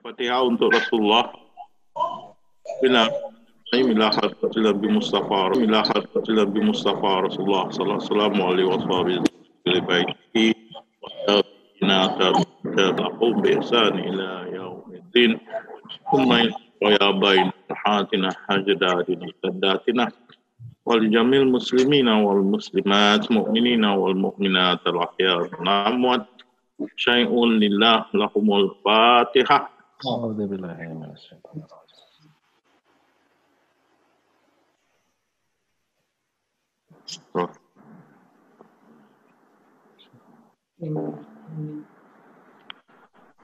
Fatihah untuk Rasulullah. Bila ila hadratil Nabi Mustafa, ila hadratil Nabi Mustafa Rasulullah sallallahu alaihi wasallam li baiti wa tabi'ina tabi'in bi'san ila yaumiddin. Thumma ويا بين حاتنا حاجداتنا سداتنا ولجميع المسلمين والمسلمات مؤمنين والمؤمنات الأحياء والأموات شيء لله لهم الفاتحة آه. آه، أعوذ بالله من الشيطان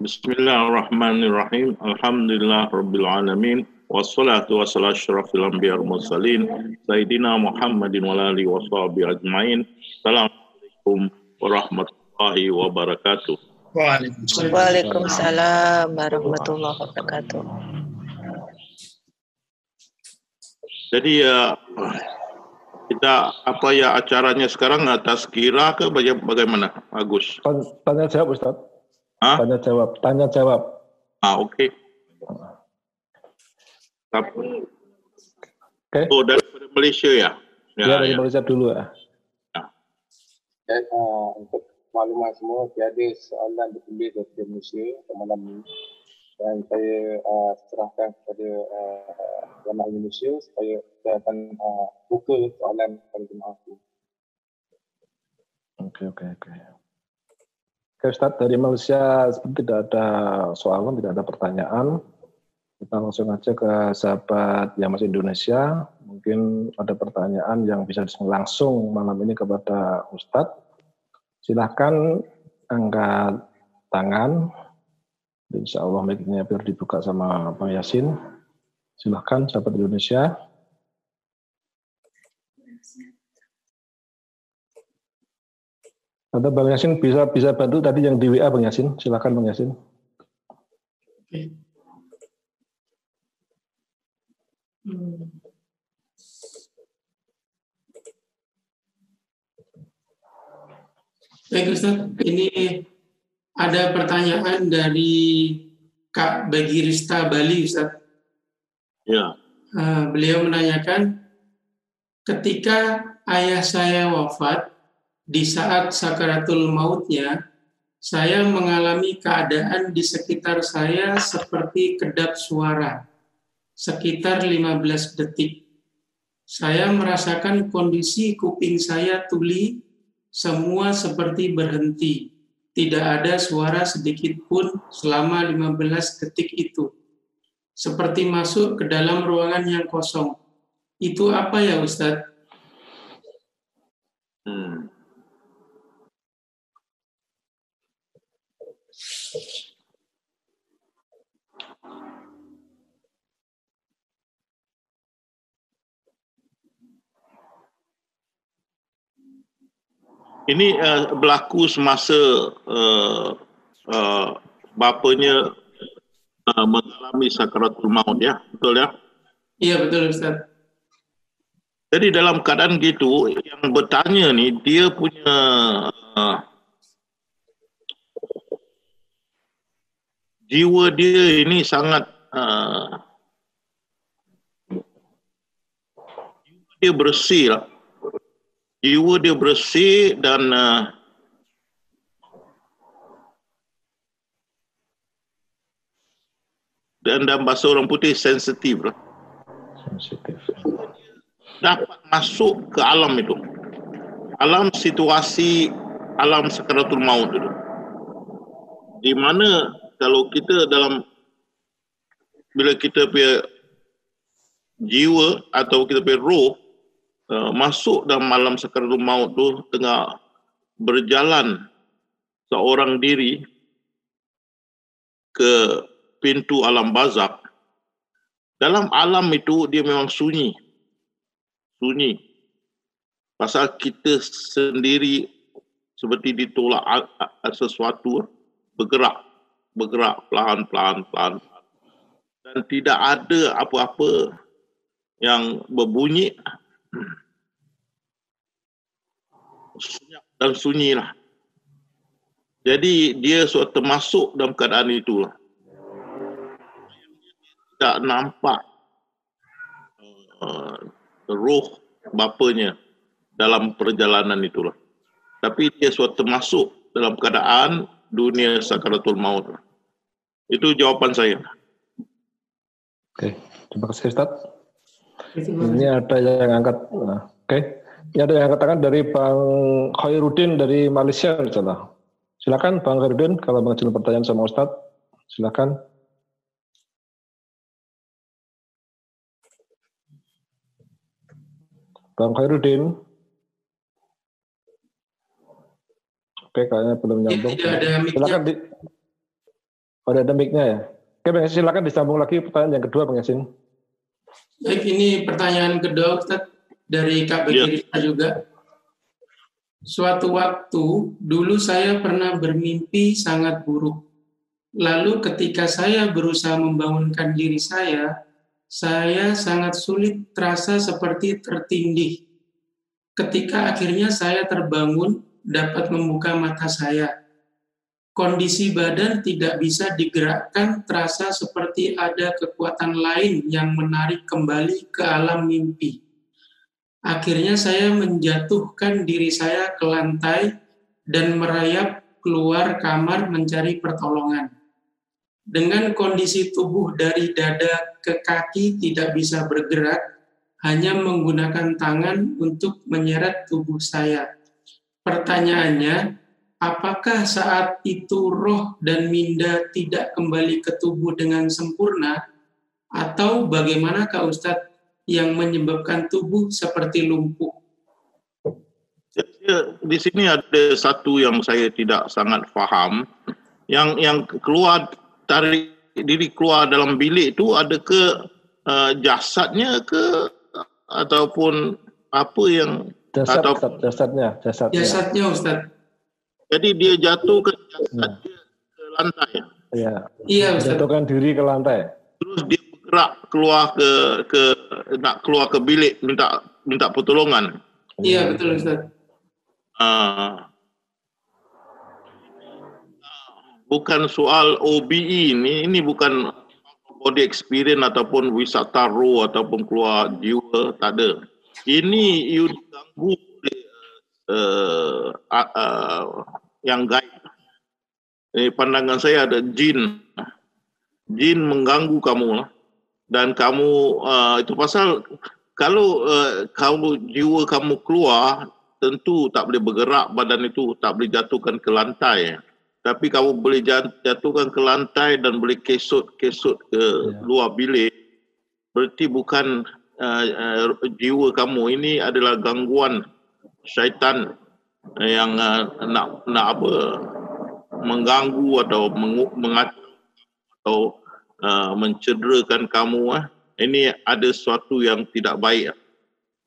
بسم الله الرحمن الرحيم. الحمد لله رب العالمين والصلاة والسلام أشرف الأنبياء والمرسلين سيدنا محمد وآله وصحبه أجمعين. السلام عليكم ورحمة الله وبركاته. Waalaikumsalam warahmatullahi wabarakatuh. Jadi ya kita apa ya acaranya sekarang atas kira ke baga- bagaimana Agus? Tan- Tanya jawab Ustaz. Hah? Tanya jawab. Tanya jawab. Ah okey. Tapi Oke. oh daripada Malaysia ya? Ya, dari ya. Malaysia dulu ya. Dan uh, untuk maklumat semua, tiada soalan ditulis dari Malaysia pada malam ini. Dan saya uh, serahkan kepada uh, jemaah Indonesia supaya saya akan uh, buka soalan kepada jemaah itu. Oke, oke, oke. Oke Ustaz, dari Malaysia seperti tidak ada soalan, tidak ada pertanyaan. Kita langsung aja ke sahabat yang masih Indonesia. Mungkin ada pertanyaan yang bisa langsung malam ini kepada Ustadz. Silahkan angkat tangan. Insya Allah mic-nya biar dibuka sama Bang Yasin. Silahkan sahabat Indonesia. Atau Bang Yasin bisa bisa bantu tadi yang di WA Bang Yasin. Silakan Bang Yasin. Baik Ustaz, ini ada pertanyaan dari Kak Bagirista Bali Ustaz. Ya. Eh, beliau menanyakan, ketika ayah saya wafat, di saat sakaratul mautnya, saya mengalami keadaan di sekitar saya seperti kedap suara, sekitar 15 detik. Saya merasakan kondisi kuping saya tuli, semua seperti berhenti. Tidak ada suara sedikit pun selama 15 detik itu. Seperti masuk ke dalam ruangan yang kosong. Itu apa ya Ustadz? Hmm. Ini uh, berlaku semasa uh, uh, bapanya uh, mengalami sakaratul maut ya, betul ya? Iya betul Ustadz. Jadi dalam keadaan gitu, yang bertanya ni dia punya uh, jiwa dia ini sangat uh, dia bersih lah. Jiwa dia bersih dan uh, dan dalam bahasa orang putih sensitif lah. Sensitif. dapat masuk ke alam itu. Alam situasi alam sakaratul maut itu. Di mana kalau kita dalam bila kita punya jiwa atau kita punya roh uh, masuk dalam alam sakaratul maut tu tengah berjalan seorang diri ke pintu alam bazak dalam alam itu dia memang sunyi sunyi. Pasal kita sendiri seperti ditolak sesuatu bergerak, bergerak pelan-pelan pelan. Dan tidak ada apa-apa yang berbunyi senyap dan sunyi lah. Jadi dia suatu termasuk dalam keadaan itulah. tidak nampak uh, roh bapanya dalam perjalanan itulah. Tapi dia suatu masuk dalam keadaan dunia sakaratul maut. Itu jawapan saya. Oke, terima kasih Ustaz. Ini ada yang angkat. Nah, Oke, ini ada yang katakan dari Bang Khairuddin dari Malaysia misalnya. Silakan Bang Khairuddin kalau mengajukan pertanyaan sama Ustaz. Silakan. Bang Khairuddin. Oke, kayaknya belum nyambung. tidak ada. Silakan di. Oh, ada mic-nya ya. Oke, Bang Yasin, silakan disambung lagi pertanyaan yang kedua, Bang Yasin. Baik, ini pertanyaan kedua Ustaz dari Kak Iya. Bekirita juga. Suatu waktu, dulu saya pernah bermimpi sangat buruk. Lalu ketika saya berusaha membangunkan diri saya, saya sangat sulit terasa seperti tertindih. Ketika akhirnya saya terbangun, dapat membuka mata saya. Kondisi badan tidak bisa digerakkan, terasa seperti ada kekuatan lain yang menarik kembali ke alam mimpi. Akhirnya saya menjatuhkan diri saya ke lantai dan merayap keluar kamar mencari pertolongan. Dengan kondisi tubuh dari dada ke kaki tidak bisa bergerak, hanya menggunakan tangan untuk menyeret tubuh saya. Pertanyaannya, apakah saat itu roh dan minda tidak kembali ke tubuh dengan sempurna, atau bagaimana Kak Ustadz yang menyebabkan tubuh seperti lumpuh? Di sini ada satu yang saya tidak sangat faham. Yang yang keluar tarik diri keluar dalam bilik itu ada ke uh, jasadnya ke ataupun apa yang Jasad, Atau- Ustaz, jasadnya, jasadnya. Jasadnya Ustadz. Jadi dia jatuh ke Nah. ke lantai. Iya, Iya jatuhkan diri ke lantai. Terus dia bergerak keluar ke ke nak keluar ke bilik minta minta pertolongan. Iya betul Ustadz. Uh, bukan soal OBE ini, ini bukan body experience ataupun wisata roh ataupun keluar jiwa, tak ada. Ini you diganggu oleh uh, uh, uh, yang gaib. Eh, pandangan saya ada jin. Jin mengganggu kamu lah. Dan kamu, uh, itu pasal kalau uh, kamu jiwa kamu keluar, tentu tak boleh bergerak badan itu tak boleh jatuhkan ke lantai tapi kamu boleh jat- jatuhkan ke lantai dan boleh kesut-kesut ke Ya. luar bilik berarti bukan uh, uh, jiwa kamu ini adalah gangguan syaitan yang uh, nak nak apa mengganggu atau mengu- mengacau atau uh, mencederakan kamu ah ini ada sesuatu yang tidak baik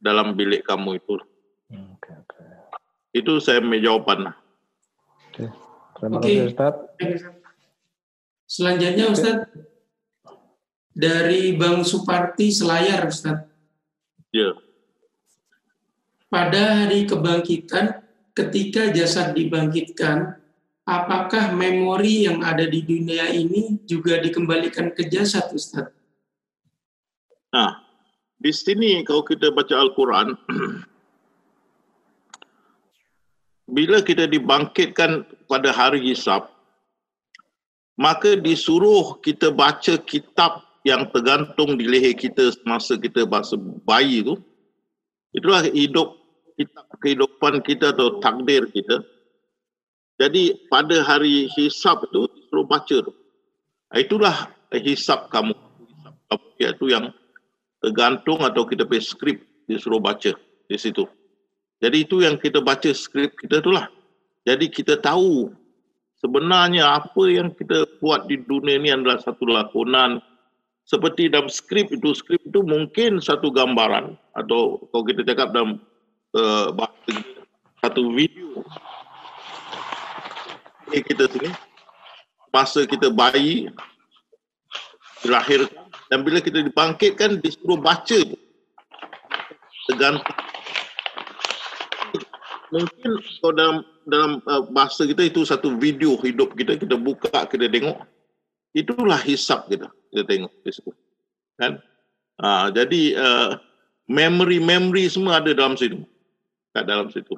dalam bilik kamu itu Hmm, Oke, oke. itu saya punya jawapan. Oke. Terima Oke. kasih Ustaz. Selanjutnya Ustadz dari Bang Suparti Selayar Ustadz. Ya. Pada hari kebangkitan, ketika jasad dibangkitkan, apakah memori yang ada di dunia ini juga dikembalikan ke jasad Ustadz? Nah, di sini kalau kita baca Al-Quran, bila kita dibangkitkan pada hari hisab, maka disuruh kita baca kitab yang tergantung di leher kita semasa kita masa bayi itu. Itulah hidup kitab kehidupan kita atau takdir kita. Jadi pada hari hisab itu disuruh baca tu. Itulah hisab kamu. Hisab kamu iaitu yang tergantung atau kita punya skrip disuruh baca di situ. Jadi itu yang kita baca skrip kita itulah. Jadi kita tahu sebenarnya apa yang kita buat di dunia ini adalah satu lakonan seperti dalam skrip itu skrip itu mungkin satu gambaran atau kalau kita cakap dalam uh, satu video. Ini kita sini. Masa kita bayi dilahirkan dan bila kita dibangkitkan disuruh baca. Tergantung. Mungkin kalau dalam dalam uh, bahasa kita itu satu video hidup kita. Kita buka kita tengok. Itulah hisap kita. Kita tengok di situ kan? Uh, jadi uh, memory-memory semua ada dalam situ kat dalam situ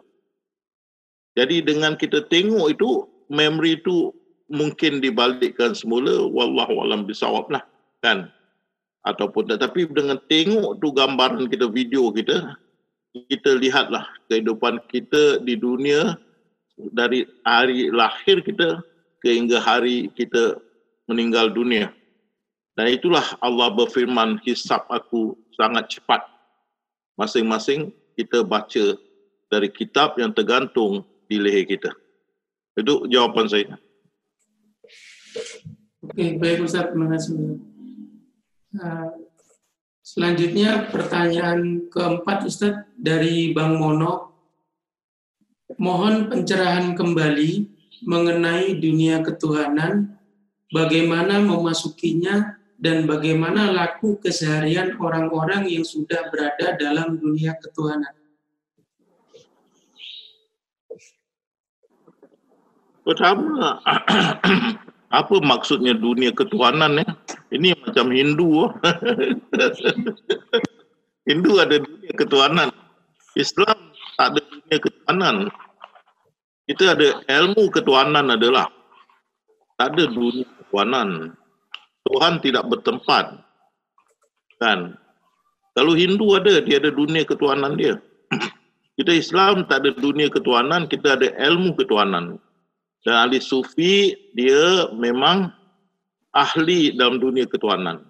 jadi dengan kita tengok itu memory itu mungkin dibalikkan semula wallahu alam bisawab lah kan ataupun tetapi dengan tengok tu gambaran kita video kita kita lihatlah kehidupan kita di dunia dari hari lahir kita sehingga hari kita meninggal dunia. Dan itulah Allah berfirman, hisap aku sangat cepat. Masing-masing kita baca dari kitab yang tergantung di leher kita. Itu jawapan saya. Oke, baik Ustaz, terima kasih. Uh, selanjutnya pertanyaan keempat Ustaz dari Bang Mono. Mohon pencerahan kembali mengenai dunia ketuhanan, bagaimana memasukinya, dan bagaimana laku keseharian orang-orang yang sudah berada dalam dunia ketuhanan. Pertama, apa maksudnya dunia ketuhanan ya? Ini macam Hindu. Hindu ada dunia ketuhanan. Islam tak ada dunia ketuhanan kita ada ilmu ketuhanan adalah tak ada dunia ketuhanan. Tuhan tidak bertempat. Kan? Kalau Hindu ada, dia ada dunia ketuhanan dia. Kita Islam tak ada dunia ketuhanan, kita ada ilmu ketuhanan. Dan ahli sufi, dia memang ahli dalam dunia ketuhanan.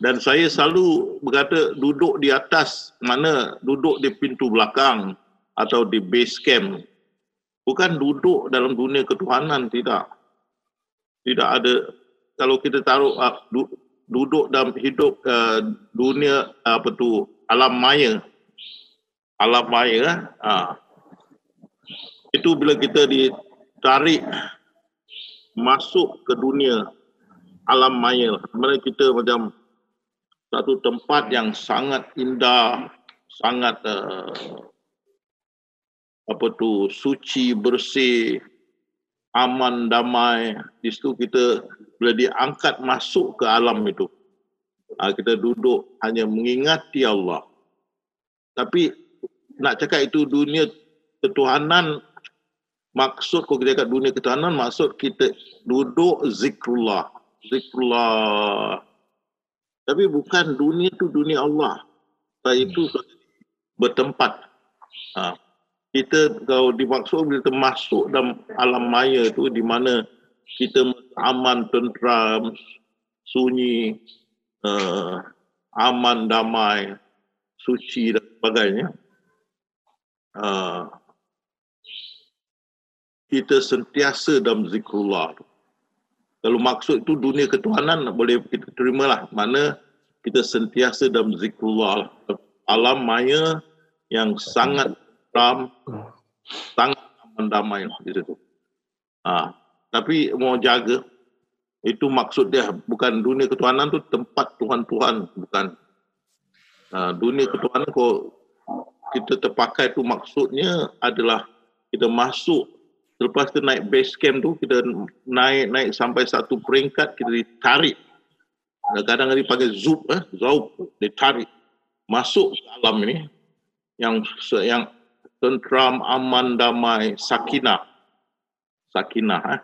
Dan saya selalu berkata duduk di atas mana duduk di pintu belakang atau di base camp. Bukan duduk dalam dunia ketuhanan tidak. Tidak ada kalau kita taruh uh, du, duduk dalam hidup uh, dunia uh, apa tu alam maya. Alam maya uh, itu bila kita ditarik masuk ke dunia alam maya. Mana kita macam satu tempat yang sangat indah sangat uh, apa tu suci bersih aman damai. Di situ kita bila diangkat masuk ke alam itu ha, kita duduk hanya mengingati Allah. Tapi nak cakap itu dunia ketuhanan maksud kalau kita cakap dunia ketuhanan maksud kita duduk zikrullah. Zikrullah. Tapi bukan dunia itu dunia Allah. Saya itu bertempat. Ha, kita kalau dimaksud bila kita masuk dalam alam maya tu di mana kita aman, tentram, sunyi, uh, aman, damai, suci dan sebagainya. Uh, kita sentiasa dalam zikrullah. Kalau maksud itu dunia ketuhanan boleh kita terimalah. Mana kita sentiasa dalam zikrullah. Alam maya yang sangat Islam sangat mendamai lah di situ. Ha, tapi mau jaga itu maksud dia bukan dunia ketuhanan tu tempat Tuhan-Tuhan bukan. Ha, dunia ketuhanan kau kita terpakai tu maksudnya adalah kita masuk selepas tu naik base camp tu kita naik naik sampai satu peringkat kita ditarik kadang-kadang dipanggil zoop eh zoop ditarik masuk ke alam ini yang yang tentram, aman, damai, sakinah. Sakinah. Eh?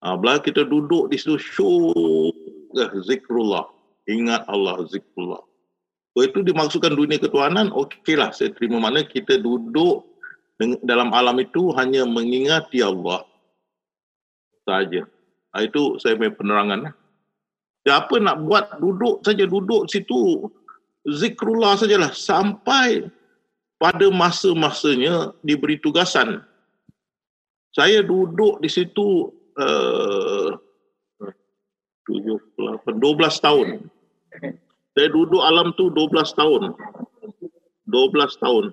Ha, bila kita duduk di situ, syuh, eh, zikrullah. Ingat Allah, zikrullah. Itu dimaksudkan dunia ketuhanan, okeylah saya terima mana kita duduk dalam alam itu hanya mengingati Allah saja. Ha, itu saya punya penerangan. Eh? Siapa nak buat duduk saja duduk situ zikrullah sajalah sampai pada masa-masanya diberi tugasan. Saya duduk di situ uh, 7, 12 tahun. Saya duduk alam tu 12 tahun. 12 tahun.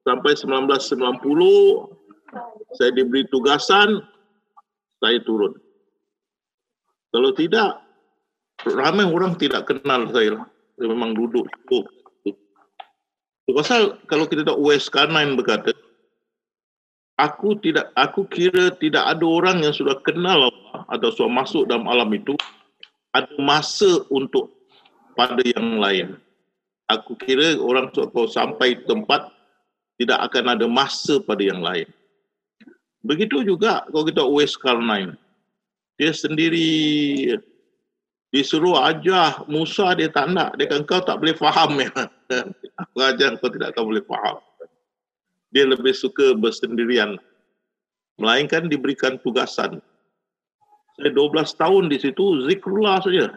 Sampai 1990, saya diberi tugasan, saya turun. Kalau tidak, ramai orang tidak kenal saya. Saya memang duduk. Oh, Pasal kalau kita tak West Carnine berkata, aku tidak aku kira tidak ada orang yang sudah kenal atau sudah masuk dalam alam itu ada masa untuk pada yang lain. Aku kira orang kalau sampai tempat tidak akan ada masa pada yang lain. Begitu juga kalau kita West Carnine. Dia sendiri disuruh ajar Musa dia tak nak. Dia kata kau tak boleh faham ya. Aku ajar kau tidak akan boleh faham. Dia lebih suka bersendirian. Melainkan diberikan tugasan. Saya 12 tahun di situ zikrullah saja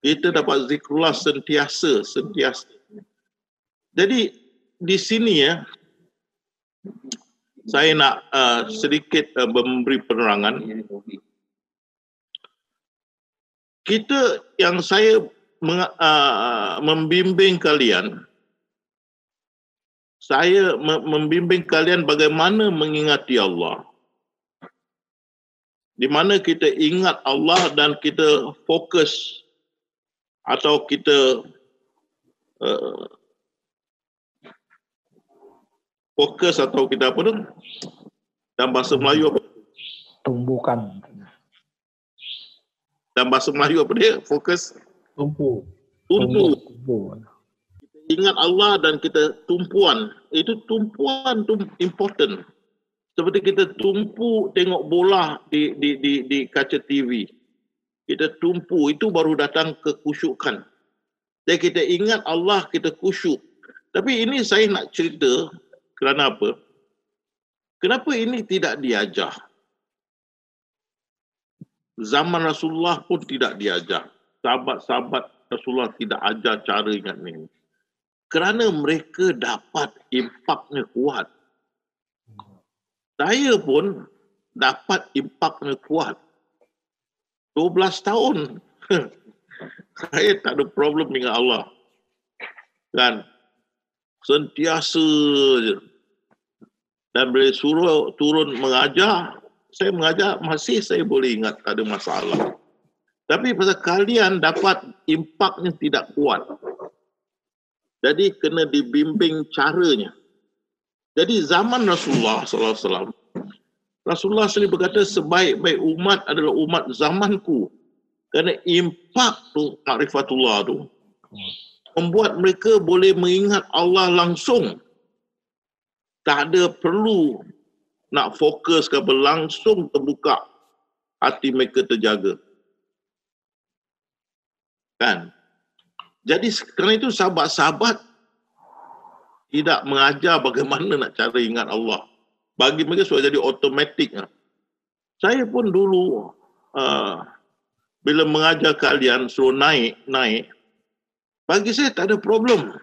kita dapat zikrullah sentiasa, sentiasa. Jadi di sini ya, saya nak uh, sedikit uh, memberi penerangan. Kita yang saya meng, uh, membimbing kalian, saya membimbing kalian bagaimana mengingati Allah. Di mana kita ingat Allah dan kita fokus atau kita uh, fokus atau kita apa tu? Dalam bahasa Melayu apa? Tumbuhkan. Dalam bahasa Melayu apa dia? Fokus? Tumpu. Tumpu, tumpu. ingat Allah dan kita tumpuan. Itu tumpuan tu important. Seperti kita tumpu tengok bola di di di di kaca TV kita tumpu itu baru datang ke kusyukan. Dan kita ingat Allah kita kusyuk. Tapi ini saya nak cerita kerana apa? Kenapa ini tidak diajar? Zaman Rasulullah pun tidak diajar. Sahabat-sahabat Rasulullah tidak ajar cara ingat ini. Kerana mereka dapat impaknya kuat. Saya pun dapat impaknya kuat. 12 tahun. saya tak ada problem dengan Allah. Kan? Sentiasa je. Dan bila suruh turun mengajar, saya mengajar masih saya boleh ingat tak ada masalah. Tapi pasal kalian dapat impaknya tidak kuat. Jadi kena dibimbing caranya. Jadi zaman Rasulullah sallallahu alaihi wasallam Rasulullah sendiri berkata sebaik-baik umat adalah umat zamanku. Kerana impak tu, makrifatullah tu, membuat mereka boleh mengingat Allah langsung. Tak ada perlu nak fokus ke apa, langsung terbuka hati mereka terjaga. Kan? Jadi kerana itu sahabat-sahabat tidak mengajar bagaimana nak cara ingat Allah bagi mereka sudah jadi automatik. Saya pun dulu uh, bila mengajar kalian suruh naik, naik, bagi saya tak ada problem.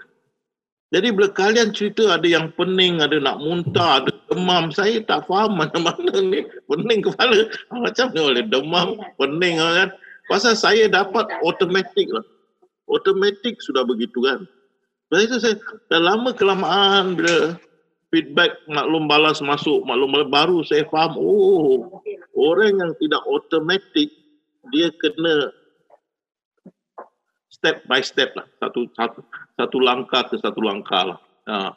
Jadi bila kalian cerita ada yang pening, ada nak muntah, ada demam, saya tak faham mana-mana ni. Pening kepala. Macam ni boleh demam, pening kan. Pasal saya dapat automatik lah. Automatik sudah begitu kan. Sebab itu saya dah lama kelamaan bila feedback maklum balas masuk, maklum balas baru saya faham, oh orang yang tidak automatik dia kena step by step lah, satu satu satu langkah ke satu langkah lah. Ha.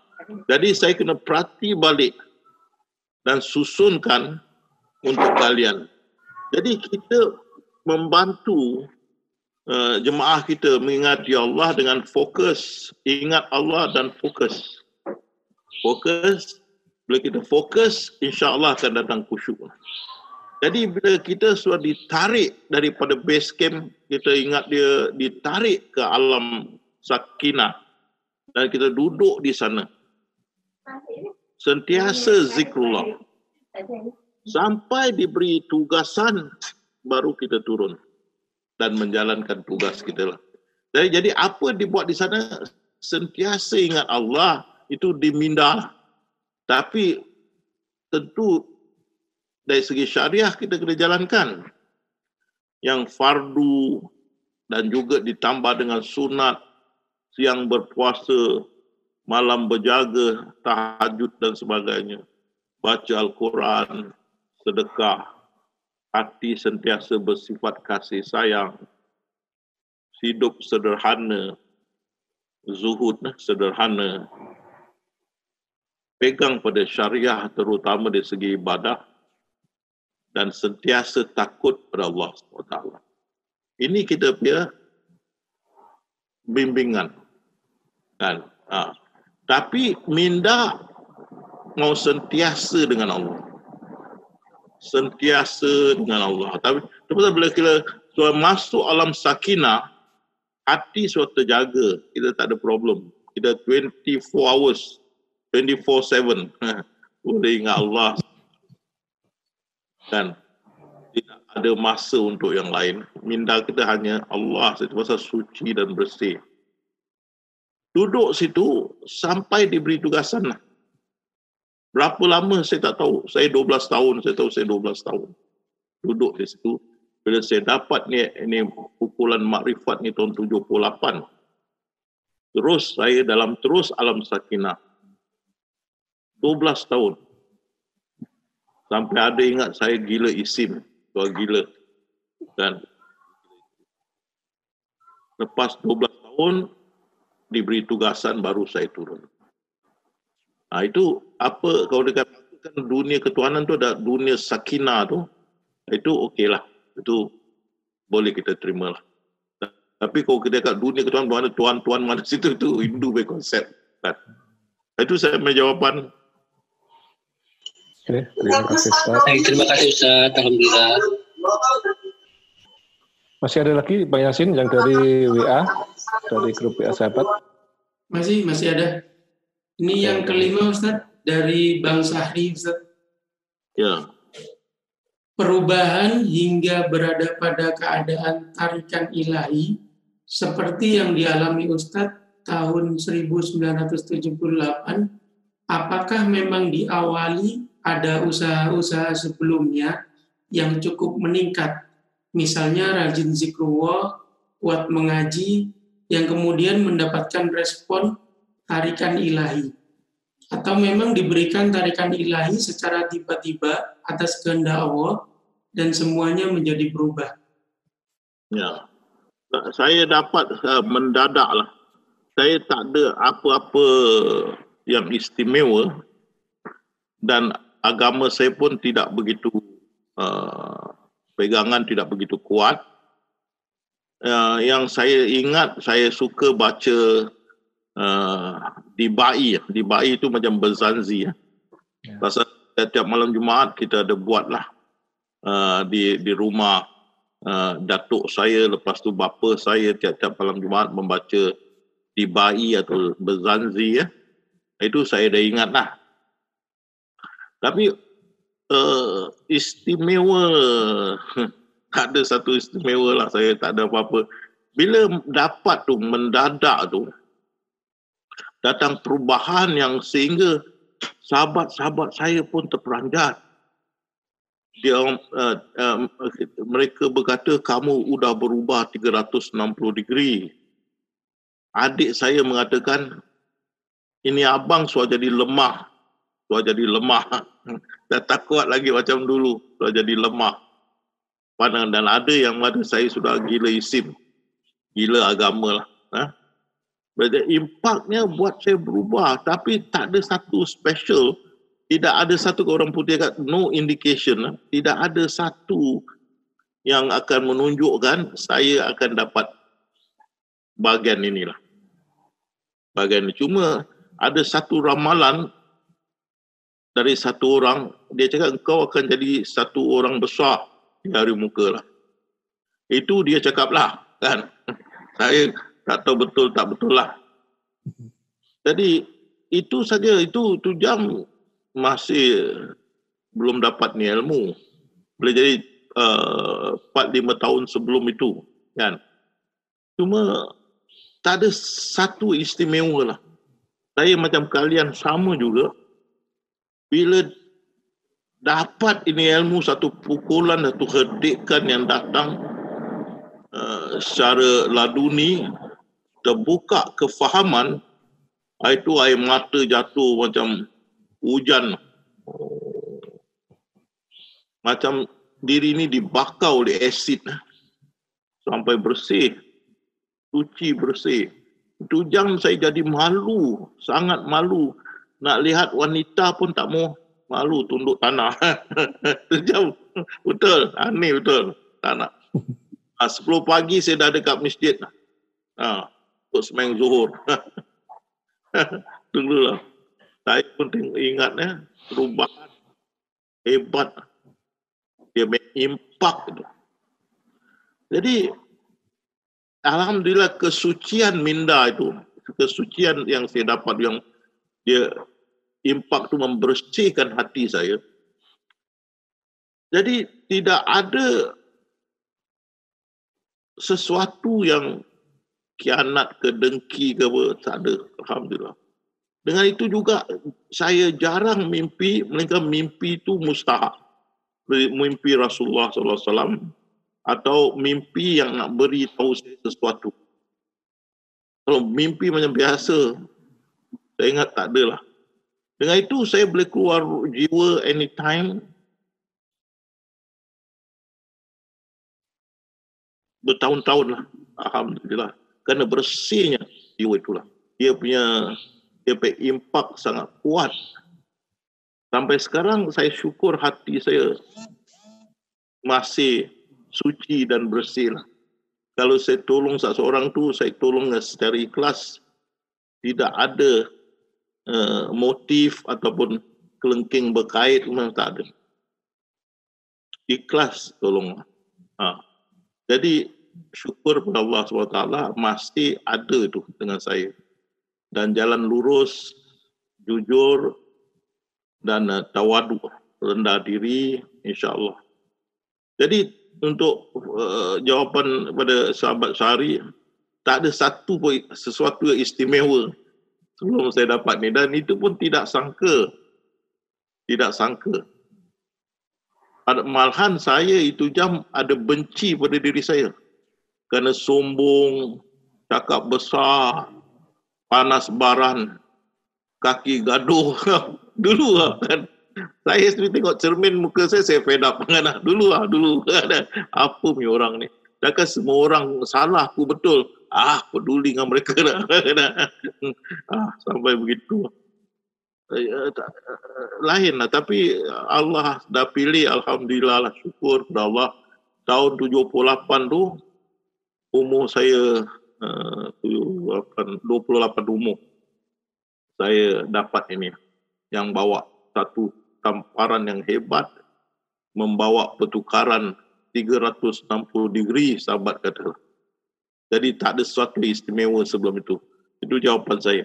Jadi saya kena perhati balik dan susunkan untuk kalian. Jadi kita membantu uh, jemaah kita mengingati Allah dengan fokus, ingat Allah dan fokus fokus bila kita fokus insya-Allah akan datang khusyuk jadi bila kita sudah ditarik daripada base camp kita ingat dia ditarik ke alam sakinah dan kita duduk di sana sentiasa zikrullah sampai diberi tugasan baru kita turun dan menjalankan tugas kita lah. Jadi, jadi apa dibuat di sana sentiasa ingat Allah itu diminda. Tapi tentu dari segi syariah kita kena jalankan. Yang fardu dan juga ditambah dengan sunat siang berpuasa, malam berjaga, tahajud dan sebagainya. Baca Al-Quran, sedekah, hati sentiasa bersifat kasih sayang, hidup sederhana, zuhud sederhana, pegang pada syariah terutama dari segi ibadah dan sentiasa takut pada Allah SWT. Ini kita punya bimbingan. Kan? Ha. Tapi minda mau sentiasa dengan Allah. Sentiasa dengan Allah. Tapi sebab bila kita so, masuk alam sakinah, hati suatu terjaga. Kita tak ada problem. Kita 24 hours, 24-7. Boleh ingat Allah. Dan tidak ada masa untuk yang lain. Minda kita hanya Allah. Pasal suci dan bersih. Duduk situ sampai diberi tugasan lah. Berapa lama saya tak tahu. Saya 12 tahun, saya tahu saya 12 tahun. Duduk di situ. Bila saya dapat ni, ini pukulan makrifat ni tahun 78. Terus saya dalam terus alam sakinah. 12 tahun. Sampai ada ingat saya gila isim. Tua gila. Dan lepas 12 tahun, diberi tugasan baru saya turun. Ha, itu apa kalau dia katakan dunia ketuhanan tu ada dunia sakina tu, itu okey lah. Itu boleh kita terima lah. Tapi kalau kita kat dunia ketuhanan mana tuan-tuan mana situ tu Hindu punya konsep. Kan? Itu saya punya jawapan. Terima kasih Ustaz. Terima kasih Ustaz. Alhamdulillah. Masih ada lagi Bang Yasin yang dari WA, dari grup WA sahabat. Masih, masih ada. Ini yang kelima Ustaz, dari Bang Sahri Ustaz. Ya. Perubahan hingga berada pada keadaan tarikan ilahi seperti yang dialami Ustadz tahun 1978, apakah memang diawali ada usaha-usaha sebelumnya yang cukup meningkat misalnya rajin zikrullah, kuat mengaji, yang kemudian mendapatkan respon tarikan ilahi. Atau memang diberikan tarikan ilahi secara tiba-tiba atas kehendak Allah dan semuanya menjadi berubah. Ya. Saya dapat uh, mendadak lah. Saya tak ada apa-apa yang istimewa dan agama saya pun tidak begitu uh, pegangan tidak begitu kuat. Uh, yang saya ingat saya suka baca uh, di Bai. Di Bai itu macam berzanzi. Ya. ya. Pasal setiap malam Jumaat kita ada buatlah uh, di di rumah uh, datuk saya lepas tu bapa saya tiap-tiap malam Jumaat membaca di Bai atau berzanzi ya. Itu saya dah ingat lah. Tapi uh, istimewa tak ada satu istimewa lah saya tak ada apa-apa. Bila dapat tu mendadak tu datang perubahan yang sehingga sahabat-sahabat saya pun terperanjat. Dia uh, uh, mereka berkata kamu sudah berubah 360 degree. Adik saya mengatakan ini abang sudah jadi lemah sudah jadi lemah. Dah tak kuat lagi macam dulu sudah jadi lemah. Pandang dan ada yang mana saya sudah gila isim. Gila agama lah ha? Berarti impaknya buat saya berubah tapi tak ada satu special. Tidak ada satu orang putih kat no indication lah. tidak ada satu yang akan menunjukkan saya akan dapat bagian inilah. Bagian ini. Cuma ada satu ramalan dari satu orang, dia cakap engkau akan jadi satu orang besar di hari muka lah. Itu dia cakap lah, kan. Saya tak tahu betul tak betul lah. Jadi itu saja, itu tu jam masih belum dapat ni ilmu. Boleh jadi uh, 4-5 tahun sebelum itu, kan. Cuma tak ada satu istimewa lah. Saya macam kalian sama juga, bila dapat ini ilmu satu pukulan satu hedikan yang datang uh, secara laduni terbuka kefahaman itu air mata jatuh macam hujan. Macam diri ini dibakar oleh asid. Sampai bersih. Suci bersih. Itu jam saya jadi malu sangat malu nak lihat wanita pun tak mau malu tunduk tanah. Jauh. betul. Aneh betul. Tak nak. Ha, 10 pagi saya dah dekat masjid. Ha. untuk semeng zuhur. Dulu lah. Saya pun tengok ingatnya perubahan hebat. Dia impak itu. Jadi Alhamdulillah kesucian minda itu, kesucian yang saya dapat yang dia impak itu membersihkan hati saya. Jadi tidak ada sesuatu yang kianat ke dengki ke apa, tak ada. Alhamdulillah. Dengan itu juga saya jarang mimpi, melainkan mimpi itu mustahak. Mimpi Rasulullah SAW atau mimpi yang nak beri tahu saya sesuatu. Kalau mimpi macam biasa, saya ingat tak ada lah. Dengan itu saya boleh keluar jiwa anytime. Bertahun-tahun lah. Alhamdulillah. Kerana bersihnya jiwa itulah. Dia punya dia punya impak sangat kuat. Sampai sekarang saya syukur hati saya masih suci dan bersih lah. Kalau saya tolong seseorang tu, saya tolong secara ikhlas. Tidak ada uh, motif ataupun kelengking berkait memang tak ada. Ikhlas tolong. Ha. Jadi syukur kepada Allah SWT masih ada tu dengan saya. Dan jalan lurus, jujur dan uh, tawadu, rendah diri insyaAllah. Jadi untuk uh, jawapan pada sahabat Syari tak ada satu pun sesuatu yang istimewa sebelum saya dapat ni dan itu pun tidak sangka tidak sangka malahan saya itu jam ada benci pada diri saya kerana sombong cakap besar panas baran kaki gaduh dulu lah kan saya sendiri tengok cermin muka saya, saya fed up. Kan? Dulu lah, dulu. Apa punya orang ni? Takkan semua orang salah aku betul. Ah, peduli dengan mereka dah. ah, sampai begitu. Eh, eh, lain lah. Tapi Allah dah pilih. Alhamdulillah lah. Syukur kepada Allah. Tahun 78 tu, umur saya uh, 28, 28 umur. Saya dapat ini. Yang bawa satu tamparan yang hebat membawa pertukaran 360 degree sahabat kata. Jadi tak ada sesuatu istimewa sebelum itu. Itu jawapan saya.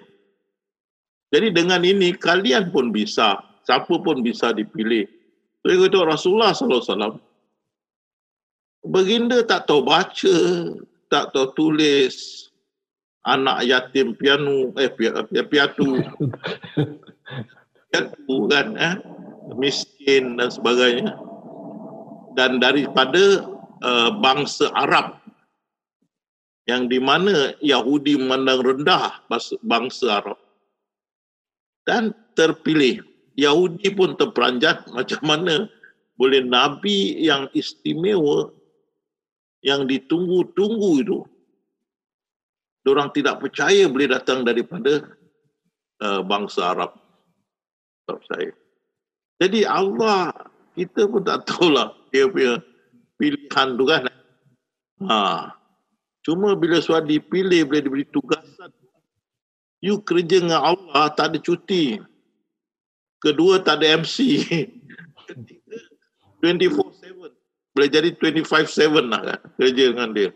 Jadi dengan ini kalian pun bisa, siapa pun bisa dipilih. Saya kata Rasulullah SAW, Baginda tak tahu baca, tak tahu tulis, anak yatim pianu, eh piatu, piatu kan, eh? miskin dan sebagainya dan daripada uh, bangsa Arab yang di mana Yahudi memandang rendah bangsa Arab. Dan terpilih. Yahudi pun terperanjat macam mana boleh nabi yang istimewa yang ditunggu-tunggu itu. Orang tidak percaya boleh datang daripada uh, bangsa Arab. Tak saya. Jadi Allah kita pun tak tahulah dia punya pilihan tu kan. Ha. Cuma bila suatu dipilih boleh diberi tugasan. You kerja dengan Allah tak ada cuti. Kedua tak ada MC. Ketiga 24/7. Boleh jadi 25/7 lah kan kerja dengan dia.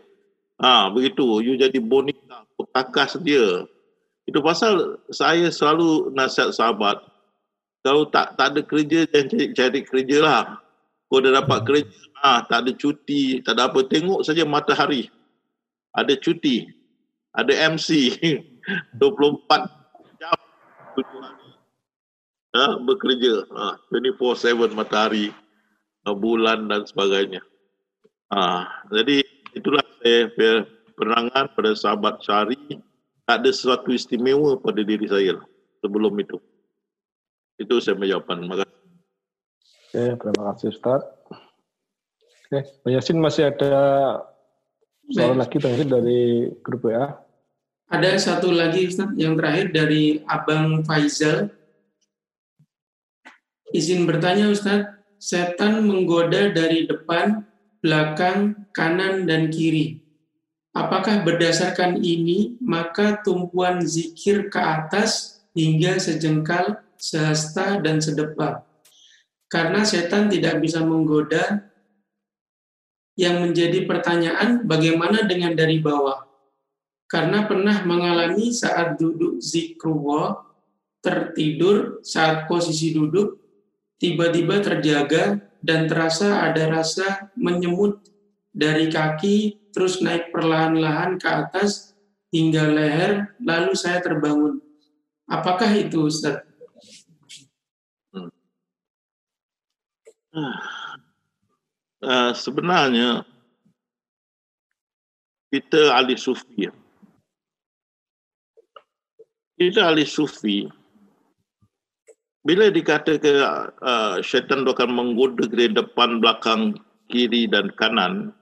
Ha, begitu. You jadi boneka, pekakas dia. Itu pasal saya selalu nasihat sahabat, kalau tak tak ada kerja jangan cari, cari kerja lah. Kau dah dapat kerja, ah tak ada cuti, tak ada apa. Tengok saja matahari. Ada cuti. Ada MC. 24 jam tujuh hari. Ha, bekerja. Ha, 24-7 matahari. Ha, bulan dan sebagainya. Ha, jadi itulah saya perangan pada sahabat syari. Tak ada sesuatu istimewa pada diri saya sebelum itu. Itu saya menjawabkan. Terima kasih. Oke, terima kasih Ustaz. Oke, Pak Yasin masih ada soal lagi tadi dari grup WA. Ada satu lagi Ustaz, yang terakhir dari Abang Faizal. Izin bertanya Ustaz, setan menggoda dari depan, belakang, kanan, dan kiri. Apakah berdasarkan ini, maka tumpuan zikir ke atas hingga sejengkal, sehasta, dan sedepa. Karena setan tidak bisa menggoda, yang menjadi pertanyaan bagaimana dengan dari bawah. Karena pernah mengalami saat duduk zikrullah, tertidur saat posisi duduk, tiba-tiba terjaga dan terasa ada rasa menyemut dari kaki terus naik perlahan-lahan ke atas hingga leher, lalu saya terbangun. Apakah itu Ustaz? Uh, sebenarnya kita ahli sufi. Kita ahli sufi. Bila dikata ke uh, syaitan akan menggoda ke depan, belakang, kiri dan kanan,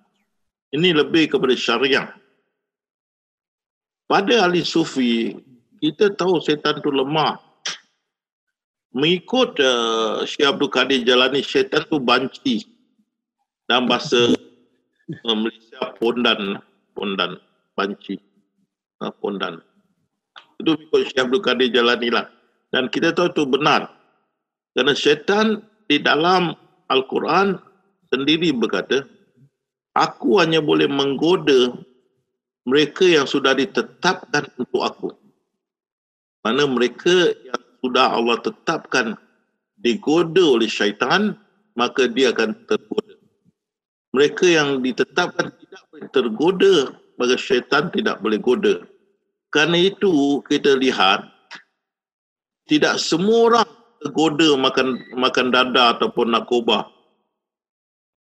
ini lebih kepada syariah. Pada ahli sufi, kita tahu setan itu lemah. Mengikut uh, Syekh Abdul Qadir Jalani, syaitan itu banci. Dalam bahasa uh, Malaysia, pondan. Pondan, banci. Uh, pondan. Itu mengikut Syekh Abdul Qadir Jalani lah. Dan kita tahu itu benar. Kerana syaitan di dalam Al-Quran sendiri berkata, aku hanya boleh menggoda mereka yang sudah ditetapkan untuk aku. Mana mereka yang sudah Allah tetapkan digoda oleh syaitan, maka dia akan tergoda. Mereka yang ditetapkan tidak boleh tergoda, maka syaitan tidak boleh goda. Karena itu kita lihat, tidak semua orang tergoda makan makan dada ataupun nakobah.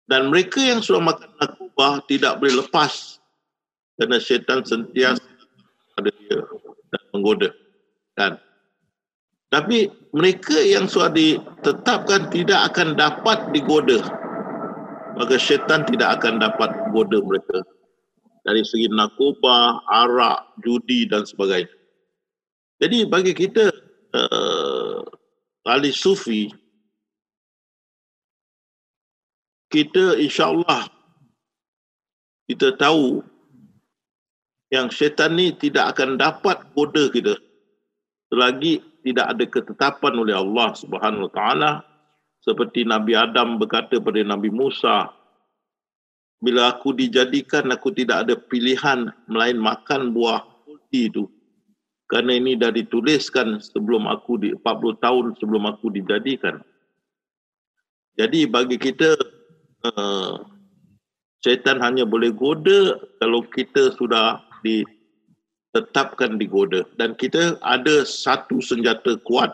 Dan mereka yang sudah makan nakubah tidak boleh lepas kerana syaitan sentiasa ada dia dan menggoda. Kan? Tapi mereka yang sudah ditetapkan tidak akan dapat digoda. Maka syaitan tidak akan dapat goda mereka. Dari segi nakubah, arak, judi dan sebagainya. Jadi bagi kita, uh, ahli sufi, kita insyaAllah kita tahu yang syaitan ni tidak akan dapat goda kita selagi tidak ada ketetapan oleh Allah Subhanahu Wa Taala seperti Nabi Adam berkata pada Nabi Musa bila aku dijadikan aku tidak ada pilihan melain makan buah kulti itu. Kerana ini dah dituliskan sebelum aku di 40 tahun sebelum aku dijadikan. Jadi bagi kita uh, syaitan hanya boleh goda kalau kita sudah ditetapkan digoda. Dan kita ada satu senjata kuat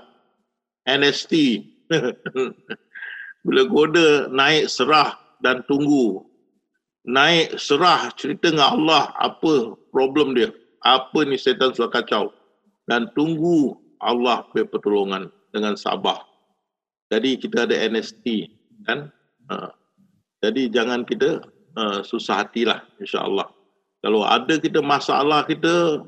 NST bila goda naik serah dan tunggu naik serah cerita dengan Allah apa problem dia apa ni syaitan sudah kacau dan tunggu Allah pertolongan dengan sabar jadi kita ada NST kan? Uh, jadi jangan kita uh, susah hatilah insya-Allah. Kalau ada kita masalah kita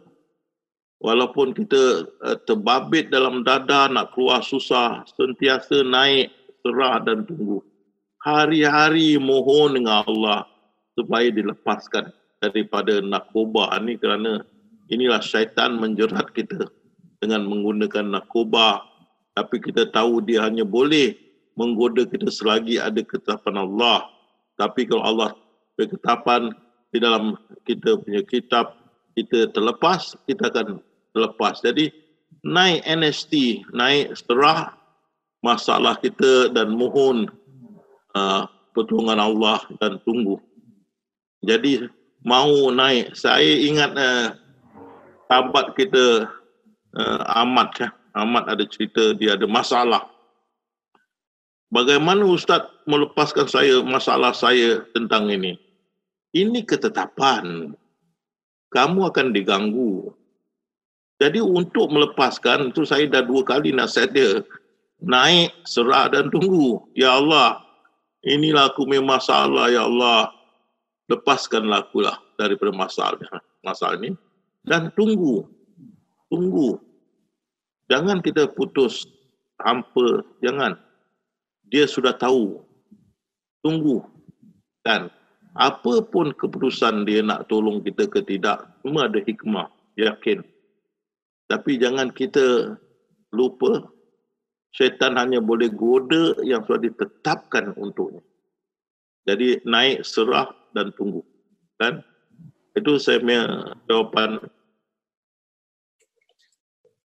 walaupun kita uh, terbabit dalam dada nak keluar susah, sentiasa naik serah dan tunggu. Hari-hari mohon dengan Allah supaya dilepaskan daripada narkoba. Ini kerana inilah syaitan menjerat kita dengan menggunakan narkoba. Tapi kita tahu dia hanya boleh menggoda kita selagi ada ketetapan Allah. Tapi kalau Allah berketapan di dalam kita punya kitab, kita terlepas, kita akan terlepas. Jadi naik NST, naik serah masalah kita dan mohon uh, pertolongan Allah dan tunggu. Jadi mau naik, saya ingat uh, sahabat kita uh, Ahmad, ya. Ahmad ada cerita dia ada masalah Bagaimana Ustaz melepaskan saya masalah saya tentang ini? Ini ketetapan. Kamu akan diganggu. Jadi untuk melepaskan, itu saya dah dua kali nasihat dia. Naik, serah dan tunggu. Ya Allah, inilah aku punya masalah, Ya Allah. Lepaskanlah aku lah daripada masalah, masalah ini. Dan tunggu. Tunggu. Jangan kita putus hampa. Jangan dia sudah tahu. Tunggu. Kan? Apa pun keputusan dia nak tolong kita ke tidak, semua ada hikmah, yakin. Tapi jangan kita lupa syaitan hanya boleh goda yang sudah ditetapkan untuknya. Jadi naik serah dan tunggu. Kan? Itu saya punya jawapan.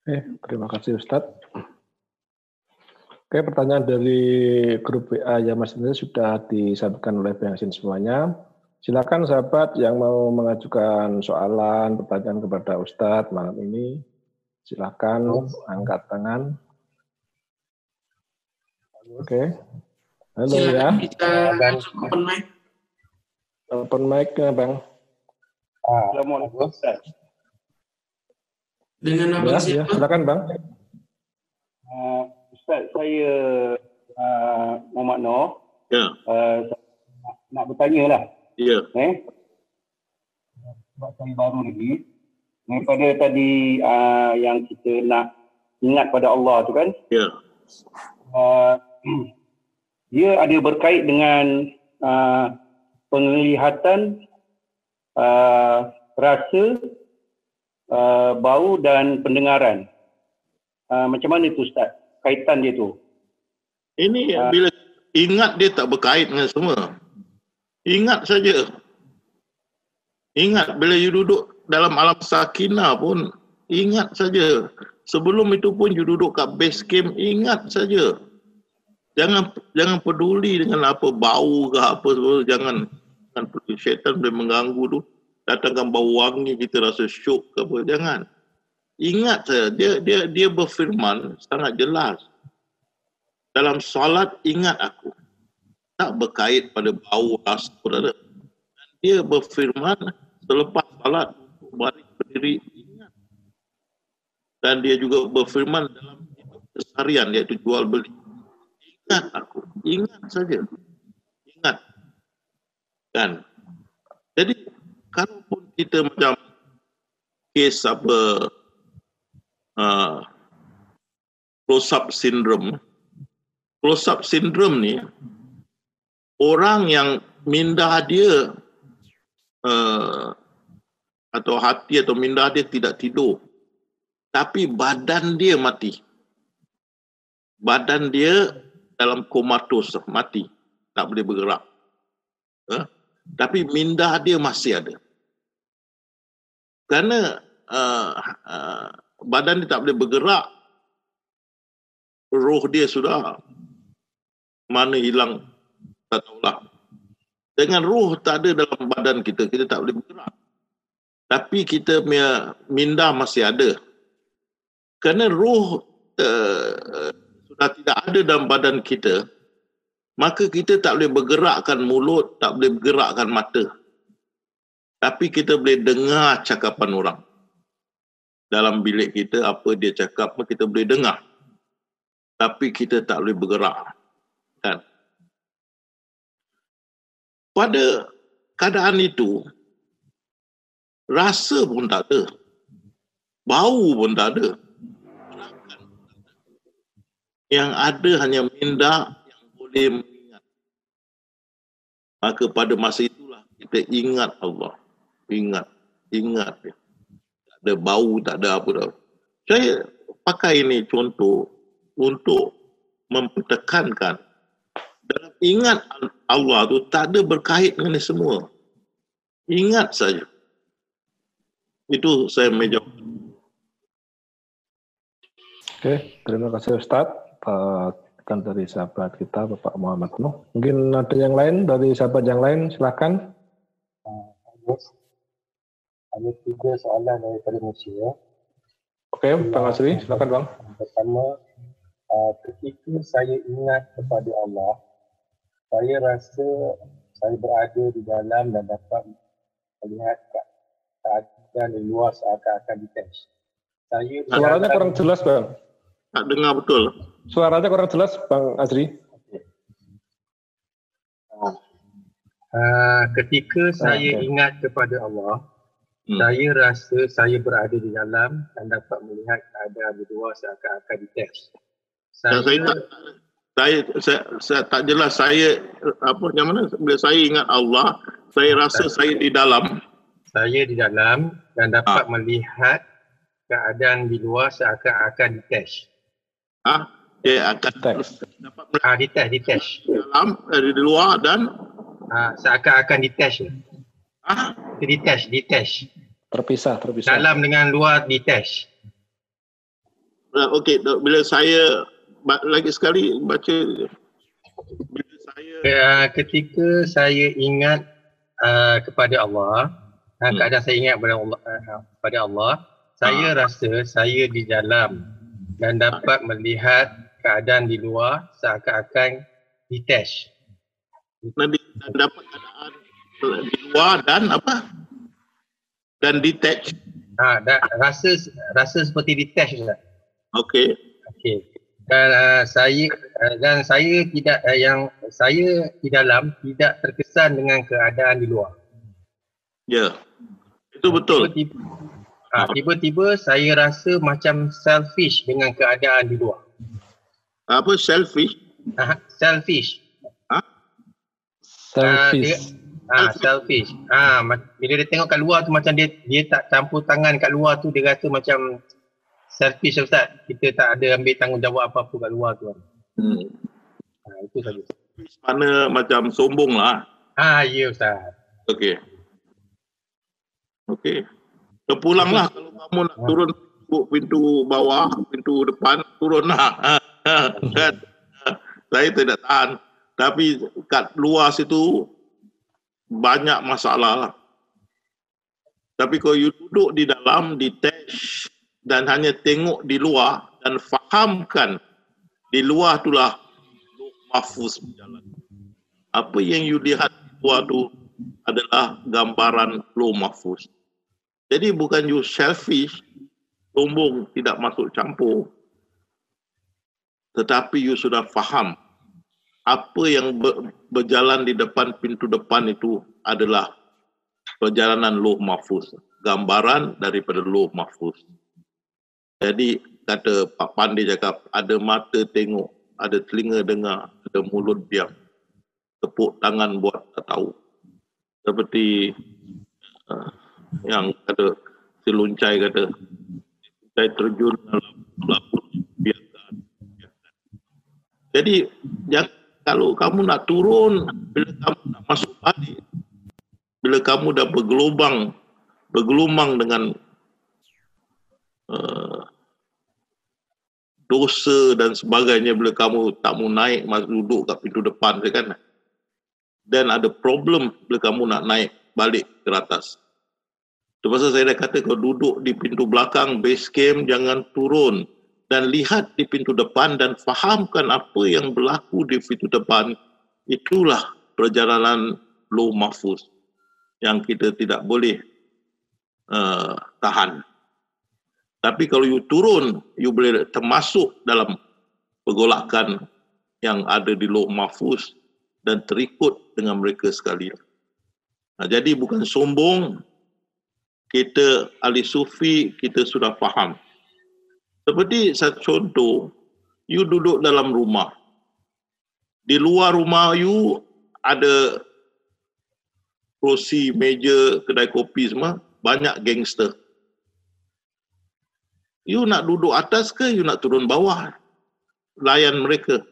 Oke, terima kasih Ustadz. Oke, pertanyaan dari grup WA ya Mas ini sudah disampaikan oleh Bensin semuanya. Silakan sahabat yang mau mengajukan soalan, pertanyaan kepada Ustadz malam ini. Silakan angkat tangan. Oke. Halo ya. Silakan kita langsung open mic. Open mic ya Bang. Ah, Assalamualaikum Ustaz. Dengan Ya, abang ya, siapa? silakan Bang. Uh, Ustaz, saya uh, Muhammad Noh. Ya, Uh, nak, nak bertanya lah. ya. Eh? Sebab saya baru lagi. Daripada tadi uh, yang kita nak ingat pada Allah tu kan. Ya. Uh, dia ada berkait dengan uh, penglihatan, uh, rasa, uh, bau dan pendengaran. Uh, macam mana tu Ustaz? Kaitan dia tu. Ini Ah. bila ingat dia tak berkait dengan semua. Ingat saja. Ingat bila you duduk dalam alam sakinah pun ingat saja. Sebelum itu pun you duduk kat base camp ingat saja. Jangan jangan peduli dengan apa bau ke apa semua jangan peduli syaitan boleh mengganggu tu datangkan bau wangi kita rasa syok ke apa jangan. Ingat dia dia dia berfirman sangat jelas dalam solat ingat aku. Tak berkait pada bau rasa dan dia berfirman selepas solat balik berdiri ingat. Dan dia juga berfirman dalam hidup keseharian iaitu jual beli. Ingat aku, ingat saja. Ingat. Kan? Jadi kalaupun kita macam kes apa uh, close up syndrome. Close up syndrome ni orang yang minda dia uh, atau hati atau minda dia tidak tidur tapi badan dia mati. Badan dia dalam komatos mati tak boleh bergerak. Uh, tapi minda dia masih ada. Kerana uh, uh, badan dia tak boleh bergerak roh dia sudah mana hilang tak tahulah. Dengan roh tak ada dalam badan kita, kita tak boleh bergerak. Tapi kita punya minda masih ada. Kerana roh uh, sudah tidak ada dalam badan kita, maka kita tak boleh bergerakkan mulut, tak boleh bergerakkan mata. Tapi kita boleh dengar cakapan orang. Dalam bilik kita, apa dia cakap, kita boleh dengar. Tapi kita tak boleh bergerak kan? Pada keadaan itu rasa pun tak ada. Bau pun tak ada. Yang ada hanya minda yang boleh mengingat. Maka pada masa itulah kita ingat Allah. Ingat ingat dia ada bau tak ada apa dah saya pakai ini contoh untuk mempertekankan dalam ingat Allah tu tak ada berkait dengan ini semua. Ingat saja. Itu saya menjawab. Oke, terima kasih Ustadz. Uh, kan dari sahabat kita Bapak Muhammad Nuh. Mungkin ada yang lain dari sahabat yang lain, silakan. Bagus. Ada tiga soalan daripada Malaysia. Oke, Bang Asri, silakan Bang. Pertama, uh, ketika saya ingat kepada Allah, saya rasa saya berada di dalam dan dapat melihat ke- keadaan di luar seakan-akan detach. Saya Suaranya kurang jelas Bang. Tak dengar betul. Suaranya kurang jelas Bang Asri. Uh, ketika saya Okey. ingat kepada Allah, Hmm. saya rasa saya berada di dalam dan dapat melihat keadaan di luar seakan-akan detach. Dan saya tak saya, saya, saya tak jelas saya apa yang mana bila saya ingat Allah Saya rasa saya di dalam. Saya di dalam dan dapat melihat keadaan di luar seakan-akan detach. Ah, dia akan Teks. dapat Ah, detach, detach. melihat dalam dari di luar dan Ah, seakan-akan detach. Ah, Itu detach, detach. Terpisah, terpisah. Dalam dengan luar detach. uh, okey bila saya lagi sekali baca bila saya Uh, ketika saya ingat uh, kepada Allah, uh, Hmm. keadaan saya ingat kepada Allah, uh, kepada Allah, saya rasa saya di dalam dan dapat melihat keadaan di luar seakan-akan detach. nanti dapat keadaan di luar dan apa dan detach Ha, dan rasa rasa seperti detach Ustaz. okey Okey. Dan uh, saya uh, dan saya tidak uh, yang saya di dalam tidak terkesan dengan keadaan di luar. ya itu betul Tiba-tiba, ha, tiba-tiba saya rasa macam selfish dengan keadaan di luar. apa selfish Ha, selfish. Selfish. Ah, selfish. Ah, ma- bila dia tengok kat luar tu macam dia dia tak campur tangan kat luar tu dia rasa macam selfish Ustaz. Kita tak ada ambil tanggungjawab apa-apa kat luar tu. hmm. Ha, itu saja. mana macam sombong lah Ah, ya Ustaz. okey okey terpulanglah kalau kamu nak turun pintu, pintu bawah pintu depan turunlah kan saya tidak tahan tapi kat luar situ banyak masalah lah. Tapi kalau you duduk di dalam, detach dan hanya tengok di luar dan fahamkan di luar itulah mahfuz berjalan. Apa yang you lihat di luar tu adalah gambaran Lauh mahfuz. Jadi bukan you selfish, sombong, tidak masuk campur. Tetapi you sudah faham apa yang ber, berjalan di depan pintu depan itu adalah perjalanan Lauh Mahfuz, gambaran daripada Lauh Mahfuz. Jadi kata Pak Pandey cakap ada mata tengok, ada telinga dengar, ada mulut diam. Tepuk tangan buat tak tahu. Seperti uh, yang kata si Luncai kata saya terjun dalam biarkan. Jadi jangan kalau kamu nak turun, bila kamu nak masuk balik, bila kamu dah bergelubang, bergelumang dengan uh, dosa dan sebagainya bila kamu tak mau naik masuk duduk kat pintu depan kan? Dan ada problem bila kamu nak naik balik ke atas. Tu pasal saya dah kata kalau duduk di pintu belakang base camp jangan turun dan lihat di pintu depan dan fahamkan apa yang berlaku di pintu depan itulah perjalanan low mahfuz yang kita tidak boleh uh, tahan tapi kalau you turun, you boleh termasuk dalam pergolakan yang ada di loh mahfuz dan terikut dengan mereka sekalian. Nah, jadi bukan sombong, kita ahli sufi, kita sudah faham. Seperti satu contoh, you duduk dalam rumah. Di luar rumah you ada kerusi, meja, kedai kopi semua, banyak gangster. You nak duduk atas ke you nak turun bawah? Layan mereka.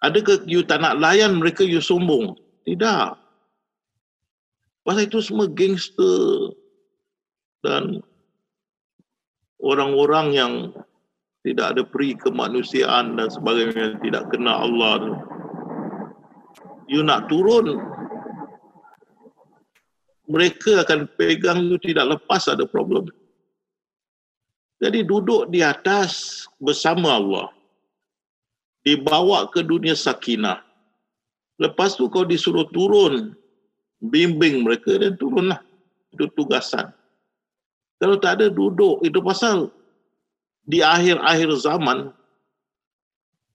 Adakah you tak nak layan mereka you sombong? Tidak. Pasal itu semua gangster dan orang-orang yang tidak ada peri kemanusiaan dan sebagainya tidak kenal Allah tu. You nak turun mereka akan pegang you tidak lepas ada problem. Jadi duduk di atas bersama Allah. Dibawa ke dunia sakinah. Lepas tu kau disuruh turun. Bimbing mereka dan turunlah. Itu tugasan. Kalau tak ada duduk, itu pasal di akhir-akhir zaman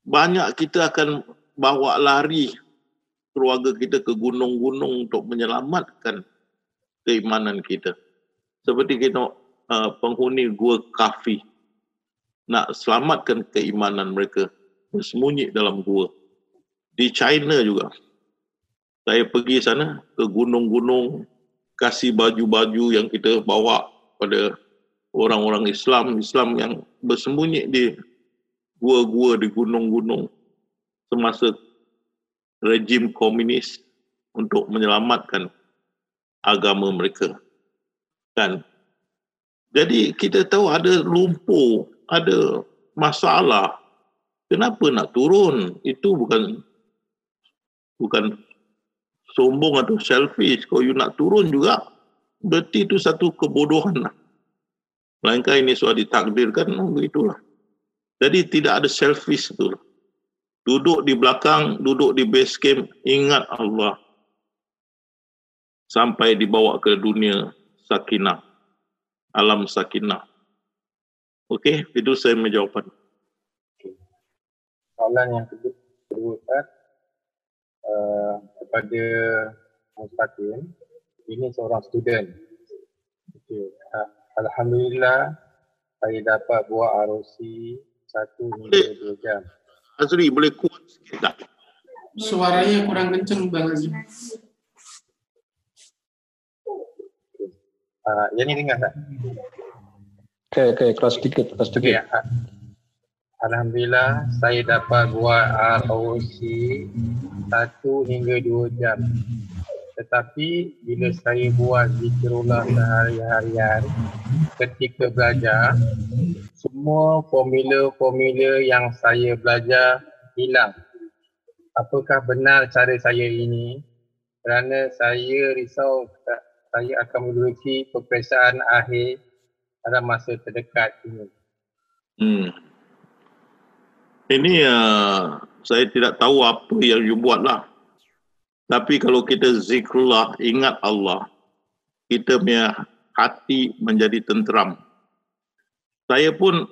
banyak kita akan bawa lari keluarga kita ke gunung-gunung untuk menyelamatkan keimanan kita. Seperti kita uh, penghuni gua kafi nak selamatkan keimanan mereka bersembunyi dalam gua. Di China juga Saya pergi sana ke gunung-gunung, kasih baju-baju yang kita bawa pada orang-orang Islam, Islam yang bersembunyi di gua-gua di gunung-gunung semasa rejim komunis untuk menyelamatkan agama mereka. Kan? Jadi kita tahu ada lumpur, ada masalah. Kenapa nak turun? Itu bukan bukan sombong atau selfish. Kalau you nak turun juga, berarti itu satu kebodohan lah. Melainkan ini sudah ditakdirkan, oh, begitulah. Jadi tidak ada selfish itu. Duduk di belakang, duduk di base camp, ingat Allah. Sampai dibawa ke dunia sakinah. Alam sakinah. Okey, itu saya menjawabkan. Soalan yang kedua, kedua Ustaz, uh, kepada Mustaqim, ini seorang student. Okay. Alhamdulillah, saya dapat buat ROC satu hingga dua jam. Azri, boleh kuat sikit tak? Suaranya kurang kencang Bang Azri. Uh, yang ni dengar tak? Okey, okey, keras sedikit, Okay. sedikit. Uh, Alhamdulillah, saya dapat buat ROC satu hingga dua jam. Tetapi bila saya buat zikrullah sehari-harian ketika belajar, semua formula-formula yang saya belajar hilang. Apakah benar cara saya ini? Kerana saya risau saya akan melalui peperiksaan akhir dalam masa terdekat ini. Hmm. Ini uh, saya tidak tahu apa yang you buat lah. Tapi kalau kita zikrullah, ingat Allah, kita punya hati menjadi tenteram. Saya pun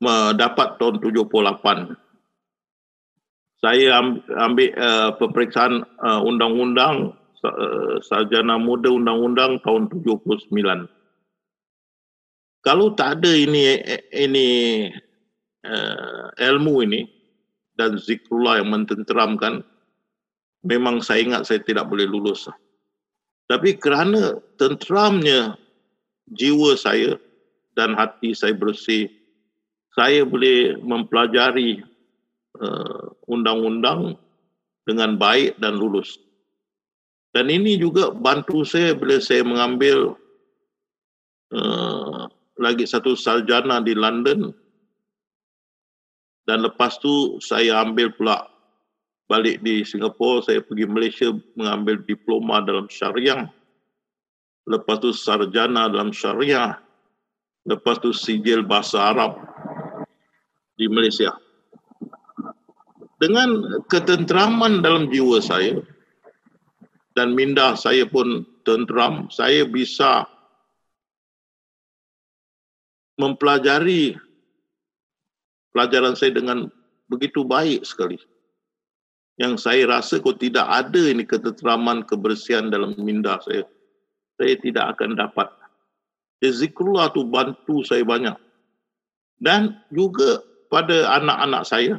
mendapat tahun 78. Saya ambil, uh, peperiksaan uh, undang-undang uh, sarjana muda undang-undang tahun 79. Kalau tak ada ini ini uh, ilmu ini dan zikrullah yang mententeramkan, memang saya ingat saya tidak boleh lulus. Tapi kerana tenteramnya jiwa saya dan hati saya bersih, saya boleh mempelajari uh, undang-undang dengan baik dan lulus. Dan ini juga bantu saya bila saya mengambil uh, lagi satu sarjana di London dan lepas tu saya ambil pula balik di Singapura, saya pergi Malaysia mengambil diploma dalam syariah. Lepas tu sarjana dalam syariah. Lepas tu sijil bahasa Arab di Malaysia. Dengan ketenteraman dalam jiwa saya dan minda saya pun tenteram, saya bisa mempelajari pelajaran saya dengan begitu baik sekali. Yang saya rasa kalau tidak ada ini ketenteraman, kebersihan dalam minda saya, saya tidak akan dapat. Zikrullah tu bantu saya banyak. Dan juga pada anak-anak saya,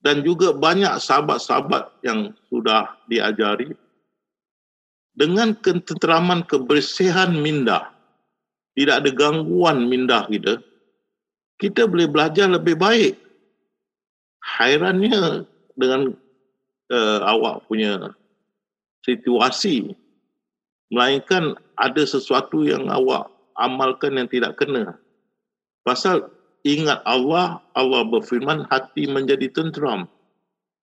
dan juga banyak sahabat-sahabat yang sudah diajari, dengan ketenteraman kebersihan minda, tidak ada gangguan minda kita, kita boleh belajar lebih baik. Hairannya dengan uh, awak punya situasi, melainkan ada sesuatu yang awak amalkan yang tidak kena. Pasal ingat Allah, Allah berfirman hati menjadi tenteram.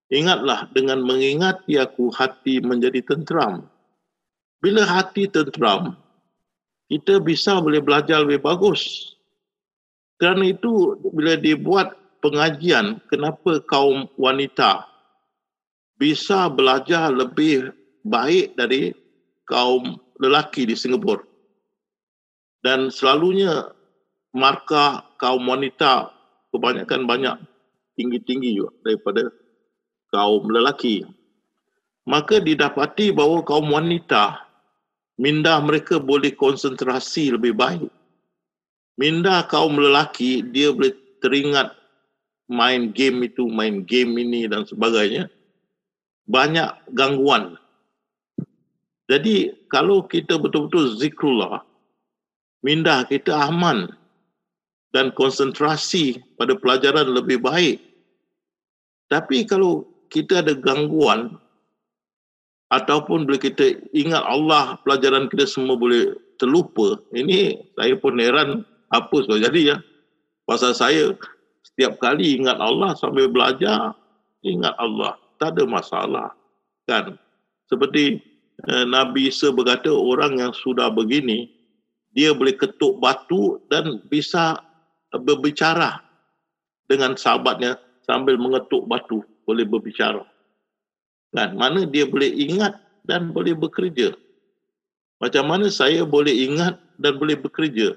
Ingatlah dengan mengingati aku hati menjadi tenteram. Bila hati tenteram, kita bisa boleh belajar lebih bagus. Kerana itu bila dibuat pengajian kenapa kaum wanita bisa belajar lebih baik dari kaum lelaki di Singapura. Dan selalunya markah kaum wanita kebanyakan banyak tinggi-tinggi juga daripada kaum lelaki. Maka didapati bahawa kaum wanita minda mereka boleh konsentrasi lebih baik. Minda kaum lelaki dia boleh teringat main game itu, main game ini dan sebagainya. banyak gangguan. Jadi kalau kita betul-betul zikrullah, minda kita aman dan konsentrasi pada pelajaran lebih baik. Tapi kalau kita ada gangguan ataupun bila kita ingat Allah, pelajaran kita semua boleh terlupa. Ini saya pun heran apa sebab jadi ya. Pasal saya setiap kali ingat Allah sambil belajar, ingat Allah. Tak ada masalah. Kan? Seperti eh, Nabi Isa berkata orang yang sudah begini, dia boleh ketuk batu dan bisa berbicara dengan sahabatnya sambil mengetuk batu, boleh berbicara. Kan? Mana dia boleh ingat dan boleh bekerja. Macam mana saya boleh ingat dan boleh bekerja?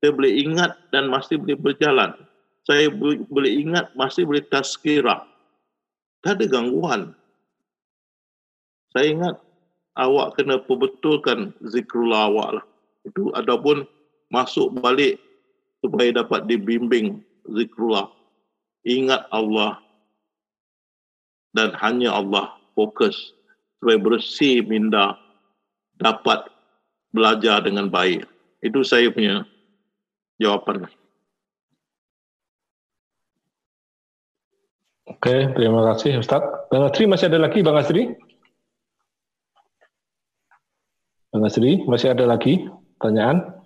Saya boleh ingat dan masih boleh berjalan. Saya boleh ingat masih boleh tazkirah. Tak ada gangguan. Saya ingat awak kena perbetulkan zikrullah awak lah. Itu ataupun masuk balik supaya dapat dibimbing zikrullah. Ingat Allah dan hanya Allah fokus supaya bersih minda dapat belajar dengan baik. Itu saya punya jawapan. Oke, terima kasih Ustaz. Bang Asri masih ada lagi Bang Asri? Bang Asri, masih ada lagi pertanyaan?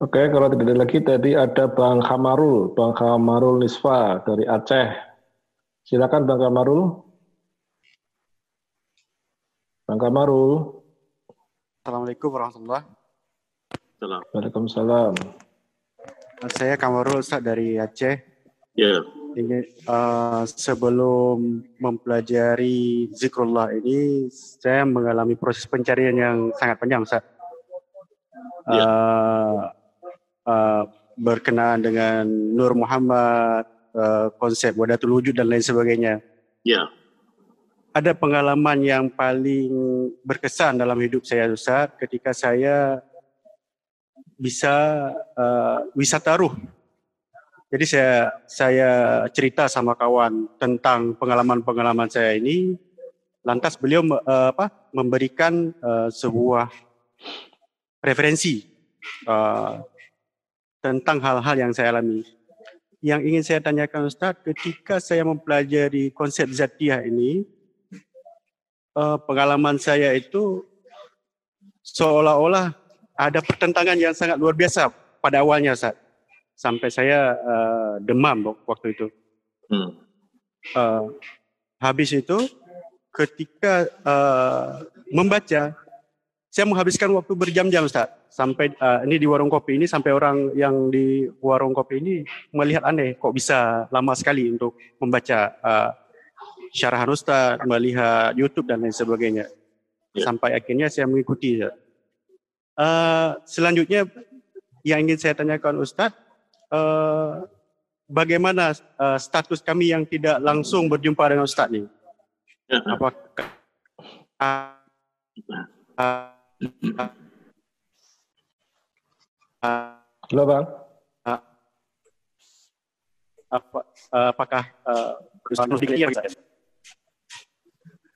Oke, kalau tidak ada lagi tadi ada Bang Hamarul, Bang Hamarul Nisfa dari Aceh. Silakan Bang Hamarul. Bang Kamarul. Assalamualaikum warahmatullahi wabarakatuh. Waalaikumsalam. Saya Kamarul Ustaz dari Aceh. Ya. Ingin uh, sebelum mempelajari zikrullah ini, saya mengalami proses pencarian yang sangat panjang, Ustaz. Uh, uh, berkenaan dengan Nur Muhammad, uh, konsep wadatul wujud dan lain sebagainya. Ya. Ada pengalaman yang paling berkesan dalam hidup saya, Ustaz, ketika saya bisa uh, wisata ruh jadi saya saya cerita sama kawan tentang pengalaman-pengalaman saya ini. Lantas beliau uh, apa memberikan uh, sebuah referensi uh, tentang hal-hal yang saya alami. Yang ingin saya tanyakan Ustaz, ketika saya mempelajari konsep zatiah ini, uh, pengalaman saya itu seolah-olah ada pertentangan yang sangat luar biasa pada awalnya Ustaz sampai saya uh, demam waktu itu. Hmm. Uh, habis itu ketika uh, membaca, saya menghabiskan waktu berjam-jam Ustaz. Sampai uh, ini di warung kopi ini sampai orang yang di warung kopi ini melihat aneh kok bisa lama sekali untuk membaca uh, syarahan Ustaz, melihat YouTube dan lain sebagainya. Ya. Sampai akhirnya saya mengikuti. Uh, selanjutnya yang ingin saya tanyakan Ustadz, uh, bagaimana uh, status kami yang tidak langsung berjumpa dengan Ustaz ni? Apakah uh, uh, Halo bang. Uh, apa, uh, apakah uh,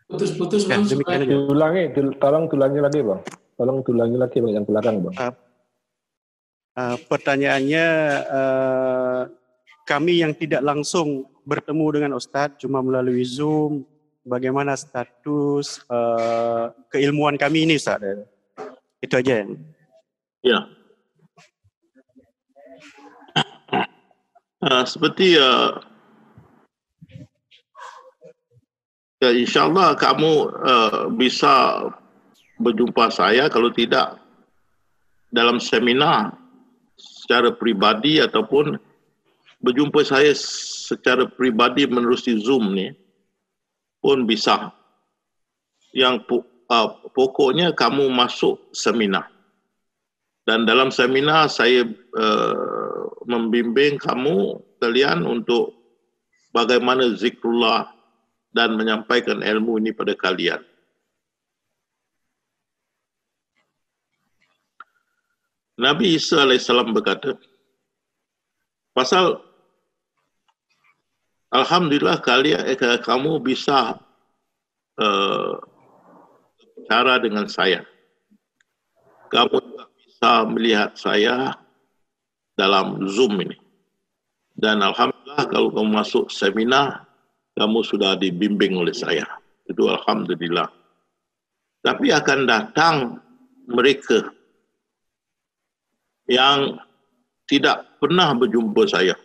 Putus-putus ya, bang. Diulangi, tolong diulangi lagi bang. Tolong diulangi lagi bang yang belakang bang. Uh, Uh, pertanyaannya uh, kami yang tidak langsung bertemu dengan Ustadz cuma melalui Zoom bagaimana status uh, keilmuan kami ini Ustadz? Itu aja ya. Uh, seperti uh, ya insyaallah kamu uh, bisa berjumpa saya kalau tidak dalam seminar secara pribadi ataupun berjumpa saya secara pribadi menerusi Zoom ni pun bisa. Yang uh, pokoknya kamu masuk seminar. Dan dalam seminar saya uh, membimbing kamu kalian untuk bagaimana zikrullah dan menyampaikan ilmu ini pada kalian. Nabi Isa AS berkata, pasal Alhamdulillah kalian eh, kamu bisa uh, cara dengan saya. Kamu bisa melihat saya dalam Zoom ini. Dan Alhamdulillah kalau kamu masuk seminar, kamu sudah dibimbing oleh saya. Itu Alhamdulillah. Tapi akan datang mereka yang tidak pernah berjumpa saya.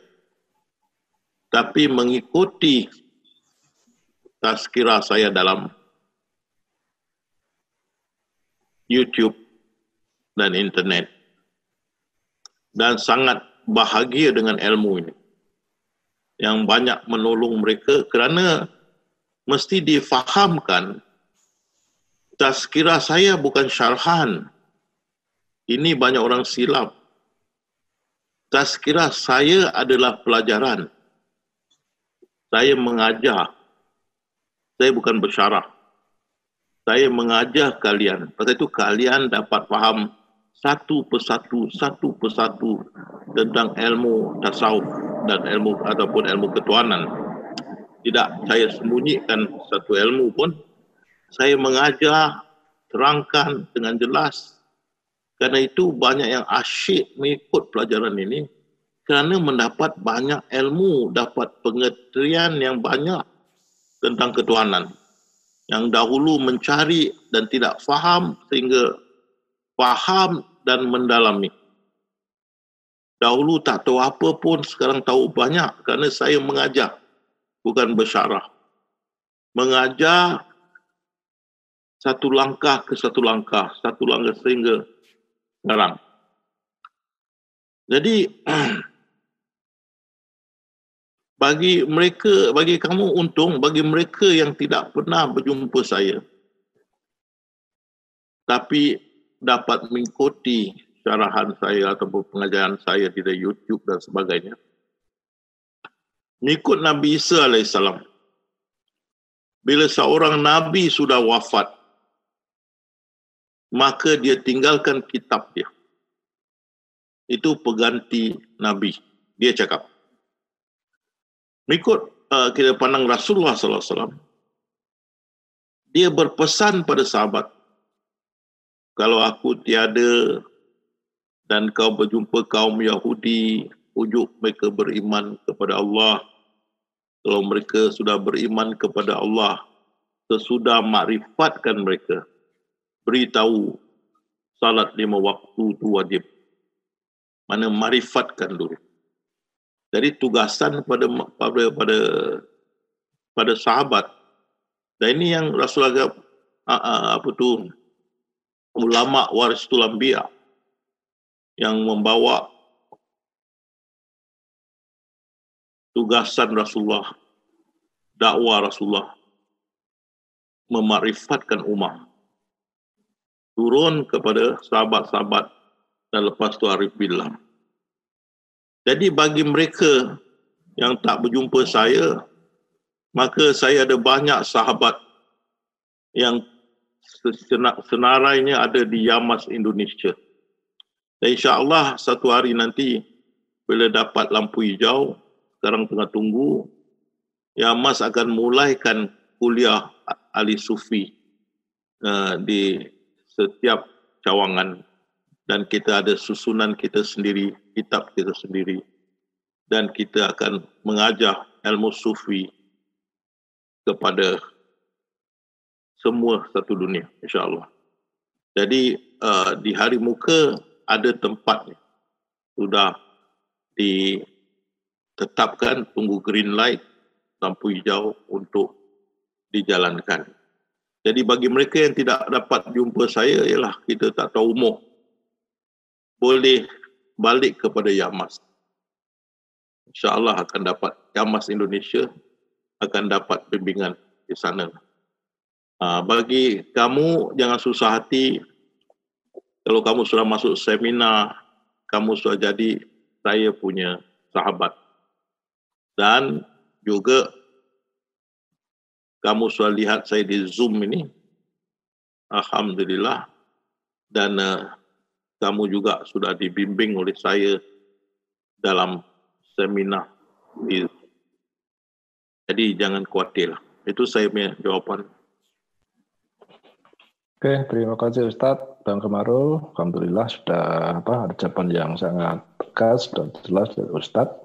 Tapi mengikuti tazkirah saya dalam YouTube dan internet. Dan sangat bahagia dengan ilmu ini yang banyak menolong mereka kerana mesti difahamkan tazkirah saya bukan syarhan. Ini banyak orang silap. Tazkirah saya adalah pelajaran. Saya mengajar. Saya bukan bersyarah. Saya mengajar kalian. Pasal itu kalian dapat faham satu persatu, satu persatu tentang ilmu tasawuf dan ilmu ataupun ilmu ketuanan. Tidak saya sembunyikan satu ilmu pun. Saya mengajar, terangkan dengan jelas. Karena itu banyak yang asyik mengikut pelajaran ini kerana mendapat banyak ilmu, dapat pengertian yang banyak tentang ketuhanan. Yang dahulu mencari dan tidak faham sehingga faham dan mendalami. Dahulu tak tahu apa pun, sekarang tahu banyak kerana saya mengajar, bukan bersyarah. Mengajar satu langkah ke satu langkah, satu langkah sehingga sekarang. Jadi, bagi mereka, bagi kamu untung, bagi mereka yang tidak pernah berjumpa saya, tapi dapat mengikuti syarahan saya ataupun pengajaran saya di YouTube dan sebagainya. Mengikut Nabi Isa AS. Bila seorang Nabi sudah wafat, maka dia tinggalkan kitab dia. Itu pengganti Nabi. Dia cakap. Mengikut uh, kita pandang Rasulullah SAW, dia berpesan pada sahabat, kalau aku tiada dan kau berjumpa kaum Yahudi, ujuk mereka beriman kepada Allah. Kalau mereka sudah beriman kepada Allah, sesudah makrifatkan mereka, beritahu salat lima waktu itu wajib. Mana marifatkan dulu. Jadi tugasan pada pada pada pada sahabat. Dan ini yang Rasulullah apa tu ulama waris tulambia yang membawa tugasan Rasulullah, dakwah Rasulullah, memakrifatkan umat. Turun kepada sahabat-sahabat dan lepas tu Arif bilang. Jadi bagi mereka yang tak berjumpa saya, maka saya ada banyak sahabat yang senarainya ada di Yamas Indonesia. Dan insyaAllah satu hari nanti bila dapat lampu hijau, sekarang tengah tunggu, ya Mas akan mulaikan kuliah Ali Sufi uh, di setiap cawangan dan kita ada susunan kita sendiri, kitab kita sendiri dan kita akan mengajar ilmu sufi kepada semua satu dunia insyaAllah. Jadi uh, di hari muka ada tempat sudah ditetapkan tunggu green light lampu hijau untuk dijalankan. Jadi bagi mereka yang tidak dapat jumpa saya ialah kita tak tahu umur. Boleh balik kepada Yamas. InsyaAllah akan dapat Yamas Indonesia akan dapat bimbingan di sana. Ah, bagi kamu jangan susah hati kalau kamu sudah masuk seminar, kamu sudah jadi saya punya sahabat. Dan juga kamu sudah lihat saya di Zoom ini. Alhamdulillah. Dan uh, kamu juga sudah dibimbing oleh saya dalam seminar di Jadi jangan khawatir. Itu saya punya jawapan. Oke, terima kasih Ustadz Bang Kemarul. Alhamdulillah sudah apa ada jawaban yang sangat tegas dan jelas dari Ustadz.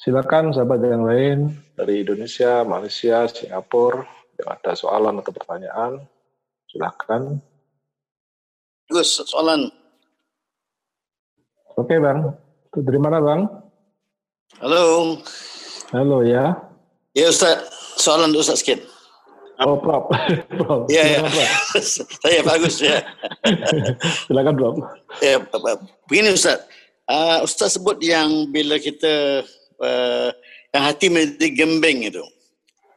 Silakan sahabat yang lain dari Indonesia, Malaysia, Singapura yang ada soalan atau pertanyaan, silakan. Gus, soalan. Oke Bang, itu dari mana Bang? Halo. Halo ya. Ya Ustaz, soalan Ustaz sikit. Oh, Prof. Prof. Ya, ya. Saya bagus ya. Silakan, Prof. Ya, begini Ustaz. Uh, Ustaz sebut yang bila kita uh, yang hati menjadi gembeng itu.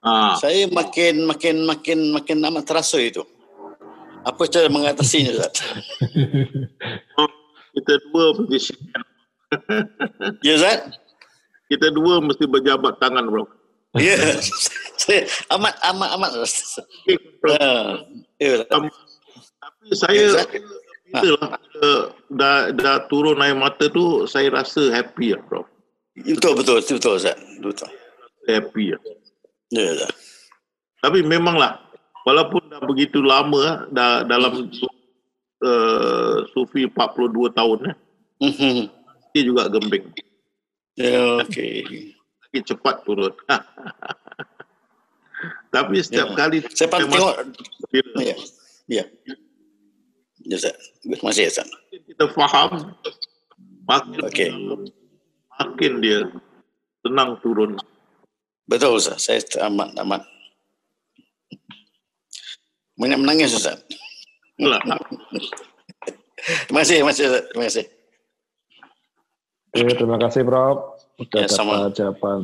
Ah. Saya makin makin makin makin amat terasa itu. Apa cara mengatasinya Ustaz? kita dua mesti Ya Ustaz? Kita dua mesti berjabat tangan, Bro. Ya. saya amat amat amat. uh, ya. Um, tapi saya ya, itulah uh, dah dah turun air mata tu saya rasa happy ya, bro. Betul betul betul betul Ustaz. Betul. Happy ya. Ya, ya. Tapi memanglah walaupun dah begitu lama dah dalam uh, sufi 42 tahun ya. Mm-hmm. Dia juga gembing. Ya, okey sikit cepat turun. Tapi setiap ya. kali saya pantau tengok ya. Ya. Ya, Ustaz. Terima kasih, Ustaz. Kita faham makin okay. Makin dia tenang turun. Betul, Ustaz. Saya amat amat banyak menangis, Ustaz. terima kasih, terima kasih, terima kasih. Oke, terima kasih, Prof. Sudah ya, dapat jawaban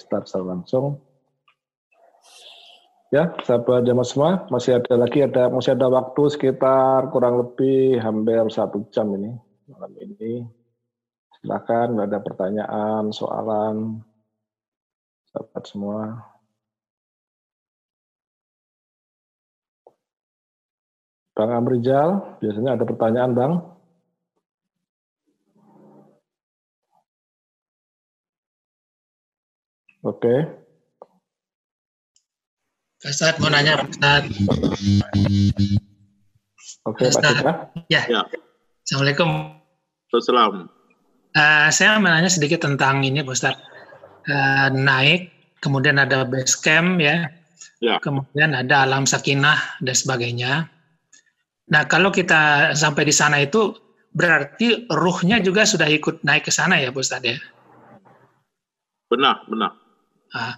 start secara langsung. Ya, sahabat jamaah semua, masih ada lagi ada masih ada waktu sekitar kurang lebih hampir satu jam ini malam ini. Silakan ada pertanyaan, soalan, sahabat semua. Bang Amrijal, biasanya ada pertanyaan, Bang. Oke. Okay. Ustaz mau nanya Ustaz. Oke, okay, Pak Ya. ya. Assalamualaikum. Assalamualaikum. Uh, saya mau nanya sedikit tentang ini, Pak Ustaz. Uh, naik, kemudian ada base camp ya, ya. kemudian ada alam sakinah dan sebagainya. Nah, kalau kita sampai di sana itu berarti ruhnya juga sudah ikut naik ke sana ya, Pak Ustaz ya? Benar, benar. Uh,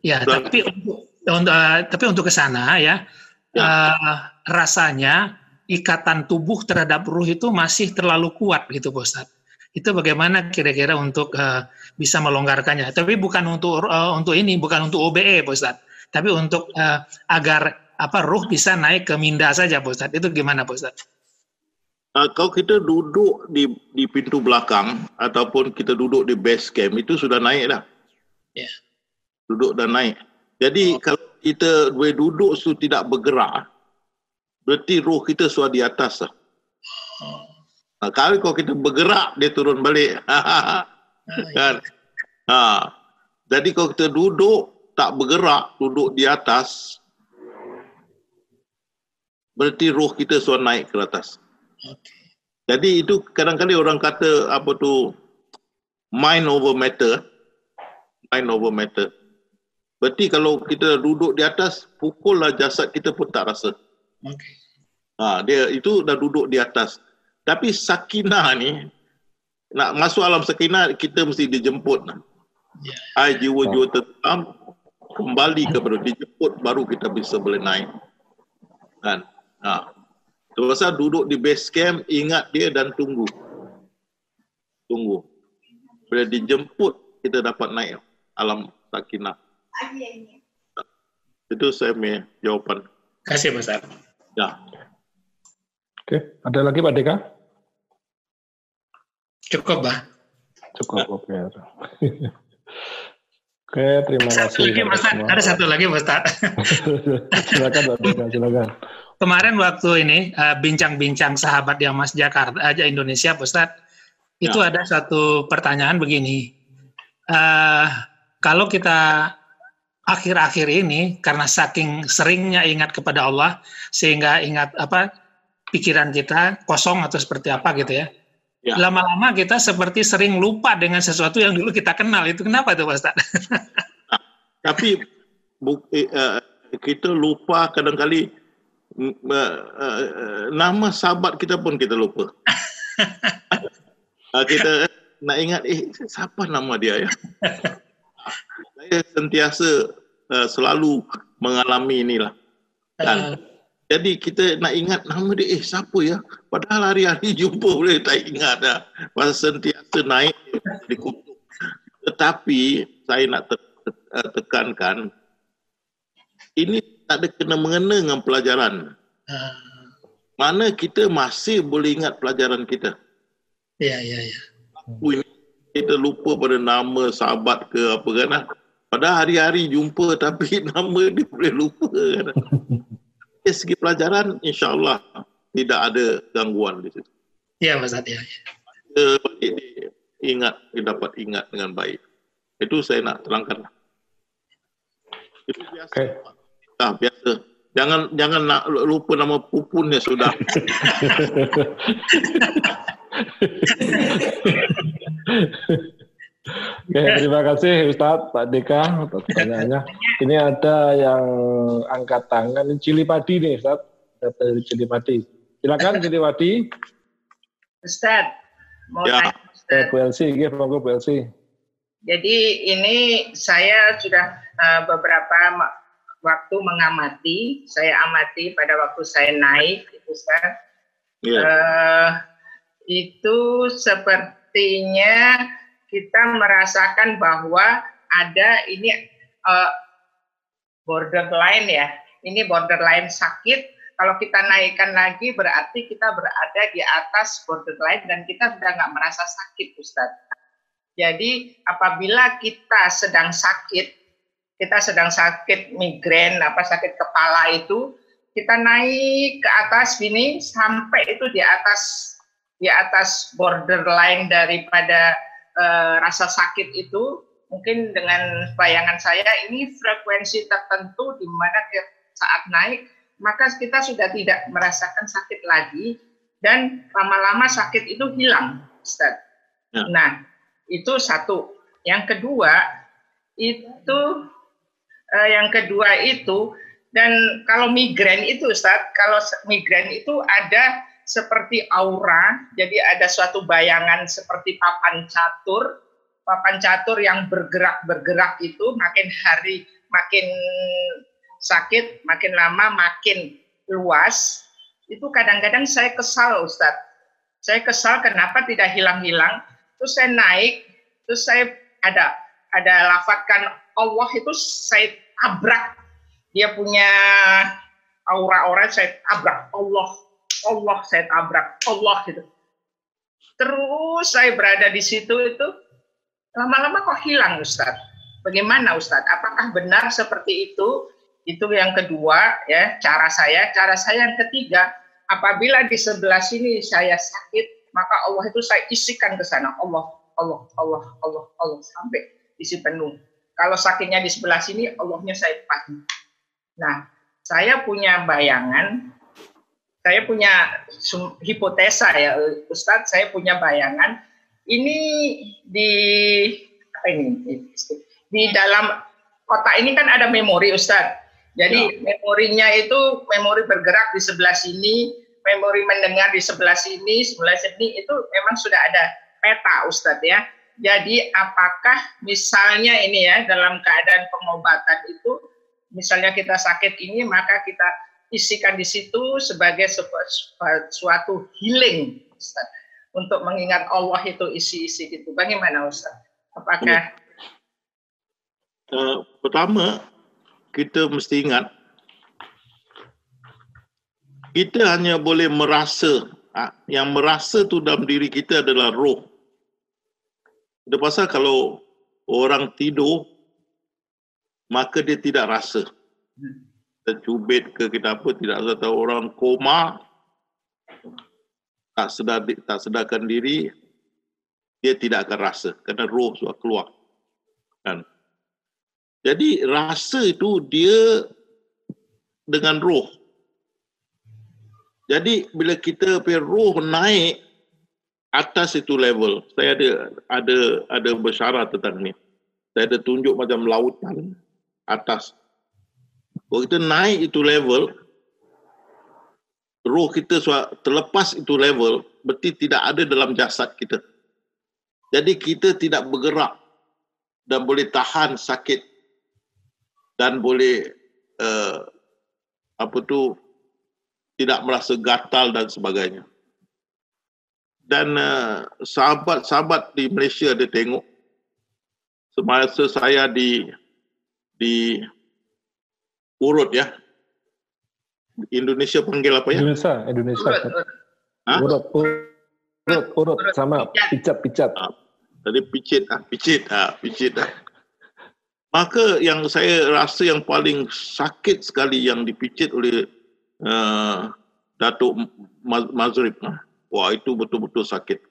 ya, Dan, tapi untuk uh, tapi untuk ke sana ya, ya. Uh, rasanya ikatan tubuh terhadap ruh itu masih terlalu kuat gitu, Ustaz. Itu bagaimana kira-kira untuk uh, bisa melonggarkannya? Tapi bukan untuk uh, untuk ini, bukan untuk OBE, Ustaz. Tapi untuk uh, agar apa ruh bisa naik ke minda saja, Ustaz. Itu gimana, Ustaz? Uh, kalau kita duduk di di pintu belakang ataupun kita duduk di base camp itu sudah naik dah. Ya. Yeah duduk dan naik. Jadi oh. kalau kita boleh duduk tu tidak bergerak, berarti roh kita sudah di atas lah. Oh. Nah, kalau kita bergerak, dia turun balik. ah, kan? Ha. Jadi kalau kita duduk, tak bergerak, duduk di atas, berarti roh kita sudah naik ke atas. Okay. Jadi itu kadang-kadang orang kata apa tu mind over matter. Mind over matter. Berarti kalau kita duduk di atas, pukullah jasad kita pun tak rasa. Okay. Ha, dia itu dah duduk di atas. Tapi sakinah ni, nak masuk alam sakinah, kita mesti dijemput. Yeah. Ai jiwa-jiwa tetap kembali kepada dijemput, baru kita bisa boleh naik. Kan? Ha. Terus duduk di base camp, ingat dia dan tunggu. Tunggu. Bila dijemput, kita dapat naik alam sakinah. Itu saya punya jawapan. Terima kasih, Mas Ya. Oke, ada lagi Pak Deka? Cukup, Pak. Cukup, oke. Oke, terima satu kasih. Lagi, Mas Ada satu lagi, Mas silakan, Pak Deka, silakan. Kemarin waktu ini eh, bincang-bincang sahabat yang Mas Jakarta aja Indonesia, Ustaz, itu ya. ada satu pertanyaan begini. Uh, kalau kita akhir-akhir ini karena saking seringnya ingat kepada Allah sehingga ingat apa pikiran kita kosong atau seperti apa gitu ya. ya. Lama-lama kita seperti sering lupa dengan sesuatu yang dulu kita kenal. Itu kenapa tuh Pak Ustaz? Tapi bukti, uh, kita lupa kadang-kali uh, uh, nama sahabat kita pun kita lupa. uh, kita nak ingat eh siapa nama dia ya? saya sentiasa uh, selalu mengalami inilah. Dan, uh. Jadi kita nak ingat nama dia, eh siapa ya? Padahal hari-hari jumpa boleh tak ingat dah. Pasal sentiasa naik di kutub. Tetapi saya nak te- te- tekankan, ini tak ada kena-mengena dengan pelajaran. Uh. Mana kita masih boleh ingat pelajaran kita. Ya, ya, ya. Kita lupa pada nama sahabat ke apa kan. Pada hari-hari jumpa tapi nama dia boleh lupa kan. Dari segi pelajaran insya-Allah tidak ada gangguan di situ. Ya Mas Adi. Ya. Ingat, dapat ingat dengan baik. Itu saya nak terangkan. Itu biasa. Okay. Ah, biasa. Jangan jangan nak lupa nama pupunnya sudah. Oke, terima kasih Ustadz Pak Deka atas pertanyaannya. Ini ada yang angkat tangan, ini Cili Padi nih Ustadz, dari Cili Padi. Silakan Cili Padi. Ustadz, mau ya. tanya Ustadz. Bu Elsi, ya, monggo Bu Elsi. Jadi ini saya sudah uh, beberapa waktu mengamati, saya amati pada waktu saya naik, itu Ustadz. Ya. Uh, itu sepertinya kita merasakan bahwa ada ini uh, borderline ya. Ini borderline sakit. Kalau kita naikkan lagi berarti kita berada di atas borderline dan kita sudah nggak merasa sakit, Ustadz. Jadi apabila kita sedang sakit, kita sedang sakit migrain, apa sakit kepala itu, kita naik ke atas ini sampai itu di atas di atas borderline daripada uh, rasa sakit itu mungkin dengan bayangan saya ini frekuensi tertentu di mana saat naik maka kita sudah tidak merasakan sakit lagi dan lama-lama sakit itu hilang, Ustaz. Ya. Nah, itu satu. Yang kedua itu uh, yang kedua itu dan kalau migrain itu Ustaz, kalau migrain itu ada seperti aura, jadi ada suatu bayangan seperti papan catur, papan catur yang bergerak-bergerak itu makin hari makin sakit, makin lama makin luas. Itu kadang-kadang saya kesal, Ustadz. Saya kesal kenapa tidak hilang-hilang. Terus saya naik, terus saya ada ada lafatkan Allah itu saya tabrak. Dia punya aura-aura saya tabrak Allah Allah saya tabrak, Allah gitu. Terus saya berada di situ itu, lama-lama kok hilang Ustadz. Bagaimana Ustadz? Apakah benar seperti itu? Itu yang kedua ya, cara saya. Cara saya yang ketiga, apabila di sebelah sini saya sakit, maka Allah itu saya isikan ke sana. Allah, Allah, Allah, Allah, Allah sampai isi penuh. Kalau sakitnya di sebelah sini, Allahnya saya pasti. Nah, saya punya bayangan saya punya hipotesa ya Ustadz, saya punya bayangan ini di apa ini di dalam kotak ini kan ada memori Ustadz. Jadi ya. memorinya itu memori bergerak di sebelah sini, memori mendengar di sebelah sini, sebelah sini itu memang sudah ada peta Ustadz ya. Jadi apakah misalnya ini ya dalam keadaan pengobatan itu misalnya kita sakit ini maka kita isikan di situ sebagai suatu healing Ustaz. Untuk mengingat Allah itu isi-isi itu. Bagaimana Ustaz? Apakah uh, pertama kita mesti ingat kita hanya boleh merasa ah, yang merasa tu dalam diri kita adalah roh. Itu pasal kalau orang tidur maka dia tidak rasa. Hmm tercubit ke kita apa tidak tahu orang koma tak sedar tak sedarkan diri dia tidak akan rasa kerana roh sudah keluar kan Jadi rasa itu dia dengan roh. Jadi bila kita punya roh naik atas itu level, saya ada ada ada bersyarat tentang ni. Saya ada tunjuk macam lautan atas. Kalau kita naik itu level, roh kita terlepas itu level, berarti tidak ada dalam jasad kita. Jadi kita tidak bergerak dan boleh tahan sakit dan boleh uh, apa tu tidak merasa gatal dan sebagainya. Dan uh, sahabat-sahabat di Malaysia ada tengok semasa saya di di urut ya. Indonesia panggil apa ya? Indonesia, Indonesia. Urut, ha? urut, urut, urut, sama picat, picat. Ha. Tadi picit, ah, picit, ah, picit. Ah. Maka yang saya rasa yang paling sakit sekali yang dipicit oleh uh, Datuk Mazrib. Ah. Wah itu betul-betul sakit.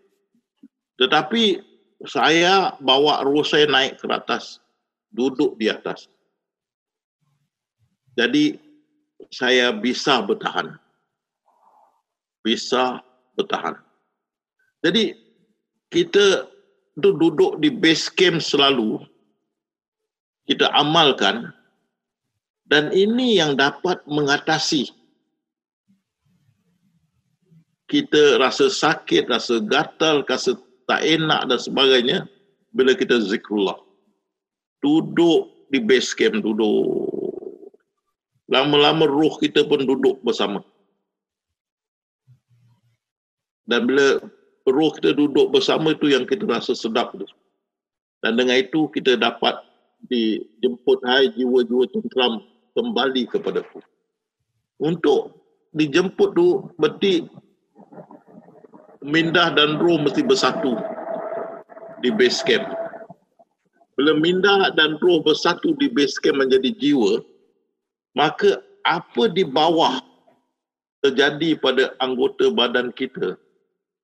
Tetapi saya bawa roh saya naik ke atas. Duduk di atas. Jadi saya bisa bertahan. Bisa bertahan. Jadi kita itu duduk di base camp selalu kita amalkan dan ini yang dapat mengatasi kita rasa sakit, rasa gatal, rasa tak enak dan sebagainya bila kita zikrullah. Duduk di base camp, duduk. Lama-lama roh kita pun duduk bersama. Dan bila roh kita duduk bersama itu yang kita rasa sedap. Dan dengan itu kita dapat dijemput hai jiwa-jiwa tenteram kembali kepada ku. Untuk dijemput tu berarti mindah dan roh mesti bersatu di base camp. Bila mindah dan roh bersatu di base camp menjadi jiwa, maka apa di bawah terjadi pada anggota badan kita,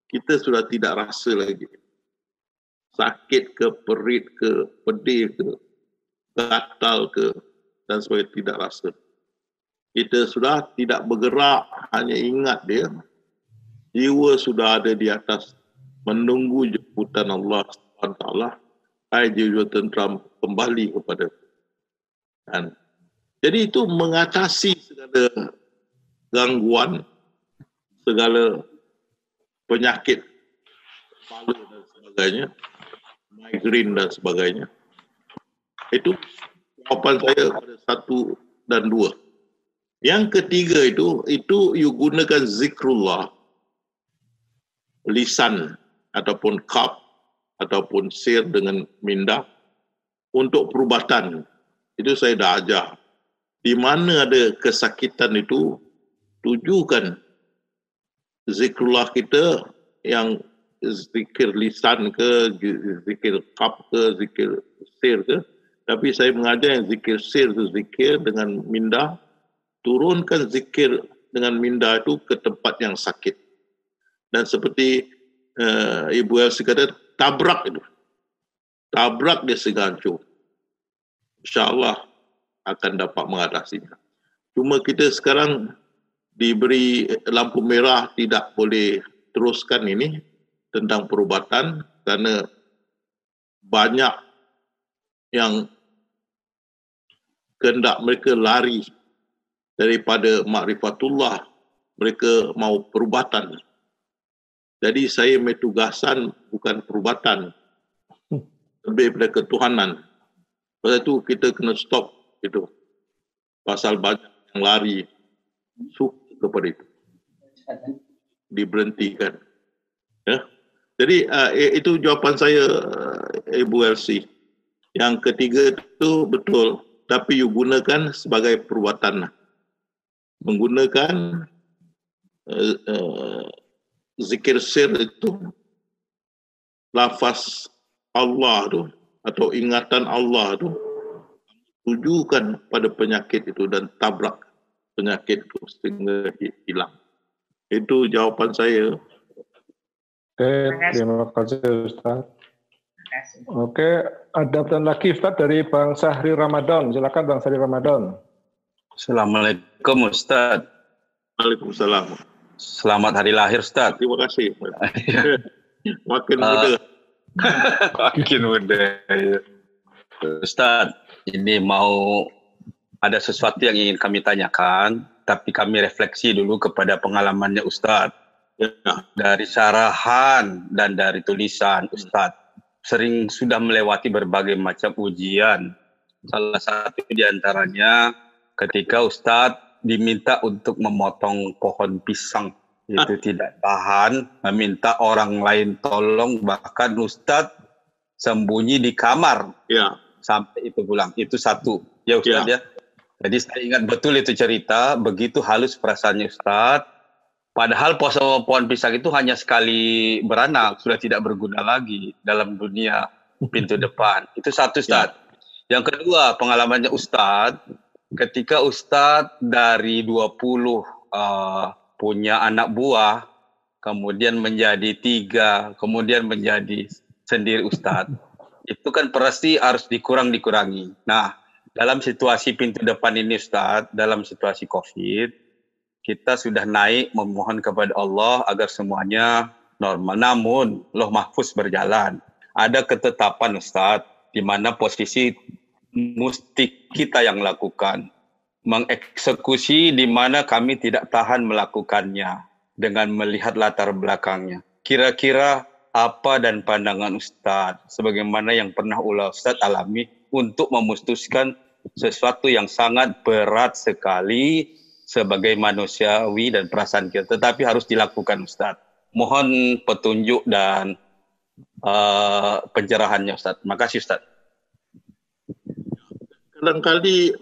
kita sudah tidak rasa lagi. Sakit ke, perit ke, pedih ke, gatal ke, dan sebagainya tidak rasa. Kita sudah tidak bergerak, hanya ingat dia. Jiwa sudah ada di atas, menunggu jemputan Allah SWT. Hai jiwa tentram kembali kepada dan jadi itu mengatasi segala gangguan, segala penyakit kepala dan sebagainya, migraine dan sebagainya. Itu jawapan saya pada satu dan dua. Yang ketiga itu, itu you gunakan zikrullah, lisan ataupun kap ataupun sir dengan minda untuk perubatan. Itu saya dah ajar. Di mana ada kesakitan itu, tujukan zikrullah kita yang zikir lisan ke, zikir kap ke, zikir sir ke. Tapi saya mengajar yang zikir sir itu zikir dengan minda. Turunkan zikir dengan minda itu ke tempat yang sakit. Dan seperti uh, Ibu Elsie kata, tabrak itu. Tabrak dia hancur. InsyaAllah akan dapat mengatasinya. Cuma kita sekarang diberi lampu merah tidak boleh teruskan ini tentang perubatan kerana banyak yang kehendak mereka lari daripada makrifatullah mereka mau perubatan jadi saya metugasan bukan perubatan lebih daripada ketuhanan pasal itu kita kena stop itu. Pasal banyak yang lari. Suka kepada itu. Diberhentikan. Ya. Jadi uh, itu jawapan saya uh, Ibu Elsie. Yang ketiga itu betul. Tapi you gunakan sebagai perbuatan menggunakan uh, uh, zikir sir itu. Lafaz Allah tu. Atau ingatan Allah tu tujukan pada penyakit itu dan tabrak penyakit itu sehingga hilang. Itu jawapan saya. Okay, terima kasih Ustaz. Oke, ada pertanyaan lagi Ustaz dari Bang Sahri Ramadan. Silakan Bang Sahri Ramadan. Assalamualaikum Ustaz. Waalaikumsalam. Selamat hari lahir Ustaz. Terima kasih. Makin muda. Makin muda. Ustaz, ini mau ada sesuatu yang ingin kami tanyakan, tapi kami refleksi dulu kepada pengalamannya Ustaz. Ya. Dari sarahan dan dari tulisan Ustaz, sering sudah melewati berbagai macam ujian. Salah satu di antaranya ketika Ustaz diminta untuk memotong pohon pisang itu ah. tidak tahan, meminta orang lain tolong, bahkan Ustaz sembunyi di kamar. Ya. Sampai itu pulang. Itu satu. Ya Ustaz ya. ya. Jadi saya ingat betul itu cerita, begitu halus perasaannya Ustaz. Padahal pohon, pohon pisang itu hanya sekali beranak, sudah tidak berguna lagi dalam dunia pintu depan. Itu satu Ustaz. Ya. Yang kedua, pengalamannya Ustaz, ketika Ustaz dari 20 uh, punya anak buah, kemudian menjadi tiga, kemudian menjadi sendiri Ustaz, itu kan pasti harus dikurang-dikurangi. Nah, dalam situasi pintu depan ini Ustaz, dalam situasi COVID, kita sudah naik memohon kepada Allah agar semuanya normal. Namun, loh mahfuz berjalan. Ada ketetapan Ustaz, di mana posisi mesti kita yang lakukan. Mengeksekusi di mana kami tidak tahan melakukannya dengan melihat latar belakangnya. Kira-kira apa dan pandangan Ustaz sebagaimana yang pernah ulah Ustaz alami untuk memutuskan sesuatu yang sangat berat sekali sebagai manusiawi dan perasaan kita, tetapi harus dilakukan Ustaz. Mohon petunjuk dan uh, pencerahannya Ustaz. Makasih Ustaz. Kadang-kali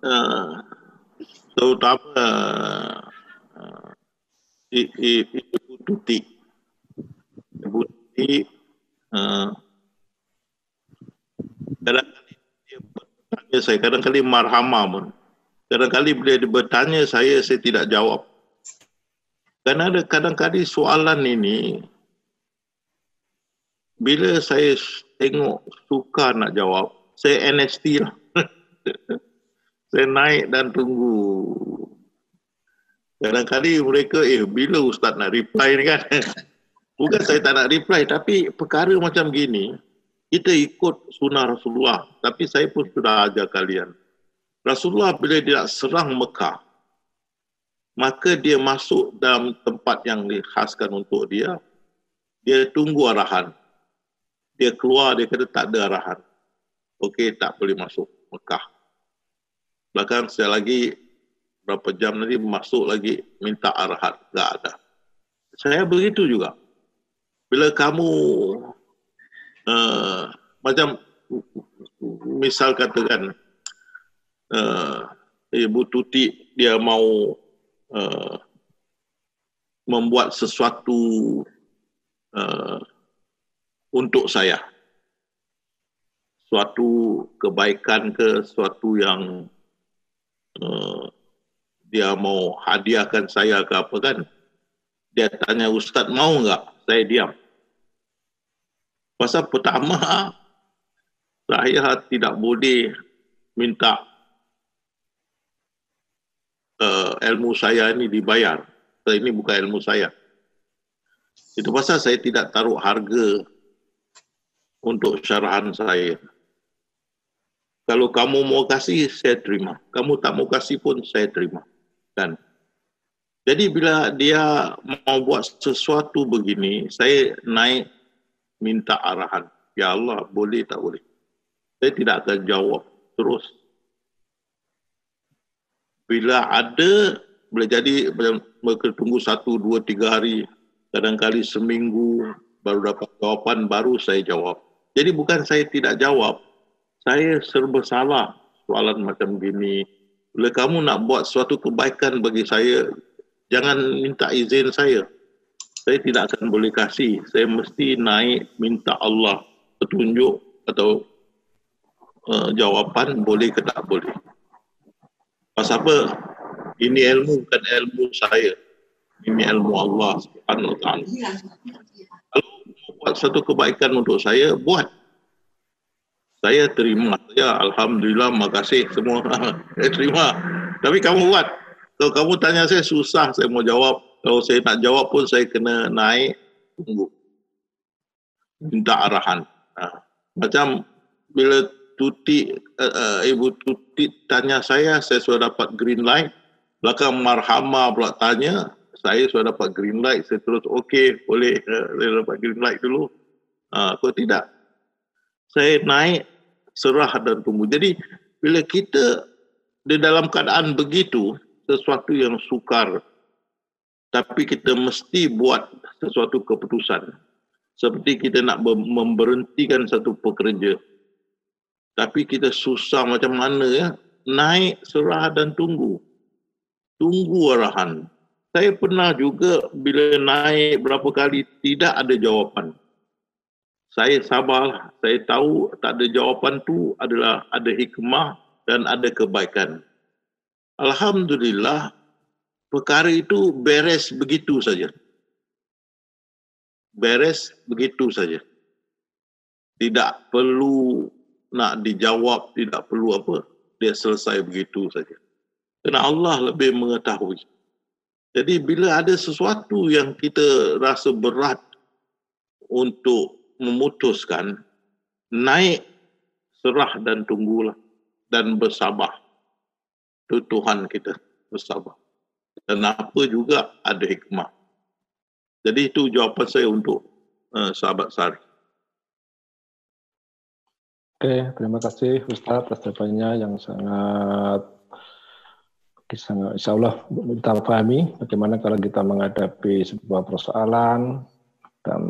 uh, terutama uh, Ibu Tuti uh, bertanya saya kadang-kadang marhamah pun. Kadang-kadang bila dia bertanya saya, saya tidak jawab. Kerana ada kadang-kadang soalan ini, bila saya tengok suka nak jawab, saya NST lah. saya naik dan tunggu. Kadang-kadang mereka, eh bila Ustaz nak reply ni kan? Bukan saya tak nak reply, tapi perkara macam gini, kita ikut sunnah Rasulullah. Tapi saya pun sudah ajar kalian. Rasulullah bila dia serang Mekah, maka dia masuk dalam tempat yang dikhaskan untuk dia. Dia tunggu arahan. Dia keluar, dia kata tak ada arahan. Okey, tak boleh masuk Mekah. Bahkan saya lagi berapa jam nanti masuk lagi minta arahan. Tak ada. Saya begitu juga. Bila kamu uh, macam misal katakan uh, Ibu Tuti dia mau uh, membuat sesuatu uh, untuk saya. Suatu kebaikan ke suatu yang uh, dia mau hadiahkan saya ke apa kan? Dia tanya Ustaz mau enggak saya diam Pasal pertama, saya tidak boleh minta uh, ilmu saya ini dibayar. Ini bukan ilmu saya. Itu pasal saya tidak taruh harga untuk syarahan saya. Kalau kamu mau kasih, saya terima. Kamu tak mau kasih pun, saya terima. Kan? Jadi bila dia mau buat sesuatu begini, saya naik minta arahan. Ya Allah, boleh tak boleh? Saya tidak akan jawab terus. Bila ada, boleh jadi mereka tunggu satu, dua, tiga hari, kadang-kadang seminggu, baru dapat jawapan, baru saya jawab. Jadi bukan saya tidak jawab, saya serba salah soalan macam gini. Bila kamu nak buat suatu kebaikan bagi saya, jangan minta izin saya saya tidak akan boleh kasih. Saya mesti naik minta Allah petunjuk atau uh, jawapan boleh ke tak boleh. Pasal apa? Ini ilmu bukan ilmu saya. Ini ilmu Allah Subhanahu Wa Taala. Kalau dapat satu kebaikan untuk saya, buat. Saya terima. Ya, Alhamdulillah, makasih semua. saya terima. Tapi kamu buat. Kalau kamu tanya saya, susah saya mau jawab. Kalau saya nak jawab pun, saya kena naik, tunggu. Minta arahan. Ha. Macam bila Tuti, uh, uh, Ibu Tuti tanya saya, saya sudah dapat green light. Belakang Marhama pula tanya, saya sudah dapat green light. Saya terus, okey, boleh uh, dapat green light dulu. Uh, kalau tidak, saya naik, serah dan tunggu. Jadi, bila kita di dalam keadaan begitu, sesuatu yang sukar, tapi kita mesti buat sesuatu keputusan. Seperti kita nak memberhentikan satu pekerja, tapi kita susah macam mana ya? Naik serah dan tunggu. Tunggu arahan. Saya pernah juga bila naik berapa kali tidak ada jawapan. Saya sabar saya tahu tak ada jawapan tu adalah ada hikmah dan ada kebaikan alhamdulillah perkara itu beres begitu saja. Beres begitu saja. Tidak perlu nak dijawab tidak perlu apa. Dia selesai begitu saja. Kerana Allah lebih mengetahui. Jadi bila ada sesuatu yang kita rasa berat untuk memutuskan naik serah dan tunggulah dan bersabar itu Tuhan kita bersabar dan apa juga ada hikmah. Jadi itu jawapan saya untuk uh, sahabat Sari. Oke, terima kasih Ustaz atas jawabannya yang sangat sangat insya Allah kita pahami bagaimana kalau kita menghadapi sebuah persoalan dan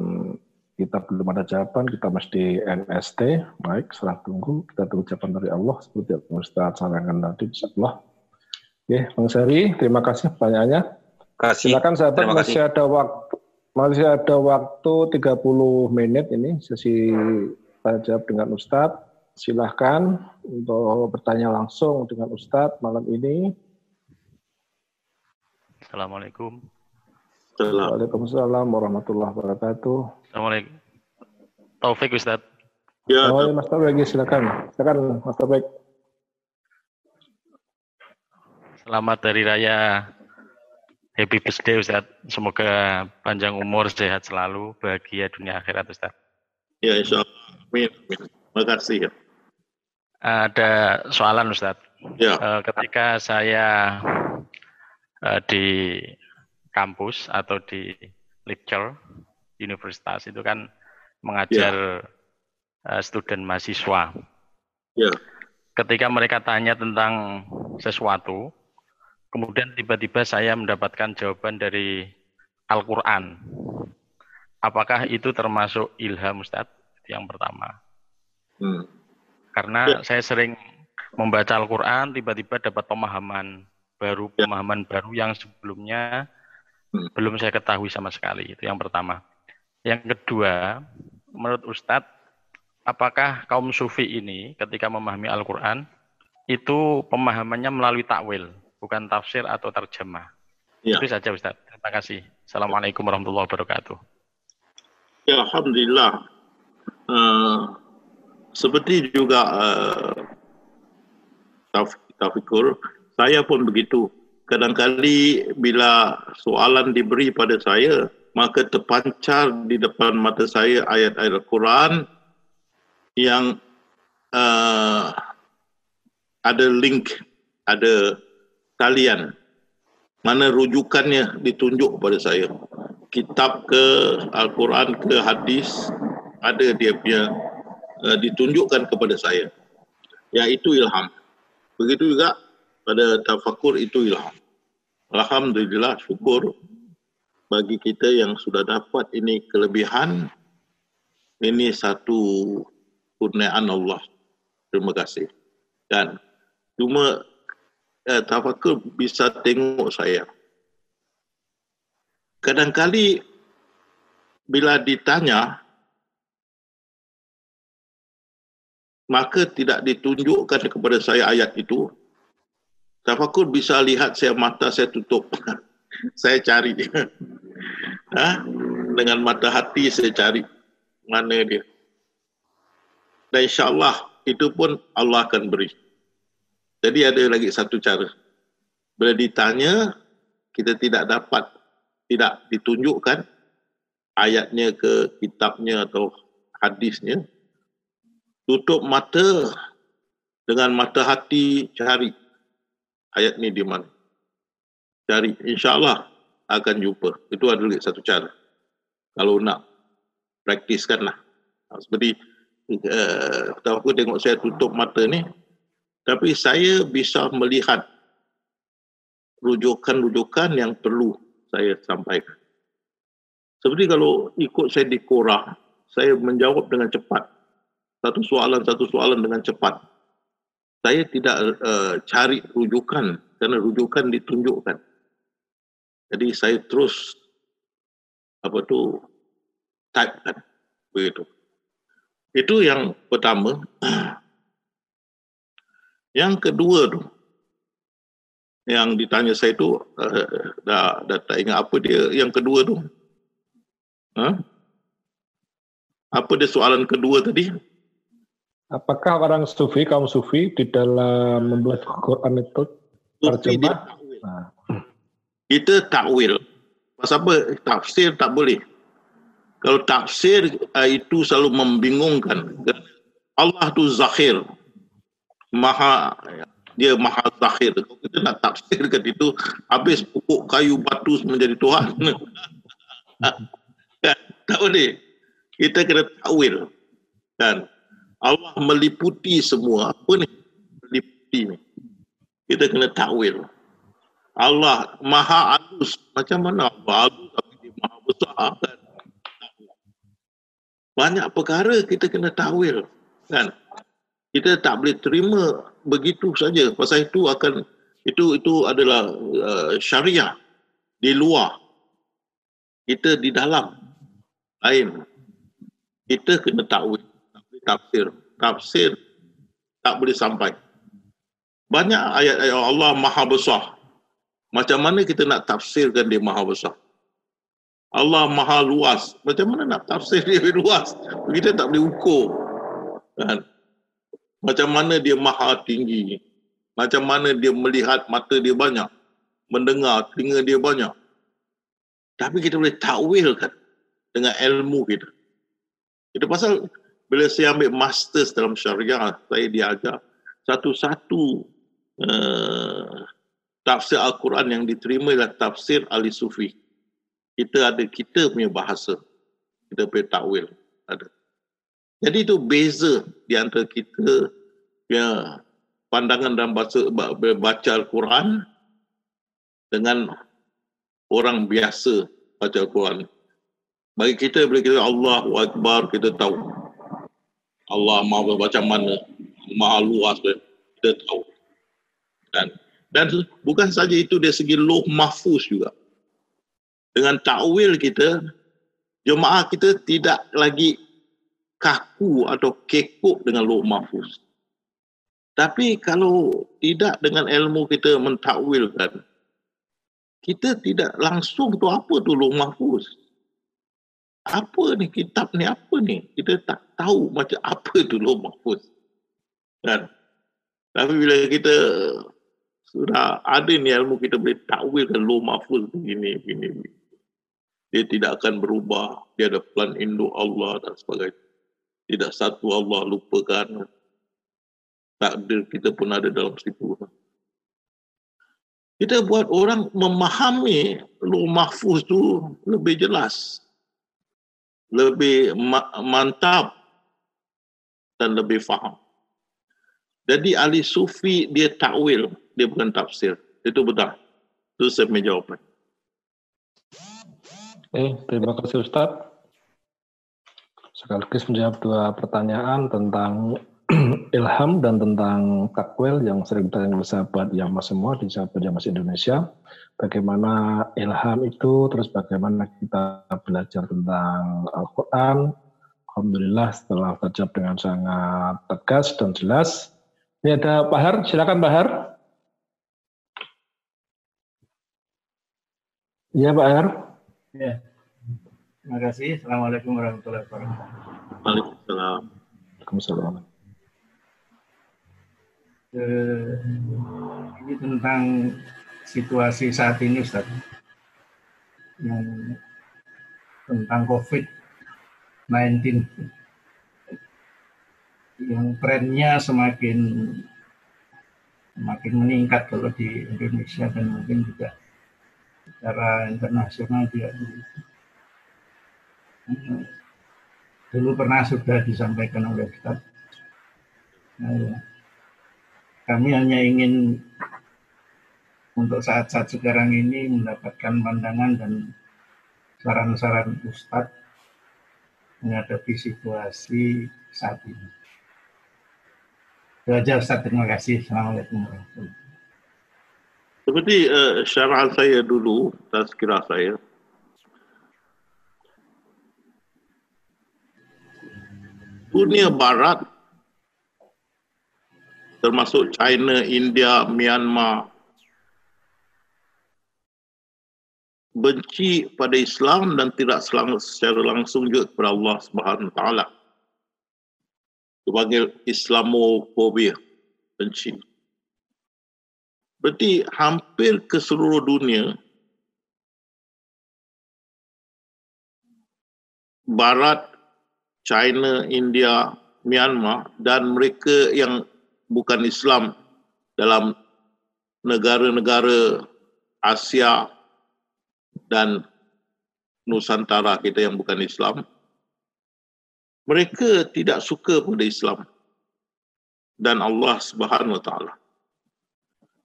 kita belum ada jawaban, kita mesti NST, baik, setelah tunggu, kita tunggu jawaban dari Allah, seperti Ustaz sarankan tadi, insya Allah. Oke, Bang Seri, terima kasih pertanyaannya. Kasih. Silakan sahabat, masih ada waktu masih ada waktu 30 menit ini sesi tanya jawab dengan Ustadz. Silahkan untuk bertanya langsung dengan Ustadz malam ini. Assalamualaikum. Waalaikumsalam warahmatullahi wabarakatuh. Assalamualaikum. Taufik Ustadz. Ya, oh, ya, Mas Taufik, silakan. Silakan Mas Taufik. Selamat Hari Raya Happy birthday Ustaz. Semoga panjang umur, sehat selalu, bahagia dunia akhirat Ustaz. Ya insya Allah. Amin. Terima kasih ya. Ada soalan Ustaz. Ya. Uh, ketika saya uh, di kampus atau di lecture universitas itu kan mengajar ya. uh, student mahasiswa. Ya. Ketika mereka tanya tentang sesuatu, kemudian tiba-tiba saya mendapatkan jawaban dari Al-Quran. Apakah itu termasuk ilham Ustaz? Yang pertama. Hmm. Karena ya. saya sering membaca Al-Quran, tiba-tiba dapat pemahaman baru, ya. pemahaman baru yang sebelumnya hmm. belum saya ketahui sama sekali. Itu yang pertama. Yang kedua, menurut Ustadz, apakah kaum sufi ini ketika memahami Al-Quran, itu pemahamannya melalui takwil, bukan tafsir atau terjemah? Ya. Itu saja Ustadz. Terima kasih. Assalamualaikum warahmatullahi wabarakatuh. Ya, Alhamdulillah. Uh, seperti juga uh, Taufikur, saya pun begitu. Kadang-kali bila soalan diberi pada saya, maka terpancar di depan mata saya ayat-ayat Al-Quran yang uh, ada link, ada talian. Mana rujukannya ditunjuk kepada saya. Kitab ke Al-Quran ke hadis, ada dia punya uh, ditunjukkan kepada saya. Ya itu ilham. Begitu juga pada tafakur itu ilham. Alhamdulillah syukur bagi kita yang sudah dapat ini kelebihan ini satu kurniaan Allah. Terima kasih. Dan cuma eh, tafakur bisa tengok saya. Kadang-kali bila ditanya maka tidak ditunjukkan kepada saya ayat itu. Tafakur bisa lihat saya mata saya tutup. saya cari. ha? Dengan mata hati saya cari. mana dia. Dan insyaAllah itu pun Allah akan beri. Jadi ada lagi satu cara. Bila ditanya, kita tidak dapat, tidak ditunjukkan ayatnya ke kitabnya atau hadisnya, tutup mata dengan mata hati cari ayat ni di mana. Cari, insyaAllah akan jumpa. Itu adalah satu cara. Kalau nak praktiskanlah. Seperti uh, aku tengok saya tutup mata ni, tapi saya bisa melihat rujukan-rujukan yang perlu saya sampaikan. Seperti kalau ikut saya di korang, saya menjawab dengan cepat. Satu soalan, satu soalan dengan cepat. Saya tidak uh, cari rujukan, kerana rujukan ditunjukkan. Jadi saya terus apa tu type kan begitu. Itu yang pertama. Yang kedua tu yang ditanya saya tu uh, dah, dah tak ingat apa dia yang kedua tu. Ha? Apa dia soalan kedua tadi? Apakah orang sufi, kaum sufi di dalam membuat Quran itu terjemah? Nah kita takwil. Pasal apa tafsir tak boleh. Kalau tafsir uh, itu selalu membingungkan. Allah tu zahir. Maha dia maha zahir. Kalau kita nak tafsirkan itu habis pokok kayu batu menjadi Tuhan. tak boleh. Kita kena takwil. Dan Allah meliputi semua. Apa ni? Meliputi ni. Kita kena takwil. Allah maha halus. Macam mana Allah halus tapi dia maha besar kan? Banyak perkara kita kena takwil. Kan? Kita tak boleh terima begitu saja. Pasal itu akan itu itu adalah uh, syariah di luar. Kita di dalam lain. Kita kena takwil, tak boleh tafsir. Tafsir tak boleh sampai. Banyak ayat-ayat Allah maha besar. Macam mana kita nak tafsirkan dia maha besar? Allah maha luas. Macam mana nak tafsir dia luas? Kita tak boleh ukur. Kan? Macam mana dia maha tinggi? Macam mana dia melihat mata dia banyak? Mendengar telinga dia banyak? Tapi kita boleh takwilkan dengan ilmu kita. Itu pasal bila saya ambil masters dalam syariah, saya diajar satu-satu uh, tafsir Al-Quran yang diterima adalah tafsir ahli sufi. Kita ada kita punya bahasa. Kita punya takwil. Ada. Jadi itu beza di antara kita punya pandangan dalam bahasa baca Al-Quran dengan orang biasa baca Al-Quran. Bagi kita, bila kita Allah Akbar, kita tahu. Allah maha macam mana, maha luas, kita tahu. Dan dan bukan saja itu dari segi loh mahfuz juga. Dengan takwil kita, jemaah kita tidak lagi kaku atau kekuk dengan loh mahfuz. Tapi kalau tidak dengan ilmu kita mentakwilkan, kita tidak langsung tu apa tu loh mahfuz. Apa ni kitab ni apa ni? Kita tak tahu macam apa tu loh mahfuz. Kan? Tapi bila kita sudah ada ni ilmu kita boleh takwilkan low mahfuz begini, begini, begini. Dia tidak akan berubah. Dia ada plan induk Allah dan sebagainya. Tidak satu Allah lupakan. Takdir kita pun ada dalam situ. Kita buat orang memahami low mahfuz tu lebih jelas. Lebih ma- mantap dan lebih faham. Jadi ahli sufi dia takwil dia bukan tafsir. Itu betul. Itu saya punya jawapan. Eh, terima kasih Ustaz. Sekaligus menjawab dua pertanyaan tentang ilham dan tentang takwil yang sering ditanya oleh sahabat yang semua di sahabat masih Indonesia. Bagaimana ilham itu, terus bagaimana kita belajar tentang Al-Quran. Alhamdulillah setelah terjawab dengan sangat tegas dan jelas. Ini ada Pak Har, silakan Pak Har. Iya Pak Er. Ya. Terima kasih. Assalamualaikum warahmatullahi wabarakatuh. Waalaikumsalam. Waalaikumsalam. Eh, ini tentang situasi saat ini Ustaz. Yang tentang COVID-19 yang trennya semakin semakin meningkat kalau di Indonesia dan mungkin juga secara internasional juga dulu pernah sudah disampaikan oleh Ustaz. Nah, ya. Kami hanya ingin untuk saat-saat sekarang ini mendapatkan pandangan dan saran-saran Ustadz menghadapi situasi saat ini. Itu aja Ustaz, terima kasih. Assalamualaikum warahmatullahi Seperti uh, syarah saya dulu, tazkirah saya, dunia barat termasuk China, India, Myanmar benci pada Islam dan tidak secara langsung juga kepada Allah Subhanahu taala dipanggil Islamofobia, benci. Berarti hampir ke seluruh dunia, Barat, China, India, Myanmar dan mereka yang bukan Islam dalam negara-negara Asia dan Nusantara kita yang bukan Islam, mereka tidak suka pada Islam dan Allah Subhanahu Wa Taala.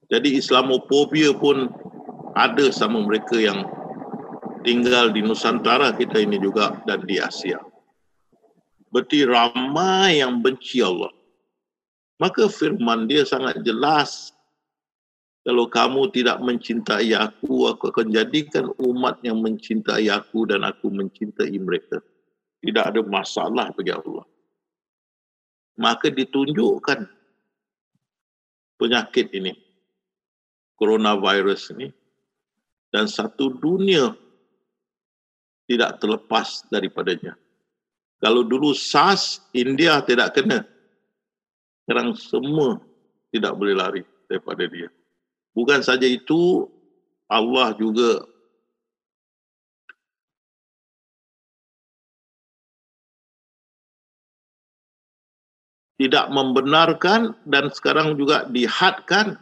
Jadi Islamofobia pun ada sama mereka yang tinggal di Nusantara kita ini juga dan di Asia. Berarti ramai yang benci Allah. Maka firman dia sangat jelas. Kalau kamu tidak mencintai aku, aku akan jadikan umat yang mencintai aku dan aku mencintai mereka tidak ada masalah bagi Allah. Maka ditunjukkan penyakit ini, coronavirus ini, dan satu dunia tidak terlepas daripadanya. Kalau dulu SARS, India tidak kena. Sekarang semua tidak boleh lari daripada dia. Bukan saja itu, Allah juga tidak membenarkan dan sekarang juga dihadkan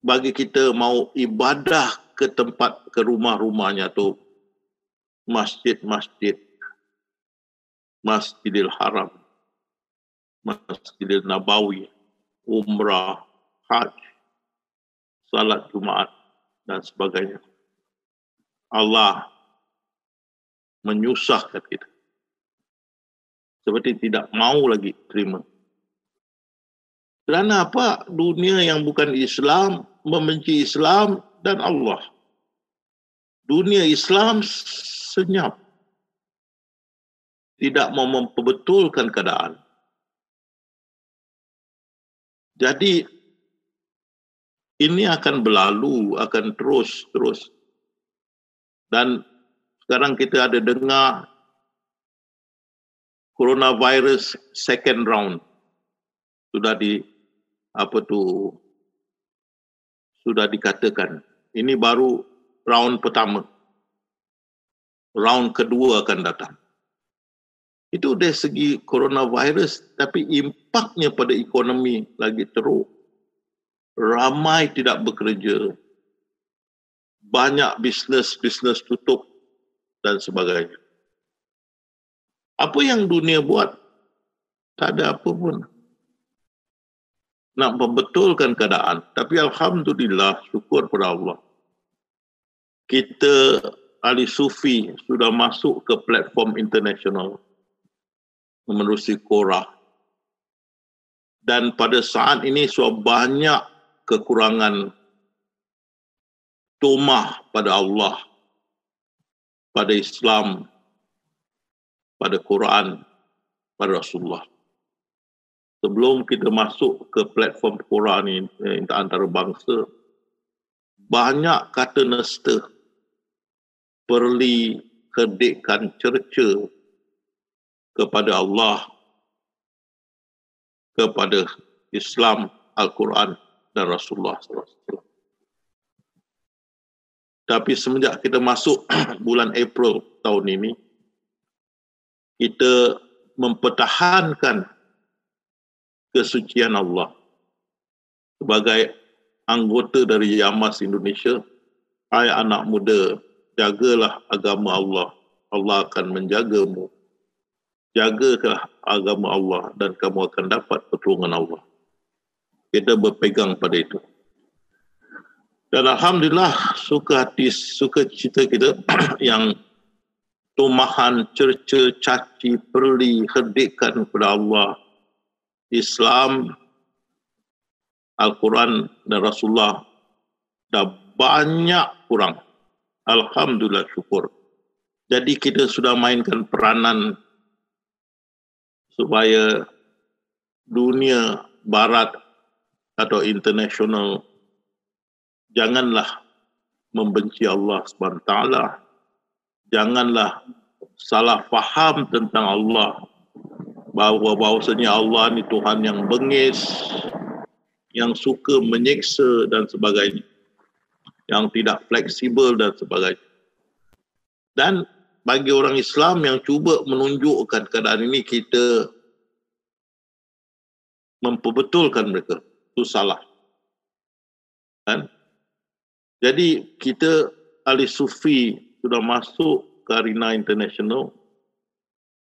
bagi kita mau ibadah ke tempat ke rumah-rumahnya tu masjid-masjid Masjidil Haram Masjidil Nabawi umrah haj salat Jumaat dan sebagainya Allah menyusahkan kita seperti tidak mau lagi terima. Kerana apa? Dunia yang bukan Islam membenci Islam dan Allah. Dunia Islam senyap. Tidak mau memperbetulkan keadaan. Jadi ini akan berlalu, akan terus-terus. Dan sekarang kita ada dengar coronavirus second round sudah di apa tu sudah dikatakan ini baru round pertama round kedua akan datang itu dari segi coronavirus tapi impaknya pada ekonomi lagi teruk ramai tidak bekerja banyak bisnes-bisnes tutup dan sebagainya apa yang dunia buat? Tak ada apa pun. Nak membetulkan keadaan. Tapi Alhamdulillah, syukur pada Allah. Kita ahli sufi sudah masuk ke platform internasional menerusi Korah. Dan pada saat ini sudah banyak kekurangan tumah pada Allah, pada Islam, pada Quran pada Rasulullah. Sebelum kita masuk ke platform Quran ini eh, antara bangsa, banyak kata nesta perli kedekan cerca kepada Allah, kepada Islam, Al-Quran dan Rasulullah SAW. Tapi semenjak kita masuk bulan April tahun ini, kita mempertahankan kesucian Allah sebagai anggota dari Yamas Indonesia, hai anak muda, jagalah agama Allah. Allah akan menjagamu. Jagalah agama Allah dan kamu akan dapat pertolongan Allah. Kita berpegang pada itu. Dan Alhamdulillah suka hati, suka cita kita yang tumahan, cerca, caci, perli, herdikan kepada Allah. Islam, Al-Quran dan Rasulullah dah banyak kurang. Alhamdulillah syukur. Jadi kita sudah mainkan peranan supaya dunia barat atau international janganlah membenci Allah SWT. Janganlah salah faham tentang Allah. Bahawa bahawasanya Allah ni Tuhan yang bengis, yang suka menyiksa dan sebagainya. Yang tidak fleksibel dan sebagainya. Dan bagi orang Islam yang cuba menunjukkan keadaan ini kita memperbetulkan mereka. Itu salah. Kan? Jadi kita ahli sufi sudah masuk ke arena international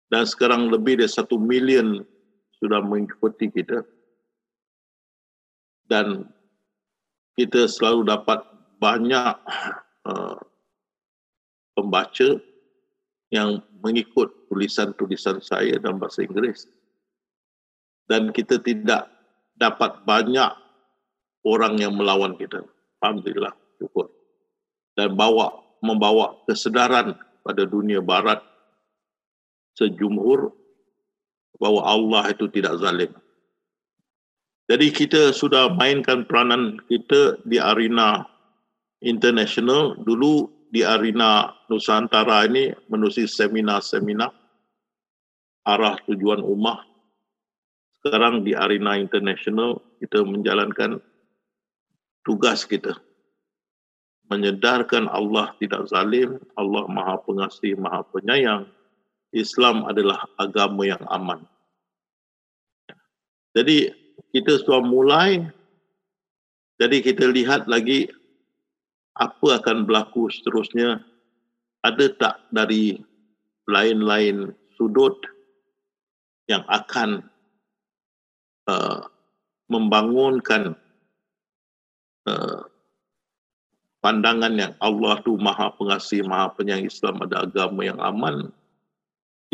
dan sekarang lebih dari satu million sudah mengikuti kita. Dan kita selalu dapat banyak uh, pembaca yang mengikut tulisan-tulisan saya dalam bahasa Inggeris. Dan kita tidak dapat banyak orang yang melawan kita. Alhamdulillah, syukur. Dan bawa membawa kesedaran pada dunia barat sejumhur bahawa Allah itu tidak zalim. Jadi kita sudah mainkan peranan kita di arena international. Dulu di arena Nusantara ini menusi seminar-seminar arah tujuan ummah. Sekarang di arena international kita menjalankan tugas kita. Menyedarkan Allah tidak zalim, Allah maha pengasih, maha penyayang. Islam adalah agama yang aman. Jadi kita sudah mulai jadi kita lihat lagi apa akan berlaku seterusnya? Ada tak dari lain-lain sudut yang akan uh, membangunkan uh, pandangan yang Allah tu maha pengasih, maha penyayang Islam ada agama yang aman?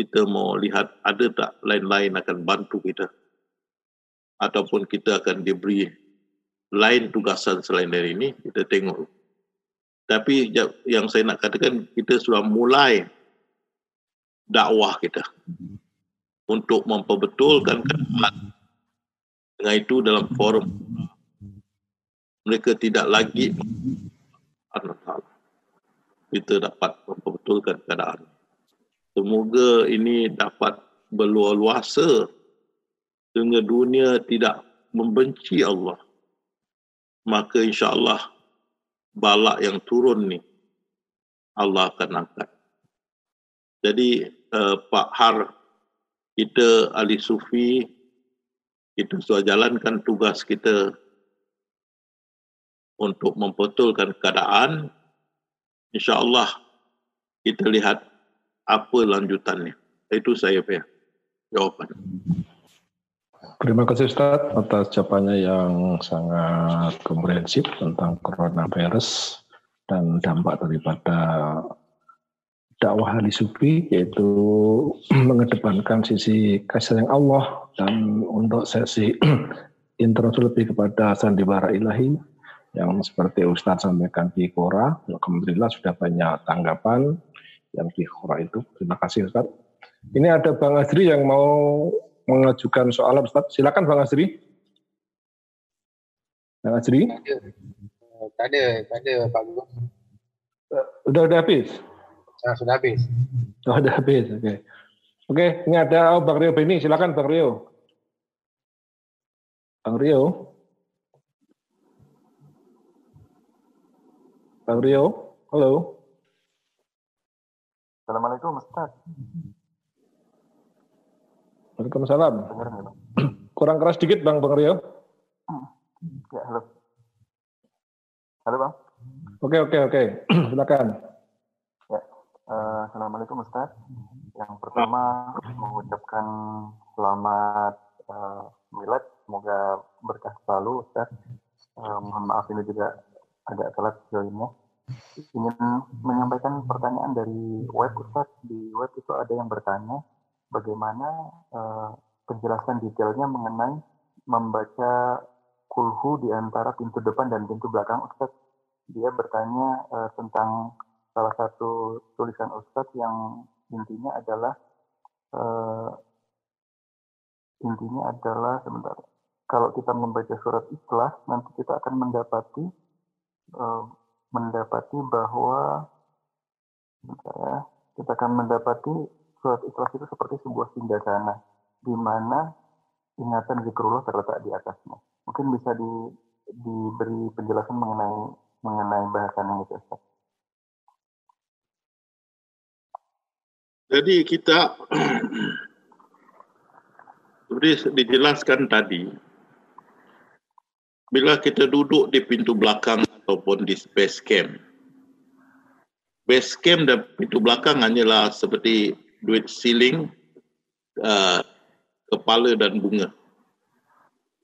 Kita mau lihat ada tak lain-lain akan bantu kita? Ataupun kita akan diberi lain tugasan selain dari ini, kita tengok. Tapi yang saya nak katakan, kita sudah mulai dakwah kita. Untuk memperbetulkan keadaan dengan itu dalam forum. Mereka tidak lagi kita dapat memperbetulkan keadaan. Semoga ini dapat berluar-luasa sehingga dunia tidak membenci Allah. Maka insya-Allah balak yang turun ni Allah akan angkat. Jadi uh, Pak Har kita ahli sufi kita sudah jalankan tugas kita untuk membetulkan keadaan insya-Allah kita lihat apa lanjutannya. Itu saya punya jawapan. Terima kasih Ustaz atas jawabannya yang sangat komprehensif tentang coronavirus dan dampak daripada dakwah ahli sufi yaitu mengedepankan sisi kasih sayang Allah dan untuk sesi interaksi lebih kepada sandiwara ilahi yang seperti Ustaz sampaikan di Kora. Alhamdulillah sudah banyak tanggapan yang di Kora itu. Terima kasih Ustaz. Ini ada Bang Azri yang mau mengajukan soal Ustaz. Silakan Bang Azri. Bang Azri. Tak ada, tak ada Pak Guru. Uh, udah udah habis. Ah, sudah habis. Oh, sudah habis. Oke. Okay. Oke, ini ada oh, Bang Rio Beni. Silakan Bang Rio. Bang Rio. Bang Rio, halo. Assalamualaikum Ustaz. Waalaikumsalam. Kurang keras dikit Bang Bang Rio. Ya, halo. Halo Bang. Oke, oke, oke. Silakan. Ya, uh, Assalamualaikum Ustaz. Yang pertama mengucapkan selamat uh, milad, semoga berkah selalu Ustaz. Uh, mohon maaf ini juga agak telat joinnya. Ingin menyampaikan pertanyaan dari web Ustaz. Di web itu ada yang bertanya bagaimana uh, penjelasan detailnya mengenai membaca kulhu di antara pintu depan dan pintu belakang Ustaz. Dia bertanya uh, tentang salah satu tulisan Ustaz yang intinya adalah uh, intinya adalah sebentar kalau kita membaca surat ikhlas nanti kita akan mendapati uh, mendapati bahwa ya kita akan mendapati surat ikhlas itu seperti sebuah sindasana di mana ingatan zikrullah terletak di atasnya mungkin bisa di, diberi penjelasan mengenai mengenai bahasan ini Ustaz. Jadi kita seperti dijelaskan tadi, bila kita duduk di pintu belakang ataupun di base camp, base camp dan pintu belakang hanyalah seperti duit siling, uh, kepala dan bunga.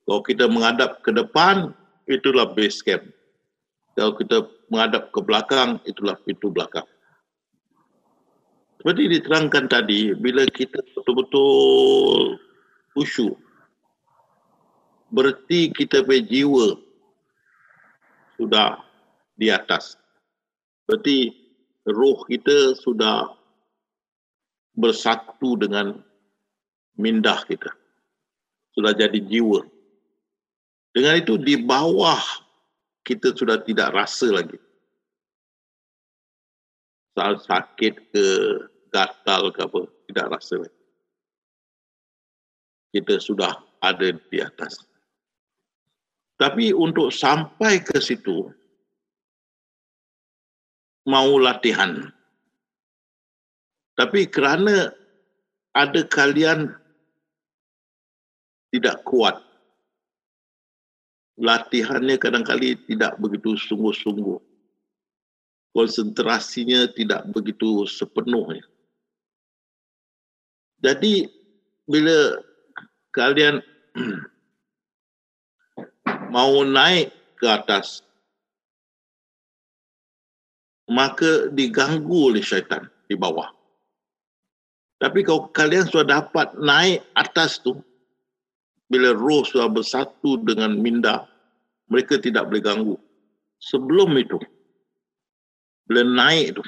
Kalau kita menghadap ke depan, itulah base camp. Kalau kita menghadap ke belakang, itulah pintu belakang. Seperti diterangkan tadi, bila kita betul-betul khusyuk, berarti kita punya jiwa sudah di atas. Berarti roh kita sudah bersatu dengan mindah kita. Sudah jadi jiwa. Dengan itu di bawah kita sudah tidak rasa lagi. Saat sakit ke gatal ke apa, tidak rasa lagi. Kita sudah ada di atas. Tapi untuk sampai ke situ, mau latihan. Tapi kerana ada kalian tidak kuat, latihannya kadang-kali tidak begitu sungguh-sungguh konsentrasinya tidak begitu sepenuhnya. Jadi bila kalian mau naik ke atas maka diganggu oleh syaitan di bawah. Tapi kalau kalian sudah dapat naik atas tu bila roh sudah bersatu dengan minda mereka tidak boleh ganggu. Sebelum itu bila naik tu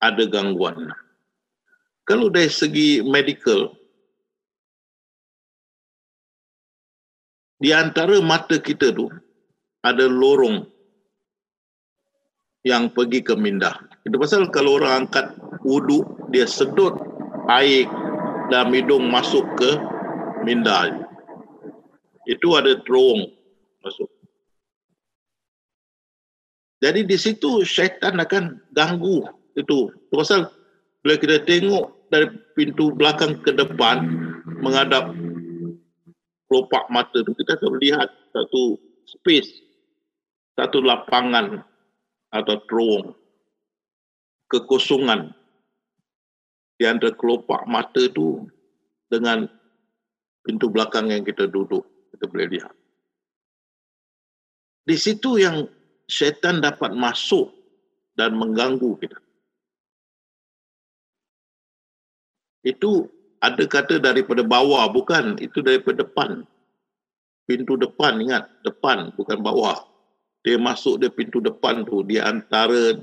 ada gangguan. Kalau dari segi medical, di antara mata kita tu ada lorong yang pergi ke minda. Itu pasal kalau orang angkat wuduk, dia sedut air dalam hidung masuk ke minda. Itu ada terowong masuk. Jadi di situ syaitan akan ganggu itu. Pasal bila kita tengok dari pintu belakang ke depan menghadap kelopak mata tu kita akan melihat satu space, satu lapangan atau terowong kekosongan di antara kelopak mata tu dengan pintu belakang yang kita duduk kita boleh lihat. Di situ yang syaitan dapat masuk dan mengganggu kita. Itu ada kata daripada bawah, bukan. Itu daripada depan. Pintu depan, ingat. Depan, bukan bawah. Dia masuk dia pintu depan tu. Di antara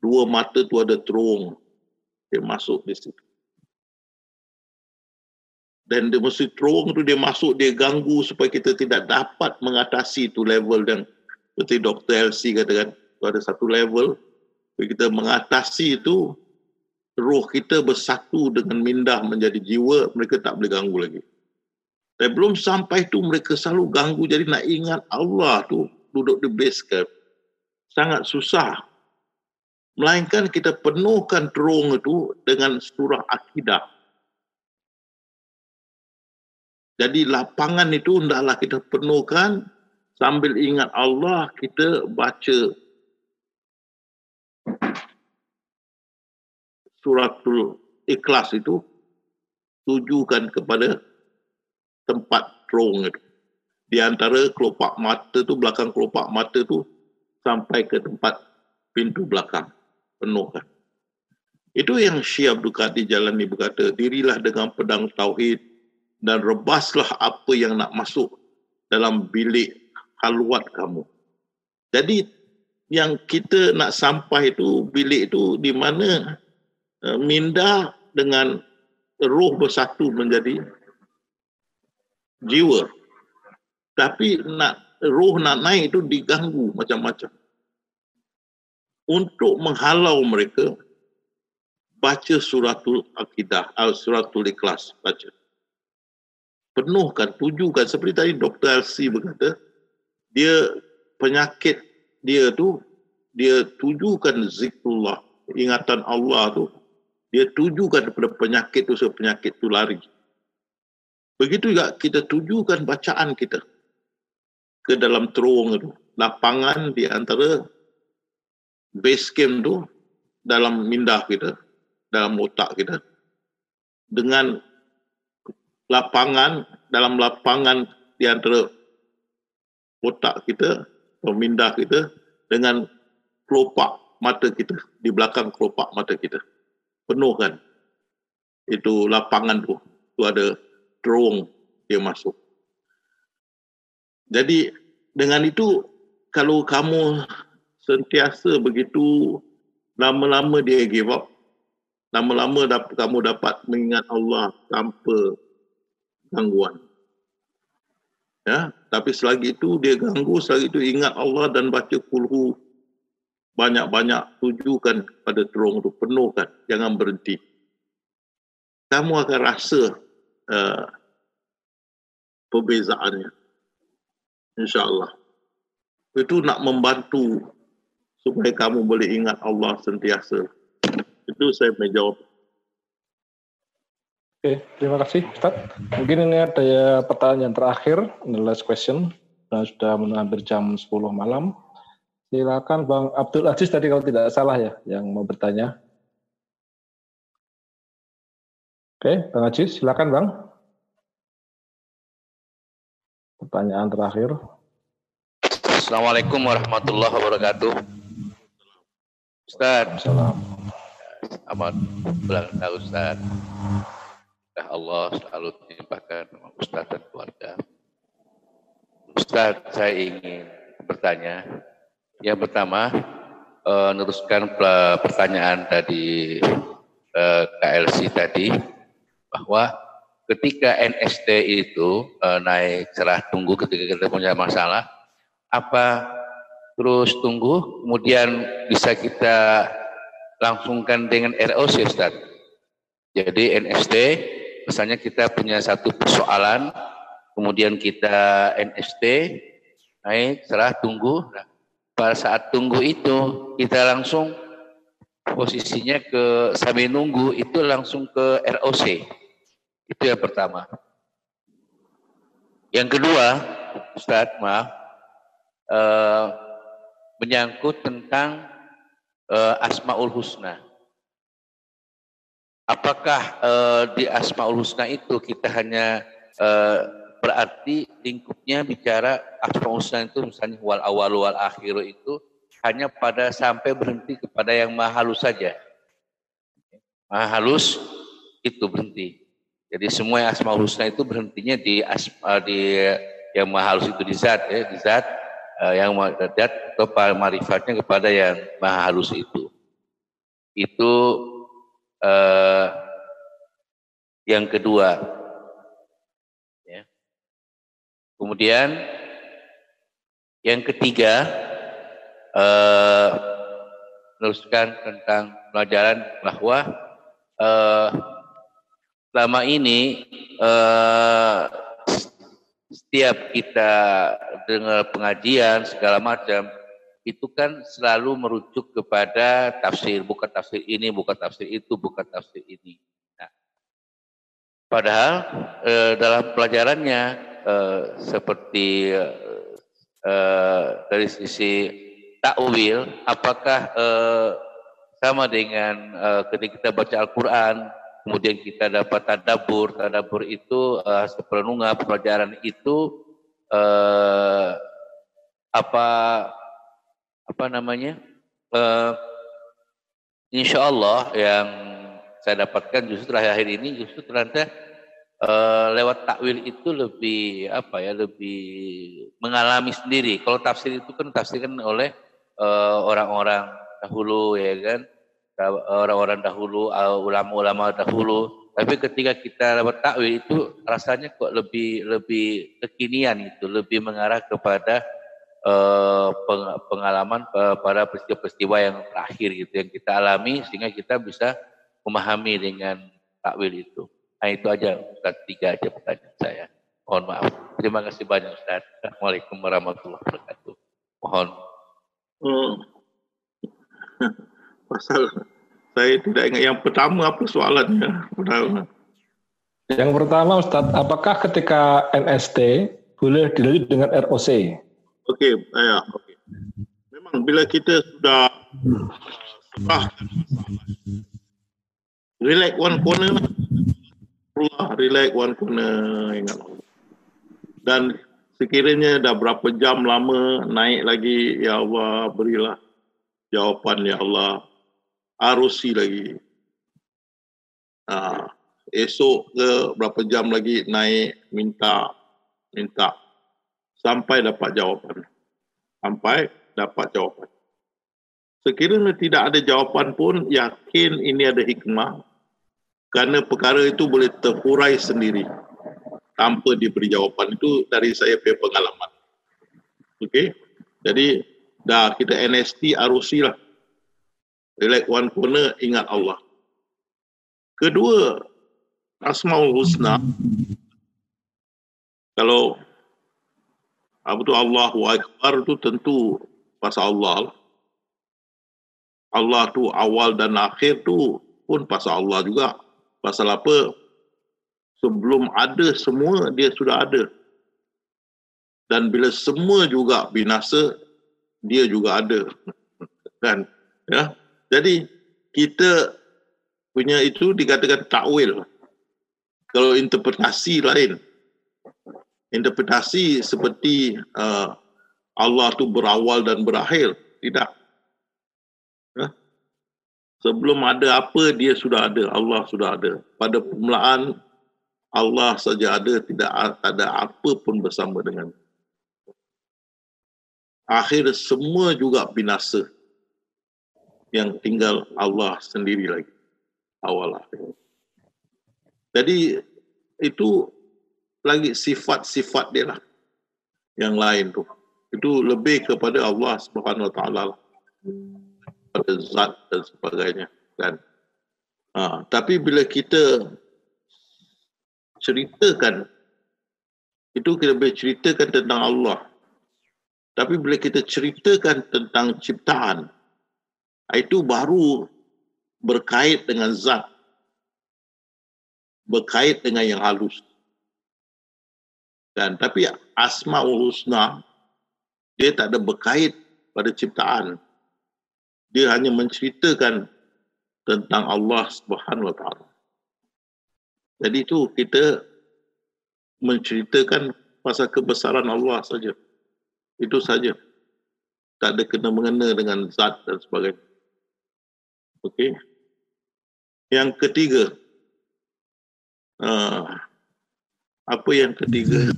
dua mata tu ada terung. Dia masuk di situ. Dan dia mesti terung tu dia masuk, dia ganggu supaya kita tidak dapat mengatasi tu level yang seperti Dr. LC katakan, itu ada satu level, kita mengatasi itu, roh kita bersatu dengan minda menjadi jiwa, mereka tak boleh ganggu lagi. Dan belum sampai tu mereka selalu ganggu. Jadi nak ingat Allah tu duduk di base camp. Sangat susah. Melainkan kita penuhkan terung itu dengan surah akidah. Jadi lapangan itu hendaklah kita penuhkan sambil ingat Allah kita baca suratul ikhlas itu tujukan kepada tempat terong itu. Di antara kelopak mata tu, belakang kelopak mata tu sampai ke tempat pintu belakang. Penuhkan. Itu yang Syekh Abdul Qadir Jalani berkata, dirilah dengan pedang tauhid dan rebaslah apa yang nak masuk dalam bilik halwat kamu. Jadi yang kita nak sampai itu bilik itu di mana uh, minda dengan roh bersatu menjadi jiwa. Tapi nak roh nak naik itu diganggu macam-macam. Untuk menghalau mereka, baca suratul akidah, suratul ikhlas, baca. Penuhkan, tujukan. Seperti tadi Dr. LC berkata, dia penyakit dia tu, dia tujukan zikrullah, ingatan Allah tu, dia tujukan kepada penyakit tu, penyakit tu lari. Begitu juga kita tujukan bacaan kita ke dalam terowong itu. Lapangan di antara base camp tu dalam minda kita, dalam otak kita. Dengan lapangan, dalam lapangan di antara otak kita, minda kita, dengan kelopak mata kita, di belakang kelopak mata kita. Penuhkan. Itu lapangan tu. Itu ada terowong dia masuk. Jadi dengan itu kalau kamu sentiasa begitu lama-lama dia give up, lama-lama kamu dapat mengingat Allah tanpa gangguan. Ya, tapi selagi itu dia ganggu, selagi itu ingat Allah dan baca kulhu banyak-banyak tujukan pada terong itu penuhkan, jangan berhenti. Kamu akan rasa uh, perbezaannya. InsyaAllah. Itu nak membantu supaya kamu boleh ingat Allah sentiasa. Itu saya menjawab. Oke, terima kasih Ustaz. Mungkin ini ada ya pertanyaan terakhir, the last question. Dan sudah hampir jam 10 malam. Silakan Bang Abdul Aziz tadi kalau tidak salah ya yang mau bertanya. Oke, Bang Haji, silakan Bang. Pertanyaan terakhir. Assalamualaikum warahmatullahi wabarakatuh. Ustaz. Assalamualaikum. Amat bulan Ustaz. Ya Allah selalu dilimpahkan Ustaz dan keluarga. Ustaz, saya ingin bertanya. Yang pertama, uh, meneruskan pertanyaan tadi uh, KLC tadi bahwa ketika NST itu uh, naik cerah tunggu ketika kita punya masalah, apa terus tunggu, kemudian bisa kita langsungkan dengan ROC Ustaz. Jadi NST, misalnya kita punya satu persoalan, kemudian kita NST, naik, cerah, tunggu. Nah, pada saat tunggu itu, kita langsung posisinya ke sambil nunggu, itu langsung ke ROC. Itu yang pertama. Yang kedua, Ustaz, maaf, eh, menyangkut tentang eh, Asmaul Husna. Apakah eh, di Asmaul Husna itu kita hanya eh, berarti lingkupnya bicara Asmaul Husna itu misalnya wal awal wal akhir itu hanya pada sampai berhenti kepada yang maha halus saja. Maha itu berhenti. Jadi semua yang asmaul husna itu berhentinya di asma, di yang maha halus itu di zat ya, di zat uh, yang zat atau marifatnya kepada yang maha halus itu. Itu uh, yang kedua. Ya. Kemudian yang ketiga uh, meneruskan tentang pelajaran bahwa uh, selama ini uh, setiap kita dengar pengajian segala macam itu kan selalu merujuk kepada tafsir, bukan tafsir ini, bukan tafsir itu, bukan tafsir ini. Nah, padahal eh, dalam pelajarannya eh, seperti eh, dari sisi takwil, apakah eh, sama dengan eh, ketika kita baca Al-Quran, kemudian kita dapat tadabur, tadabur itu eh, seperenungan pelajaran itu eh, apa apa namanya uh, insya Allah yang saya dapatkan justru terakhir ini justru ternyata uh, lewat takwil itu lebih apa ya lebih mengalami sendiri. Kalau tafsir itu kan tafsirkan oleh uh, orang-orang dahulu ya kan orang-orang dahulu ulama-ulama dahulu tapi ketika kita dapat takwil itu rasanya kok lebih lebih kekinian itu lebih mengarah kepada uh, pengalaman uh, pada peristiwa-peristiwa yang terakhir gitu yang kita alami sehingga kita bisa memahami dengan takwil itu. Nah itu aja Ustaz tiga aja pertanyaan saya. Mohon maaf. Terima kasih banyak Ustaz. Assalamualaikum warahmatullahi wabarakatuh. Mohon. Hmm. Pasal saya tidak ingat yang pertama apa soalannya. Yang pertama Ustaz, apakah ketika NST boleh dilanjut dengan ROC? Okey, ya. Okay. Memang bila kita sudah serah relax one corner Allah relax one corner ingat dan sekiranya dah berapa jam lama naik lagi ya Allah berilah jawapan ya Allah arusi lagi ha, esok ke berapa jam lagi naik minta minta sampai dapat jawapan. Sampai dapat jawapan. Sekiranya tidak ada jawapan pun, yakin ini ada hikmah. Kerana perkara itu boleh terhurai sendiri. Tanpa diberi jawapan. Itu dari saya punya pengalaman. Okey. Jadi, dah kita NST arusi lah. Relax one corner, ingat Allah. Kedua, Asmaul Husna. Kalau apa tu Allahu Akbar tu tentu pasal Allah. Allah tu awal dan akhir tu pun pasal Allah juga. Pasal apa? Sebelum ada semua dia sudah ada. Dan bila semua juga binasa dia juga ada. Kan? Ya. Jadi kita punya itu dikatakan takwil. Kalau interpretasi lain interpretasi seperti uh, Allah tu berawal dan berakhir. Tidak. Ya? Sebelum ada apa, dia sudah ada. Allah sudah ada. Pada permulaan, Allah saja ada. Tidak ada apa pun bersama dengan. Akhir semua juga binasa. Yang tinggal Allah sendiri lagi. Awal akhir. Jadi, itu lagi sifat-sifat dia lah yang lain tu itu lebih kepada Allah Subhanahu Wa Taala lah. pada zat dan sebagainya kan ha, tapi bila kita ceritakan itu kita boleh ceritakan tentang Allah tapi bila kita ceritakan tentang ciptaan itu baru berkait dengan zat. Berkait dengan yang halus. Dan tapi asmaul husna dia tak ada berkait pada ciptaan. Dia hanya menceritakan tentang Allah Subhanahu wa taala. Jadi itu kita menceritakan pasal kebesaran Allah saja. Itu saja. Tak ada kena mengena dengan zat dan sebagainya okey yang ketiga uh, apa yang ketiga?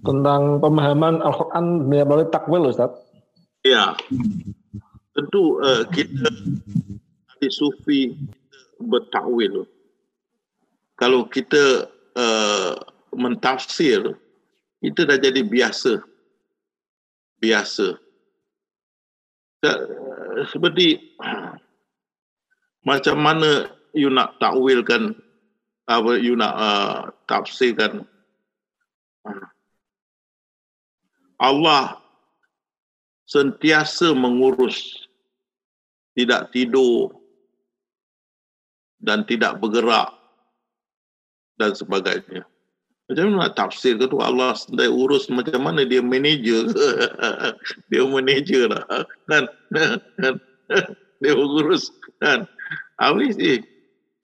Tentang pemahaman Al-Quran melalui takwil, Ustaz. Ya, tentu uh, kita di sufi bertakwil. Kalau kita uh, mentafsir, kita dah jadi biasa. Biasa. Seperti macam mana you nak takwilkan apa you nak uh, tafsirkan? Allah sentiasa mengurus tidak tidur dan tidak bergerak dan sebagainya. Macam mana tafsir ke tu? Allah sedai urus macam mana dia manager. Dia manager lah. Kan dia urus kan habis eh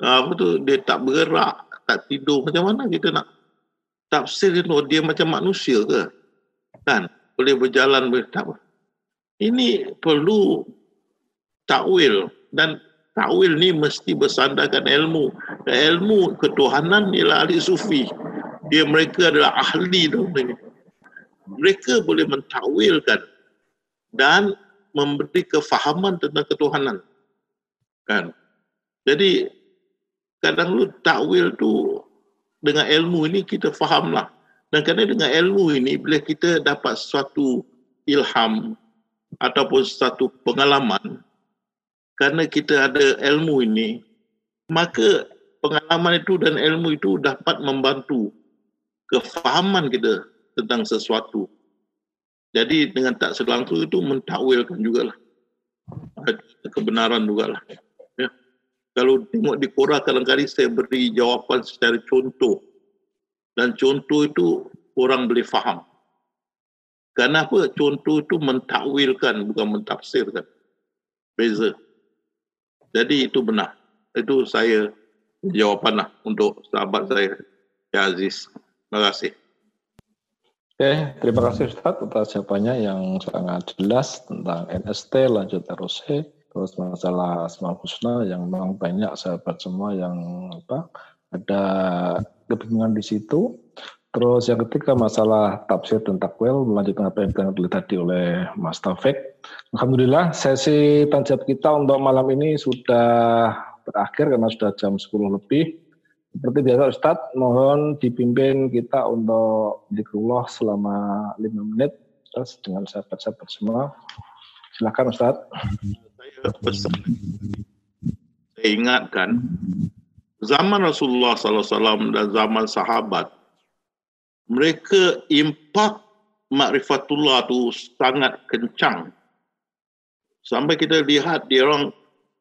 apa tu dia tak bergerak tak tidur macam mana kita nak tafsir itu dia macam manusia ke? Kan? Boleh berjalan boleh tak ini perlu takwil. Dan takwil ni mesti bersandarkan ilmu. Ilmu ketuhanan ialah ahli sufi. Dia mereka adalah ahli tu mereka boleh mentakwilkan. Dan memberi kefahaman tentang ketuhanan kan jadi kadang lu takwil tu dengan ilmu ini kita fahamlah. Dan kerana dengan ilmu ini bila kita dapat suatu ilham ataupun satu pengalaman kerana kita ada ilmu ini maka pengalaman itu dan ilmu itu dapat membantu kefahaman kita tentang sesuatu. Jadi dengan tak selangsung itu mentakwilkan jugalah. Kebenaran jugalah kalau tengok di Quran kadang-kadang saya beri jawapan secara contoh dan contoh itu orang boleh faham. Kenapa contoh itu mentakwilkan bukan mentafsirkan. Beza. Jadi itu benar. Itu saya jawapan lah untuk sahabat saya, Ya Aziz. Terima kasih. Oke, terima kasih Ustaz atas jawabannya yang sangat jelas tentang NST lanjut ROC terus masalah asma husna yang memang banyak sahabat semua yang apa ada kebingungan di situ. Terus yang ketiga masalah tafsir dan takwil melanjutkan apa yang telah tadi oleh Mas Taufik. Alhamdulillah sesi tanjab kita untuk malam ini sudah berakhir karena sudah jam 10 lebih seperti biasa Ustadz mohon dipimpin kita untuk dikrullah selama 5 menit. Terus dengan sahabat-sahabat semua silakan Ustadz. Pesan saya ingatkan zaman Rasulullah SAW dan zaman sahabat mereka impak makrifatullah tu sangat kencang. Sampai kita lihat dia orang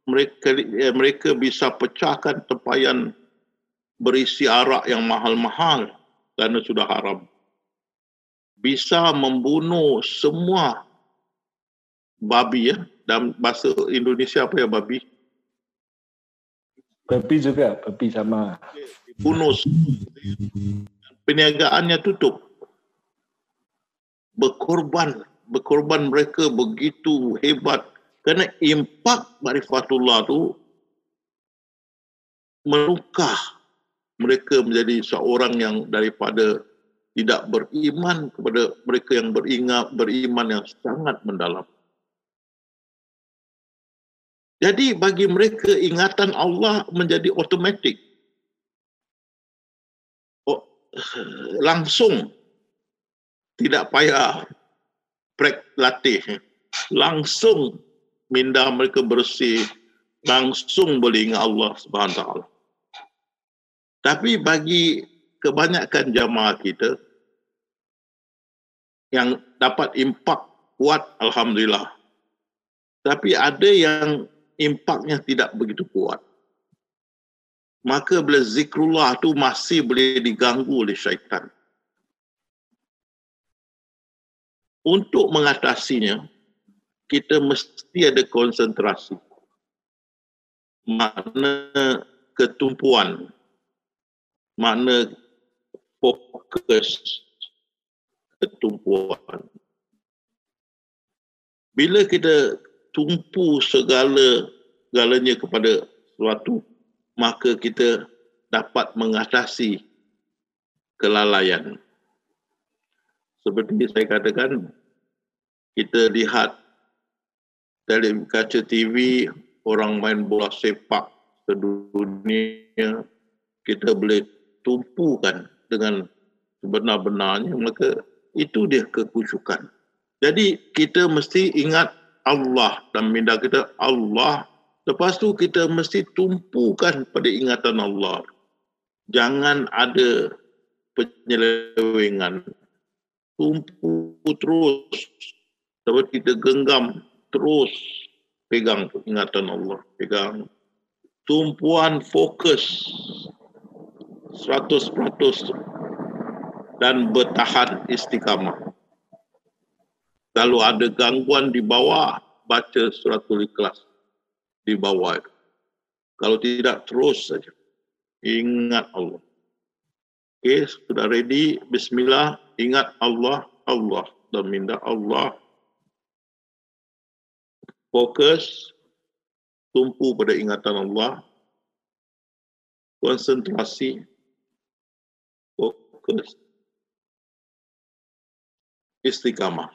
mereka eh, mereka bisa pecahkan tempayan berisi arak yang mahal-mahal kerana sudah haram bisa membunuh semua babi ya dalam bahasa Indonesia apa ya babi? Babi juga, babi sama. Bunuh. Perniagaannya tutup. Berkorban, berkorban mereka begitu hebat kerana impak marifatullah tu melukah mereka menjadi seorang yang daripada tidak beriman kepada mereka yang beringat beriman yang sangat mendalam. Jadi bagi mereka ingatan Allah menjadi automatik. Oh, langsung tidak payah prek latih. Langsung minda mereka bersih. Langsung boleh ingat Allah subhanahu taala. Tapi bagi kebanyakan jamaah kita yang dapat impak kuat Alhamdulillah. Tapi ada yang impaknya tidak begitu kuat. Maka bila zikrullah tu masih boleh diganggu oleh syaitan. Untuk mengatasinya, kita mesti ada konsentrasi. Makna ketumpuan, makna fokus ketumpuan. Bila kita tumpu segala galanya kepada sesuatu maka kita dapat mengatasi kelalaian seperti saya katakan kita lihat dari kaca TV orang main bola sepak sedunia kita boleh tumpukan dengan sebenar-benarnya maka itu dia kekusukan jadi kita mesti ingat Allah dan minda kita Allah Lepas tu kita mesti tumpukan pada ingatan Allah. Jangan ada penyelewengan. Tumpu terus. Sebab kita genggam terus pegang ingatan Allah. Pegang. Tumpuan fokus 100% dan bertahan istiqamah. Kalau ada gangguan di bawah, baca suratul ikhlas di bawah itu. Kalau tidak, terus saja. Ingat Allah. Okey, sudah ready. Bismillah. Ingat Allah, Allah. Dan minta Allah. Fokus. Tumpu pada ingatan Allah. Konsentrasi. Istiqamah.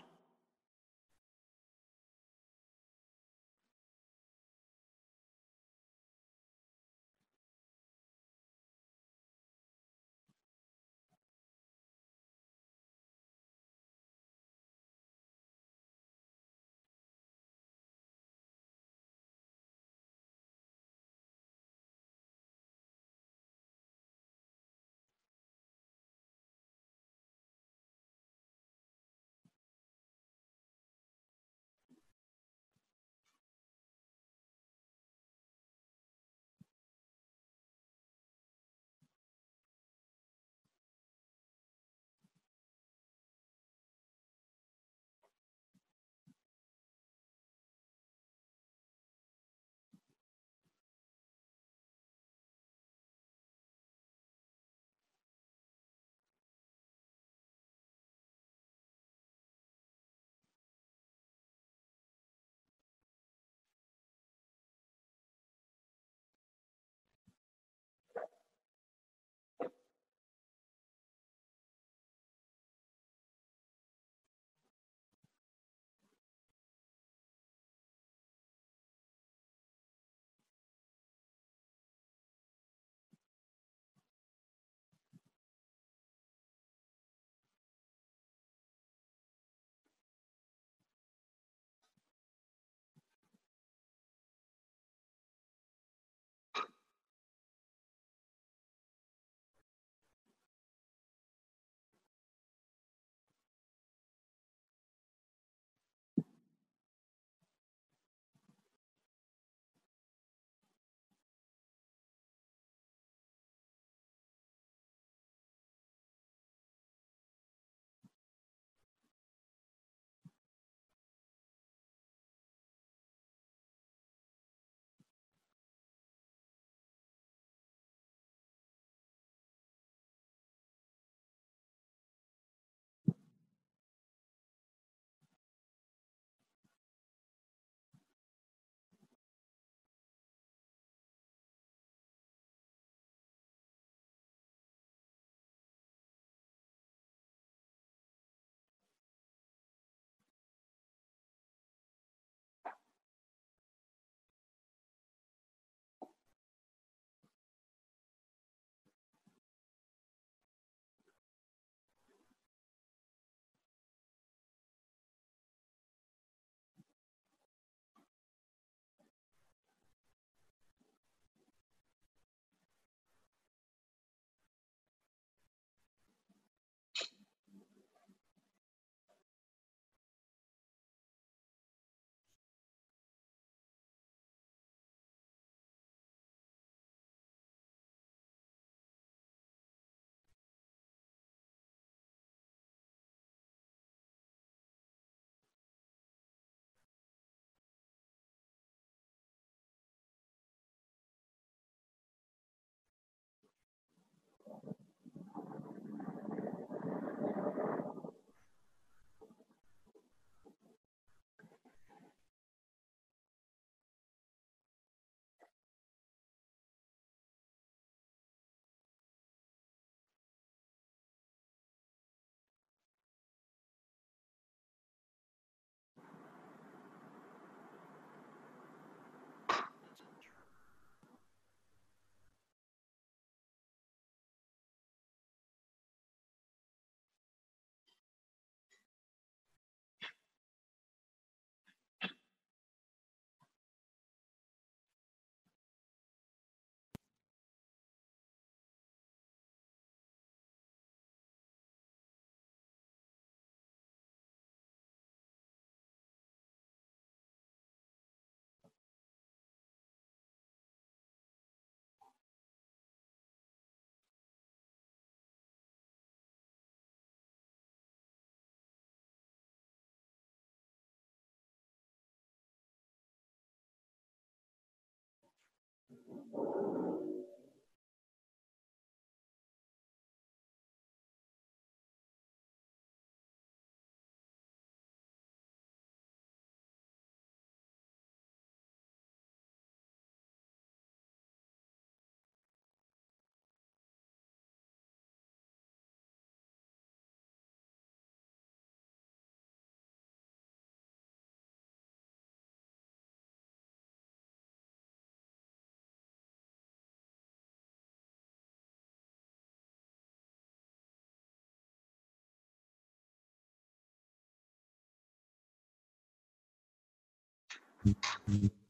Fokus. Istiqamah.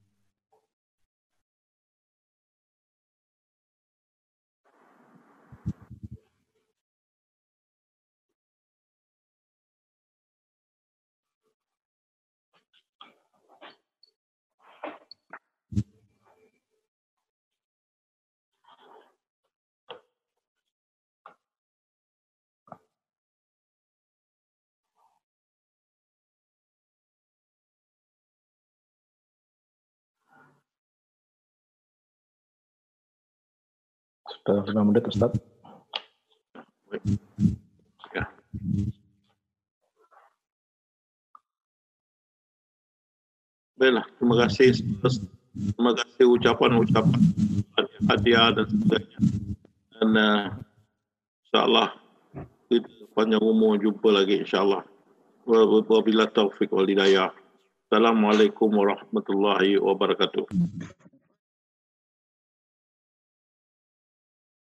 Sudah lima menit, Ustaz. Ya. Baiklah, terima kasih. Terima kasih ucapan-ucapan hadiah dan sebagainya. Dan uh, insyaAllah kita panjang umur jumpa lagi insyaAllah. Wabillahi taufiq wal hidayah. Assalamualaikum warahmatullahi wabarakatuh.